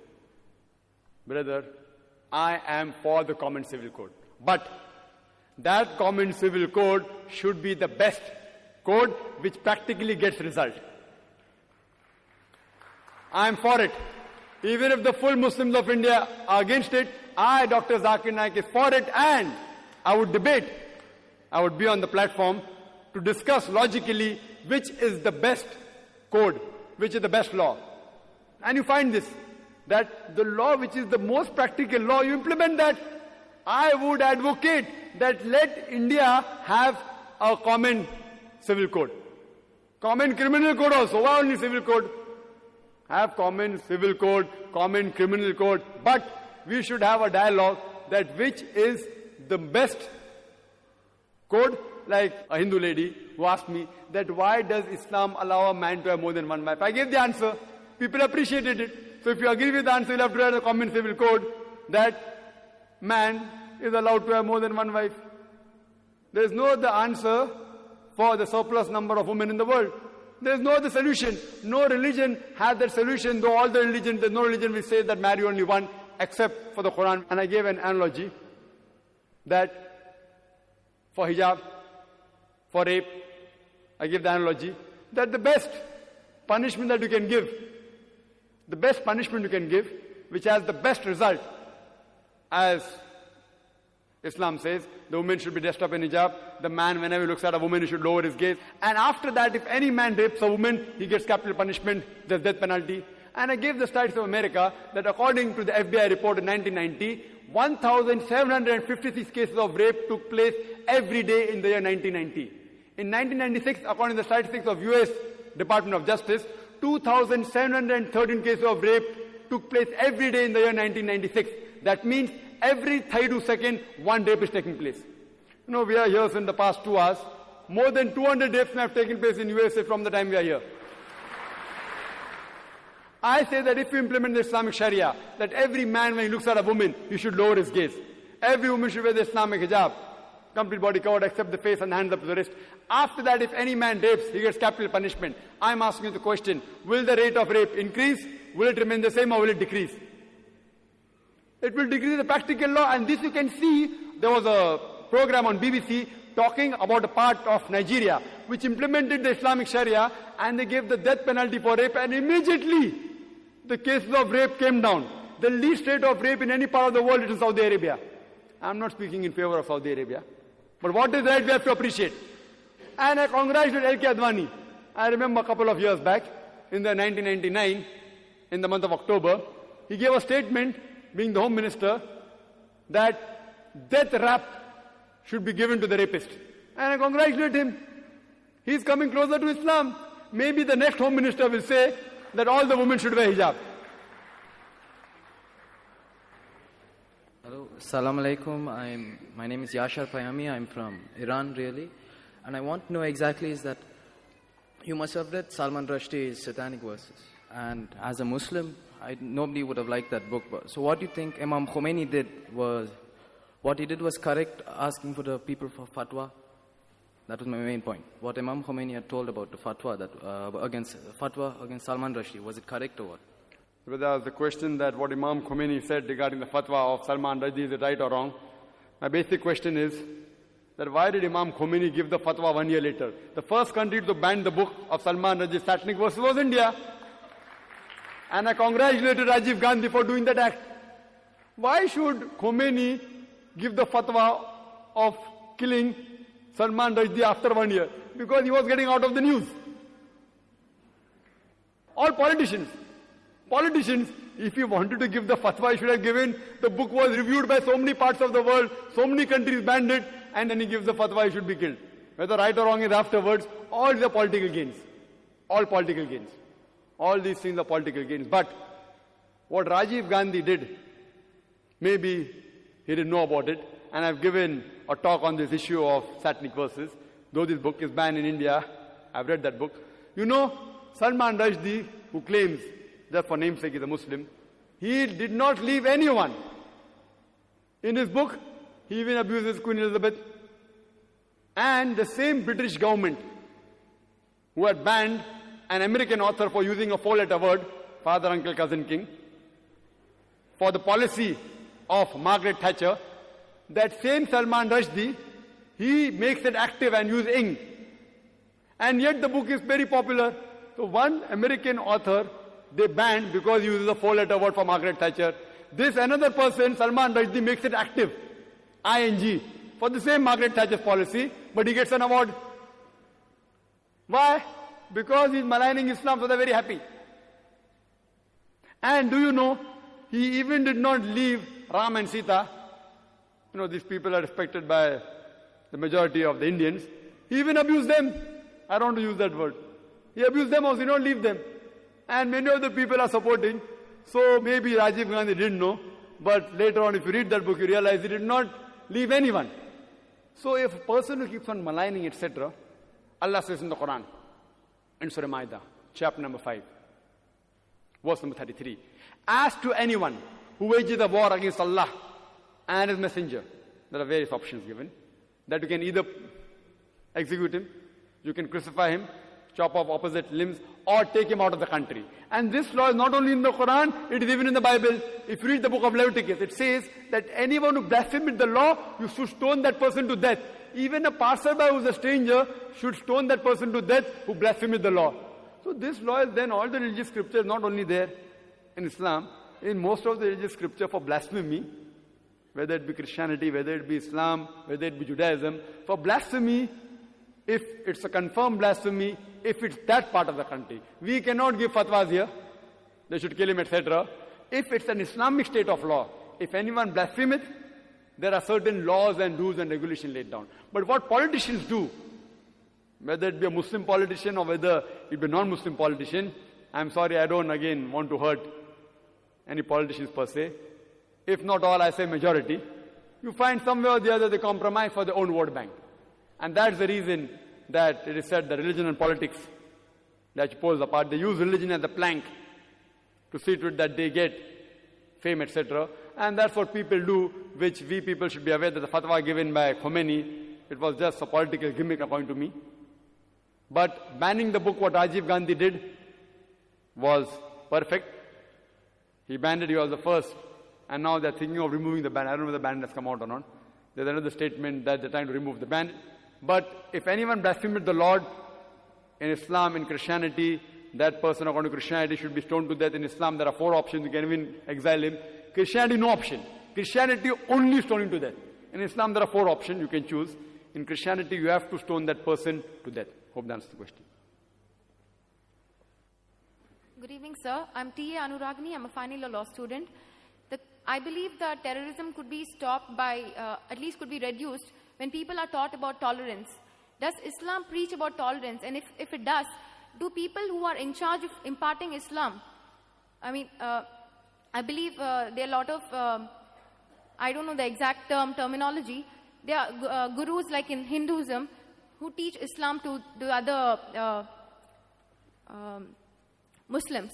Brother, I am for the common civil code. But that common civil code should be the best code which practically gets result. I am for it. Even if the full Muslims of India are against it, I, Dr. Zakir Naik, is for it and I would debate. I would be on the platform to discuss logically which is the best code, which is the best law. And you find this, that the law which is the most practical law, you implement that. I would advocate that let India have a common civil code. Common criminal code also. Why only civil code? Have common civil code, common criminal code, but we should have a dialogue that which is the best code, like a Hindu lady who asked me that why does Islam allow a man to have more than one wife? I gave the answer. People appreciated it. So if you agree with the answer, you'll have to have a common civil code that man is allowed to have more than one wife. There is no other answer for the surplus number of women in the world. There is no other solution. No religion has that solution, though all the religions, there's no religion which says that marry only one, except for the Quran. And I gave an analogy that for hijab, for rape, I give the analogy that the best punishment that you can give, the best punishment you can give, which has the best result, as Islam says, the woman should be dressed up in hijab. The man, whenever he looks at a woman, he should lower his gaze. And after that, if any man rapes a woman, he gets capital punishment, there's death penalty. And I gave the stats of America that according to the FBI report in 1990, 1,756 cases of rape took place every day in the year 1990. In 1996, according to the statistics of US Department of Justice, 2,713 cases of rape took place every day in the year 1996. That means every 32 seconds, one rape is taking place. You know, we are here in the past two hours. More than 200 rapes have taken place in USA from the time we are here. I say that if you implement the Islamic Sharia, that every man when he looks at a woman, he should lower his gaze. Every woman should wear the Islamic hijab. Complete body covered except the face and hands up to the wrist. After that, if any man rapes, he gets capital punishment. I'm asking you the question, will the rate of rape increase? Will it remain the same or will it decrease? It will decrease the practical law and this you can see, there was a program on BBC talking about a part of Nigeria which implemented the Islamic Sharia and they gave the death penalty for rape and immediately the cases of rape came down. The least rate of rape in any part of the world is in Saudi Arabia. I'm not speaking in favor of Saudi Arabia. But what is right we have to appreciate. And I congratulate L.K. Advani. I remember a couple of years back, in the 1999, in the month of October, he gave a statement, being the Home Minister, that death rap should be given to the rapist. And I congratulate him. He's coming closer to Islam. Maybe the next Home Minister will say that all the women should wear hijab. Hello, Salam alaikum. I'm, my name is Yashar Payami. I'm from Iran, really. And I want to know exactly is that you must have read Salman Rushdie's Satanic Verses. and as a Muslim, I, nobody would have liked that book. So, what do you think Imam Khomeini did was, what he did was correct, asking for the people for fatwa? That was my main point. What Imam Khomeini had told about the fatwa that uh, against fatwa against Salman Rushdie was it correct or what? Whether the question that what Imam Khomeini said regarding the fatwa of Salman Rushdie is it right or wrong? My basic question is that why did Imam Khomeini give the fatwa one year later? The first country to ban the book of Salman Rushdie's satanic verses was India. And I congratulated Rajiv Gandhi for doing that act. Why should Khomeini give the fatwa of killing Salman Rushdie after one year? Because he was getting out of the news. All politicians, politicians, if he wanted to give the fatwa, he should have given. The book was reviewed by so many parts of the world, so many countries banned it, and then he gives the fatwa, he should be killed. Whether right or wrong is afterwards, all the political gains. All political gains. All these things are political gains. But what Rajiv Gandhi did, maybe he didn't know about it, and I've given a talk on this issue of satanic verses. Though this book is banned in India, I've read that book. You know, Salman Rushdie, who claims just for namesake is a Muslim, he did not leave anyone. In his book, even abuses Queen Elizabeth. And the same British government who had banned an American author for using a four letter word, father, uncle, cousin, king, for the policy of Margaret Thatcher, that same Salman Rushdie, he makes it active and use ing. And yet the book is very popular. So one American author, they banned because he uses a four letter word for Margaret Thatcher. This another person, Salman Rushdie, makes it active. ING. For the same Margaret Thatcher's policy, but he gets an award. Why? Because he's maligning Islam, so they're very happy. And do you know, he even did not leave Ram and Sita. You know, these people are respected by the majority of the Indians. He even abused them. I don't want to use that word. He abused them also, he did not leave them. And many of the people are supporting. So maybe Rajiv Gandhi didn't know. But later on, if you read that book, you realize he did not leave anyone. So if a person who keeps on maligning, etc., Allah says in the Quran, in Surah Maida, chapter number 5, verse number 33, As to anyone who wages a war against Allah and His Messenger, there are various options given, that you can either execute him, you can crucify him, chop off opposite limbs, or take him out of the country. And this law is not only in the Quran, it is even in the Bible. If you read the book of Leviticus, it says that anyone who blasphemes the law, you should stone that person to death. Even a passerby who is a stranger should stone that person to death who blasphemes the law. So this law is then all the religious scriptures, not only there in Islam, in most of the religious scripture for blasphemy, whether it be Christianity, whether it be Islam, whether it be Judaism, for blasphemy, if it's a confirmed blasphemy, if it's that part of the country. We cannot give fatwas here. They should kill him, etc. If it's an Islamic state of law, if anyone blasphemeth, there are certain laws and rules and regulations laid down. But what politicians do, whether it be a Muslim politician or whether it be a non-Muslim politician, I'm sorry, I don't again want to hurt any politicians per se. If not all, I say majority. You find somewhere or the other they compromise for their own vote bank. And that's the reason that it is said that religion and politics, that you pulls apart. They use religion as a plank to see to it that they get fame, etc. And that's what people do, which we people should be aware that the fatwa given by Khomeini, it was just a political gimmick according to me. But banning the book, what Rajiv Gandhi did, was perfect. He banned it, he was the first. And now they're thinking of removing the ban. I don't know whether the ban has come out or not. There's another statement that they're trying to remove the ban. But if anyone blasphemed the Lord in Islam, in Christianity, that person according to Christianity should be stoned to death. In Islam, there are four options. You can even exile him. Christianity, no option. Christianity, only stoning to death. In Islam, there are four options you can choose. In Christianity, you have to stone that person to death. Hope that answers the question. Good evening, sir. I'm T.A. Anuragni. I'm a final law student. The, I believe that terrorism could be stopped by, uh, at least could be reduced, when people are taught about tolerance. Does Islam preach about tolerance? And if, if it does, do people who are in charge of imparting Islam, I mean, uh, I believe uh, there are a lot of, um I don't know the exact term, terminology, there are uh, gurus like in Hinduism who teach Islam to the other uh, um, Muslims.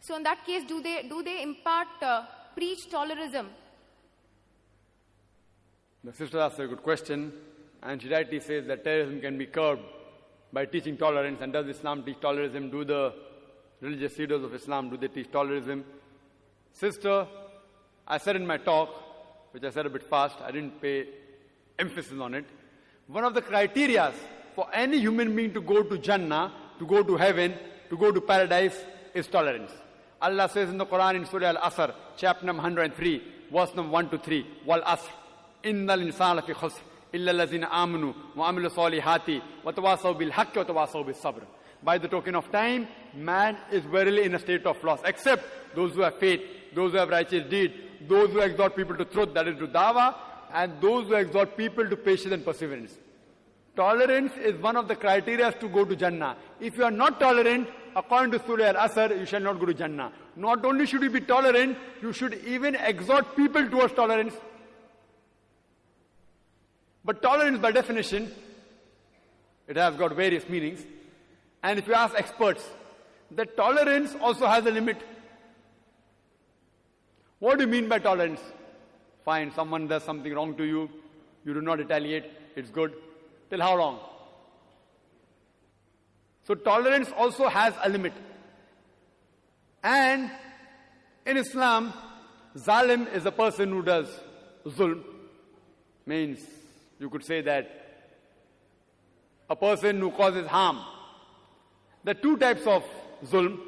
So in that case, do they, do they impart, uh, preach tolerism? The sister asked a good question, and she rightly says that terrorism can be curbed by teaching tolerance. And does Islam teach tolerism? Do the religious leaders of Islam, do they teach tolerism? Sister, I said in my talk, which I said a bit fast, I didn't pay emphasis on it. One of the criteria for any human being to go to Jannah, to go to heaven, to go to paradise is tolerance. Allah says in the Quran in Surah Al-Asr, chapter number 103, verse number 1 to 3, Wal Asr, Innal insana fi khusr, illa allazina amanu, wa amilu salihati, wa tawasaw bil haqqi. By the token of time, man is verily in a state of loss, except those who have faith, those who have righteous deed, those who exhort people to truth, that is to dawah, and those who exhort people to patience and perseverance. Tolerance is one of the criteria to go to Jannah. If you are not tolerant, according to Surah Al-Asr, you shall not go to Jannah. Not only should you be tolerant, you should even exhort people towards tolerance. But tolerance by definition, it has got various meanings. And if you ask experts, the tolerance also has a limit. What do you mean by tolerance? Fine, someone does something wrong to you, you do not retaliate, it's good. Till how long? So tolerance also has a limit. And in Islam, zalim is a person who does zulm. Means you could say that a person who causes harm. There are two types of zulm.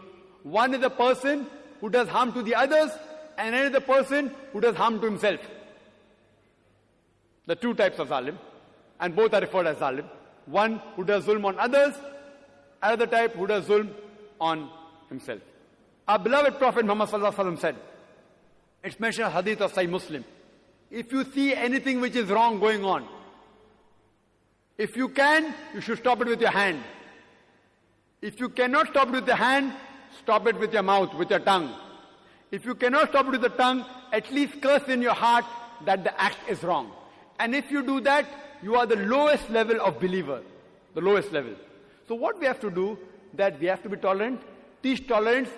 One is a person who does harm to the others, and another person who does harm to himself. The two types of zalim, and both are referred as zalim. One who does zulm on others, another type who does zulm on himself. Our beloved Prophet Muhammad said, it's mentioned in hadith of Sahih Muslim. If you see anything which is wrong going on, if you can, you should stop it with your hand. If you cannot stop it with the hand, stop it with your mouth, with your tongue. If you cannot stop it with the tongue, at least curse in your heart that the act is wrong. And if you do that, you are the lowest level of believer. The lowest level. So what we have to do, that we have to be tolerant, teach tolerance,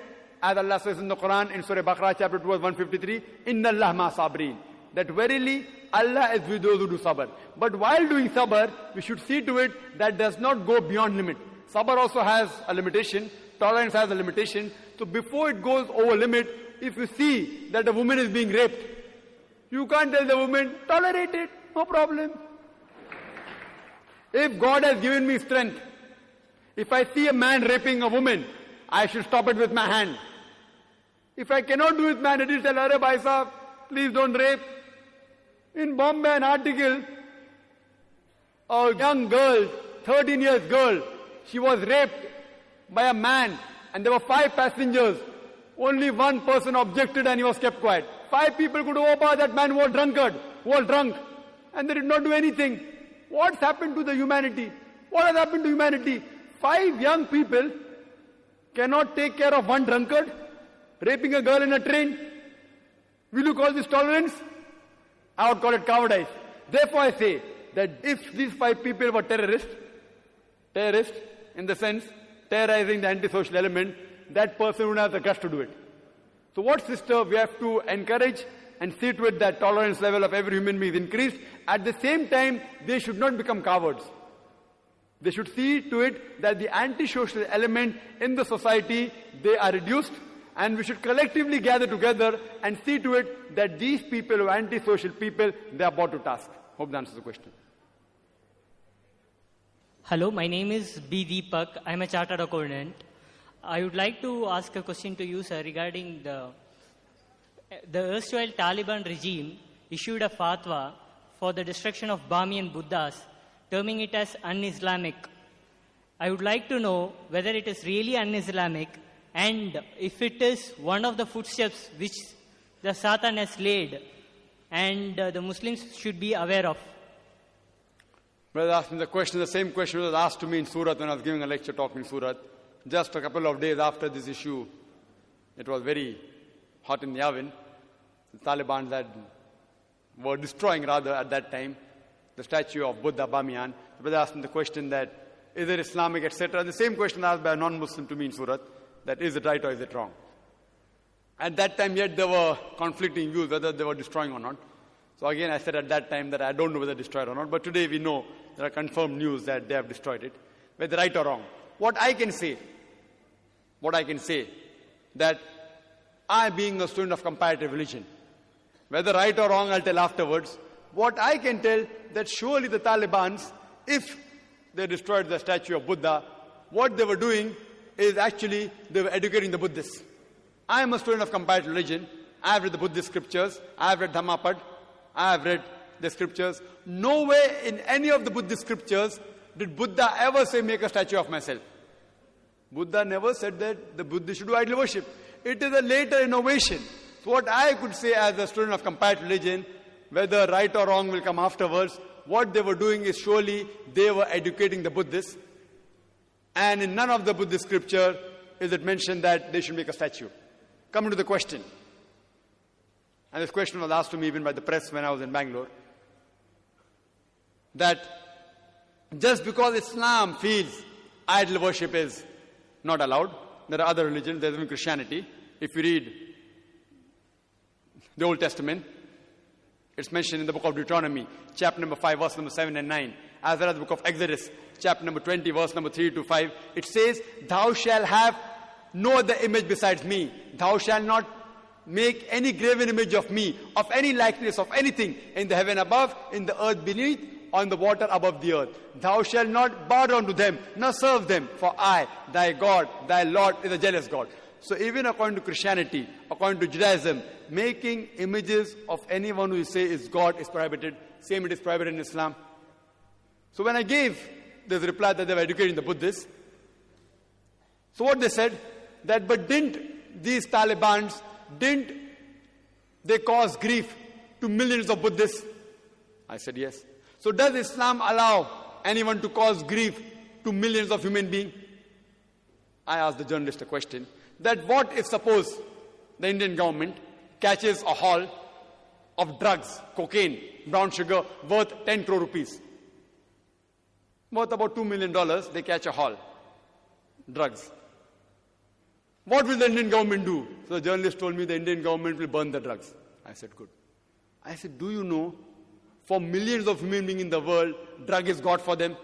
as Allah says in the Quran in Surah Baqarah chapter 2 verse 153, Inna Allah ma sabrin. That verily Allah is with those who do sabr. But while doing sabr, we should see to it that does not go beyond limit. Sabr also has a limitation, tolerance has a limitation. So before it goes over limit, if you see that a woman is being raped, you can't tell the woman, tolerate it, no problem. If God has given me strength, if I see a man raping a woman, I should stop it with my hand. If I cannot do it with my hand, it is tell sahab, please don't rape. In Bombay, an article, a young girl, 13 years girl, she was raped by a man and there were five passengers. Only one person objected and he was kept quiet. Five people could over that man was drunkard, was drunk, and they did not do anything. What's happened to the humanity? What has happened to humanity? Five young people cannot take care of one drunkard, raping a girl in a train. Will you call this tolerance? I would call it cowardice. Therefore I say that if these five people were terrorists, terrorists in the sense terrorizing the antisocial element, that person would have the guts to do it. So what sister we have to encourage and see to it that tolerance level of every human being is increased. At the same time, they should not become cowards. They should see to it that the antisocial element in the society, they are reduced and we should collectively gather together and see to it that these people who are antisocial people, they are brought to task. Hope that answers the question. Hello, my name is B. Deepak. I'm a chartered accountant. I would like to ask a question to you, sir, regarding the the erstwhile Taliban regime issued a fatwa for the destruction of Bamiyan Buddhas, terming it as un-Islamic. I would like to know whether it is really un-Islamic and if it is one of the footsteps which the Satan has laid and uh, the Muslims should be aware of. Brother asked me the question, the same question was asked to me in Surat when I was giving a lecture talk in Surat. Just a couple of days after this issue, it was very hot in the oven. The Taliban had, were destroying rather at that time the statue of Buddha Bamiyan. The brother asked me the question that is it Islamic, etc. The same question asked by a non-Muslim to me in Surat, that is it right or is it wrong? At that time, yet there were conflicting views whether they were destroying or not. So again, I said at that time that I don't know whether destroyed or not. But today we know there are confirmed news that they have destroyed it, whether right or wrong. What I can say, what I can say, that I, being a student of comparative religion, whether right or wrong, I'll tell afterwards. What I can tell that surely the Taliban's, if they destroyed the statue of Buddha, what they were doing is actually they were educating the Buddhists. I am a student of comparative religion. I have read the Buddhist scriptures. I have read Dhammapad. I have read the scriptures. Nowhere in any of the Buddhist scriptures did Buddha ever say, make a statue of myself. Buddha never said that the Buddhists should do idol worship. It is a later innovation. So what I could say as a student of comparative religion, whether right or wrong will come afterwards, what they were doing is surely they were educating the Buddhists. And in none of the Buddhist scripture is it mentioned that they should make a statue. Coming to the question. And this question was asked to me even by the press when I was in Bangalore. That just because Islam feels idol worship is not allowed, there are other religions, there's even Christianity. If you read the Old Testament, it's mentioned in the book of Deuteronomy, chapter number 5, verse number 7 and 9, as well as the book of Exodus, chapter number 20, verse number 3 to 5. It says, Thou shalt have no other image besides me. Thou shalt not make any graven image of me, of any likeness, of anything in the heaven above, in the earth beneath, on the water above the earth. Thou shalt not bow down to them, nor serve them, for I, thy God, thy Lord, is a jealous God. So even according to Christianity, according to Judaism, making images of anyone who you say is God is prohibited. Same it is prohibited in Islam. So when I gave this reply that they were educating the Buddhists, so what they said, that but didn't these Talibans, didn't they cause grief to millions of Buddhists? I said yes. So does Islam allow anyone to cause grief to millions of human beings? I asked the journalist a question that what if suppose the Indian government catches a haul of drugs, cocaine, brown sugar worth 10 crore rupees. Worth about $2 million, they catch a haul. Drugs. What will the Indian government do? So the journalist told me the Indian government will burn the drugs. I said, good. I said, do you know, for millions of human beings in the world, drug is God for them?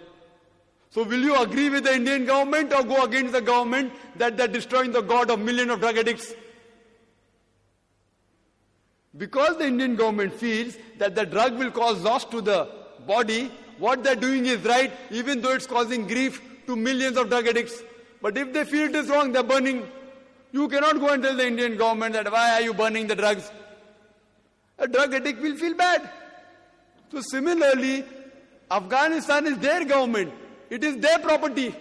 So will you agree with the Indian government or go against the government that they're destroying the God of millions of drug addicts? Because the Indian government feels that the drug will cause loss to the body, what they're doing is right, even though it's causing grief to millions of drug addicts. But if they feel it is wrong, they're burning. You cannot go and tell the Indian government that why are you burning the drugs? A drug addict will feel bad. So similarly, Afghanistan is their government. It is their property.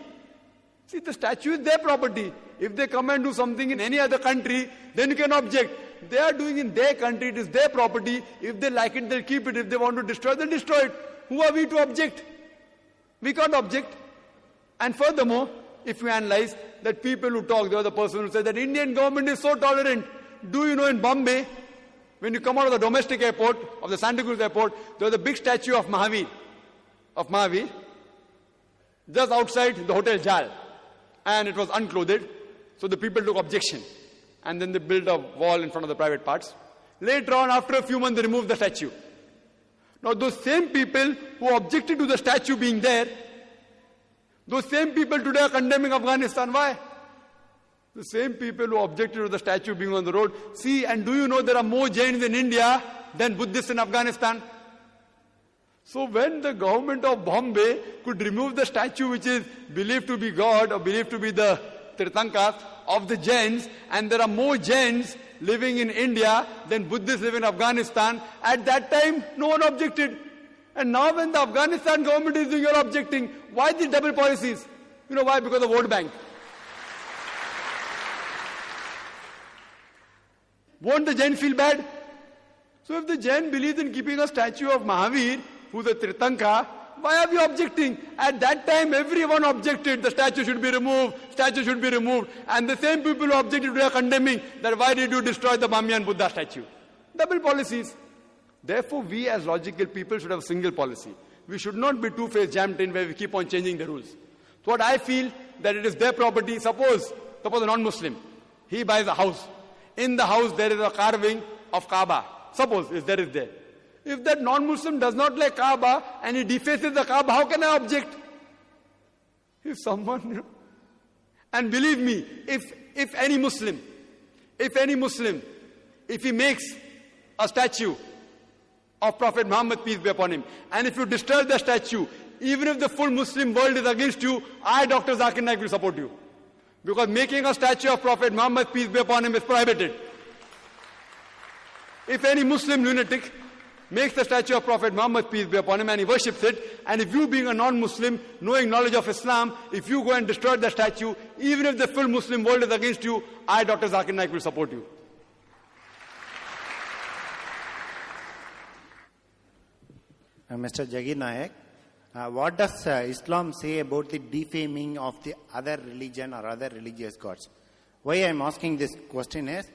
See, the statue is their property. If they come and do something in any other country, then you can object. They are doing in their country, it is their property. If they like it, they'll keep it. If they want to destroy, they'll destroy it. Who are we to object? We can't object. And furthermore, if we analyze that people who talk, the other person who said that Indian government is so tolerant. Do you know in Bombay, when you come out of the domestic airport, of the Santa Cruz airport, there's a big statue of Mahavir, of Mahavir, just outside the Hotel Jal. And it was unclothed. So the people took objection. And then they built a wall in front of the private parts. Later on, after a few months, they removed the statue. Now, those same people who objected to the statue being there, those same people today are condemning Afghanistan. Why? The same people who objected to the statue being on the road. See, and do you know there are more Jains in India than Buddhists in Afghanistan? So when the government of Bombay could remove the statue which is believed to be God or believed to be the Tirthankas of the Jains, and there are more Jains living in India than Buddhists live in Afghanistan, at that time no one objected. And now when the Afghanistan government is doing, you're objecting. Why these double policies? You know why? Because of vote bank. Won't the Jain feel bad? So if the Jain believes in keeping a statue of Mahavir, who's a Tirthanka, why are we objecting? At that time, everyone objected. The statue should be removed. Statue should be removed. And the same people who objected were condemning that why did you destroy the Bamiyan Buddha statue? Double policies. Therefore, we as logical people should have a single policy. We should not be two-faced jammed in where we keep on changing the rules. So what I feel that it is their property. Suppose, suppose a non-Muslim, he buys a house. in the house there is a carving of Kaaba. Suppose if there is there. If that non-Muslim does not like Kaaba and he defaces the Kaaba, how can I object? If someone, you know, and believe me, if if any Muslim, if any Muslim, if he makes a statue of Prophet Muhammad, peace be upon him, and if you disturb the statue, even if the full Muslim world is against you, I, Dr. Zakir Naik, will support you. Because making a statue of Prophet Muhammad, peace be upon him, is prohibited. If any Muslim lunatic makes the statue of Prophet Muhammad, peace be upon him, and he worships it, and if you being a non-Muslim, knowing knowledge of Islam, if you go and destroy the statue, even if the full Muslim world is against you, I, Dr. Zakir Naik, will support you. Uh, Mr. Jagir Nayak, uh, what does uh, Islam say about the defaming of the other religion or other religious gods? Why I am asking this question is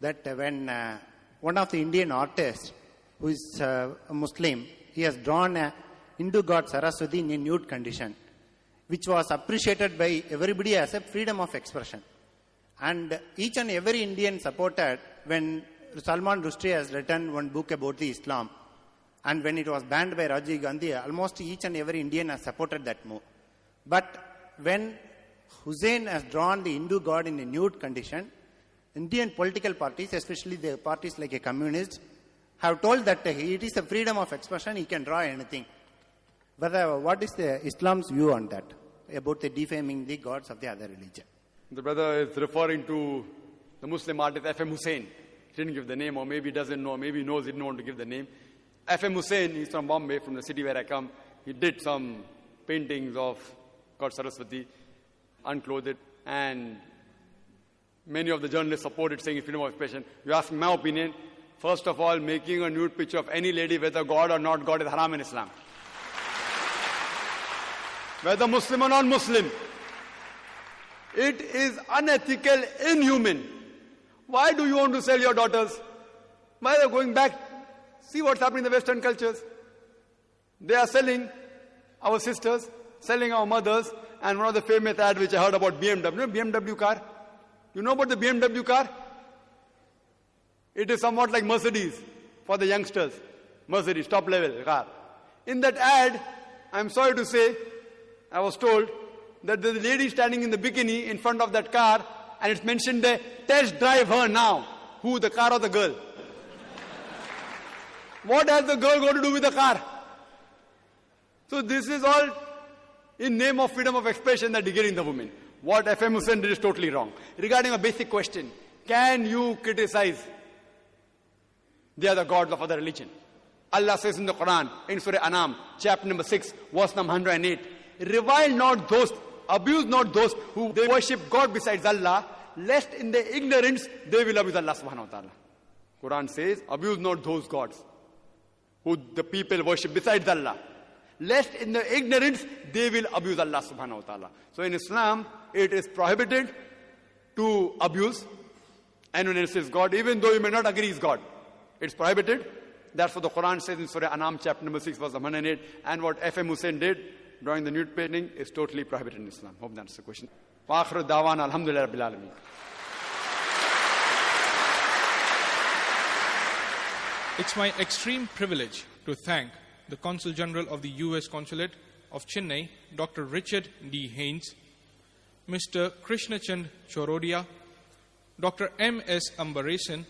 that when uh, one of the Indian artists, who is uh, a Muslim, he has drawn a Hindu god Saraswati in a nude condition, which was appreciated by everybody as a freedom of expression. And each and every Indian supported when Salman Rushdie has written one book about the Islam. And when it was banned by Rajiv Gandhi, almost each and every Indian has supported that move. But when Hussein has drawn the Hindu god in a nude condition, Indian political parties, especially the parties like a communist, have told that it is a freedom of expression, he can draw anything. But uh, what is the Islam's view on that, about the defaming the gods of the other religion? The brother is referring to the Muslim artist F.M. Hussein. He didn't give the name, or maybe he doesn't know, maybe he knows he didn't want to give the name. F.M. Hussein, he's from Bombay, from the city where I come. He did some paintings of God Saraswati, unclothed, and many of the journalists supported saying it's freedom of expression. You ask my opinion, first of all, making a nude picture of any lady, whether God or not God, is haram in Islam. Whether Muslim or non-Muslim. It is unethical, inhuman. Why do you want to sell your daughters? Why are they going back? See what's happening in the Western cultures. They are selling our sisters, selling our mothers, and one of the famous ad which I heard about BMW. BMW car? You know about the BMW car? It is somewhat like Mercedes for the youngsters. Mercedes, top level car. In that ad, I'm sorry to say, I was told that there's a lady standing in the bikini in front of that car, and it's mentioned there, test drive her now. Who, the car or the girl? What has the girl got to do with the car? So this is all in name of freedom of expression that degrading the woman. What FM Hussein did is totally wrong. Regarding a basic question, can you criticize the other gods of other religion? Allah says in the Quran, in Surah Anam, chapter number 6, verse number 108, revile not those, abuse not those who they worship God besides Allah, lest in their ignorance they will abuse Allah subhanahu wa ta'ala. Quran says, abuse not those gods who the people worship besides Allah. Lest in their ignorance they will abuse Allah subhanahu wa ta'ala. So in Islam, it is prohibited to abuse anyone else's God, even though you may not agree is God. It's prohibited. That's what the Quran says in Surah Anam, chapter number 6, verse 108. And what F.M. Hussein did, drawing the nude painting, is totally prohibited in Islam. Hope that's the question. Waqru Dawan, Alhamdulillah Rabbil Alameen. It's my extreme privilege to thank the Consul General of the U.S. Consulate of Chennai, Dr. Richard D. Haynes, Mr. Krishnachand Chorodia, Dr. M. S. Ambaresan,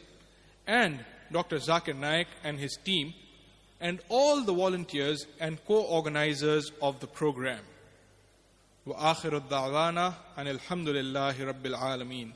and Dr. Zakir Naik and his team, and all the volunteers and co-organizers of the program. وآخر الدعوانا أن الحمد لله رب العالمين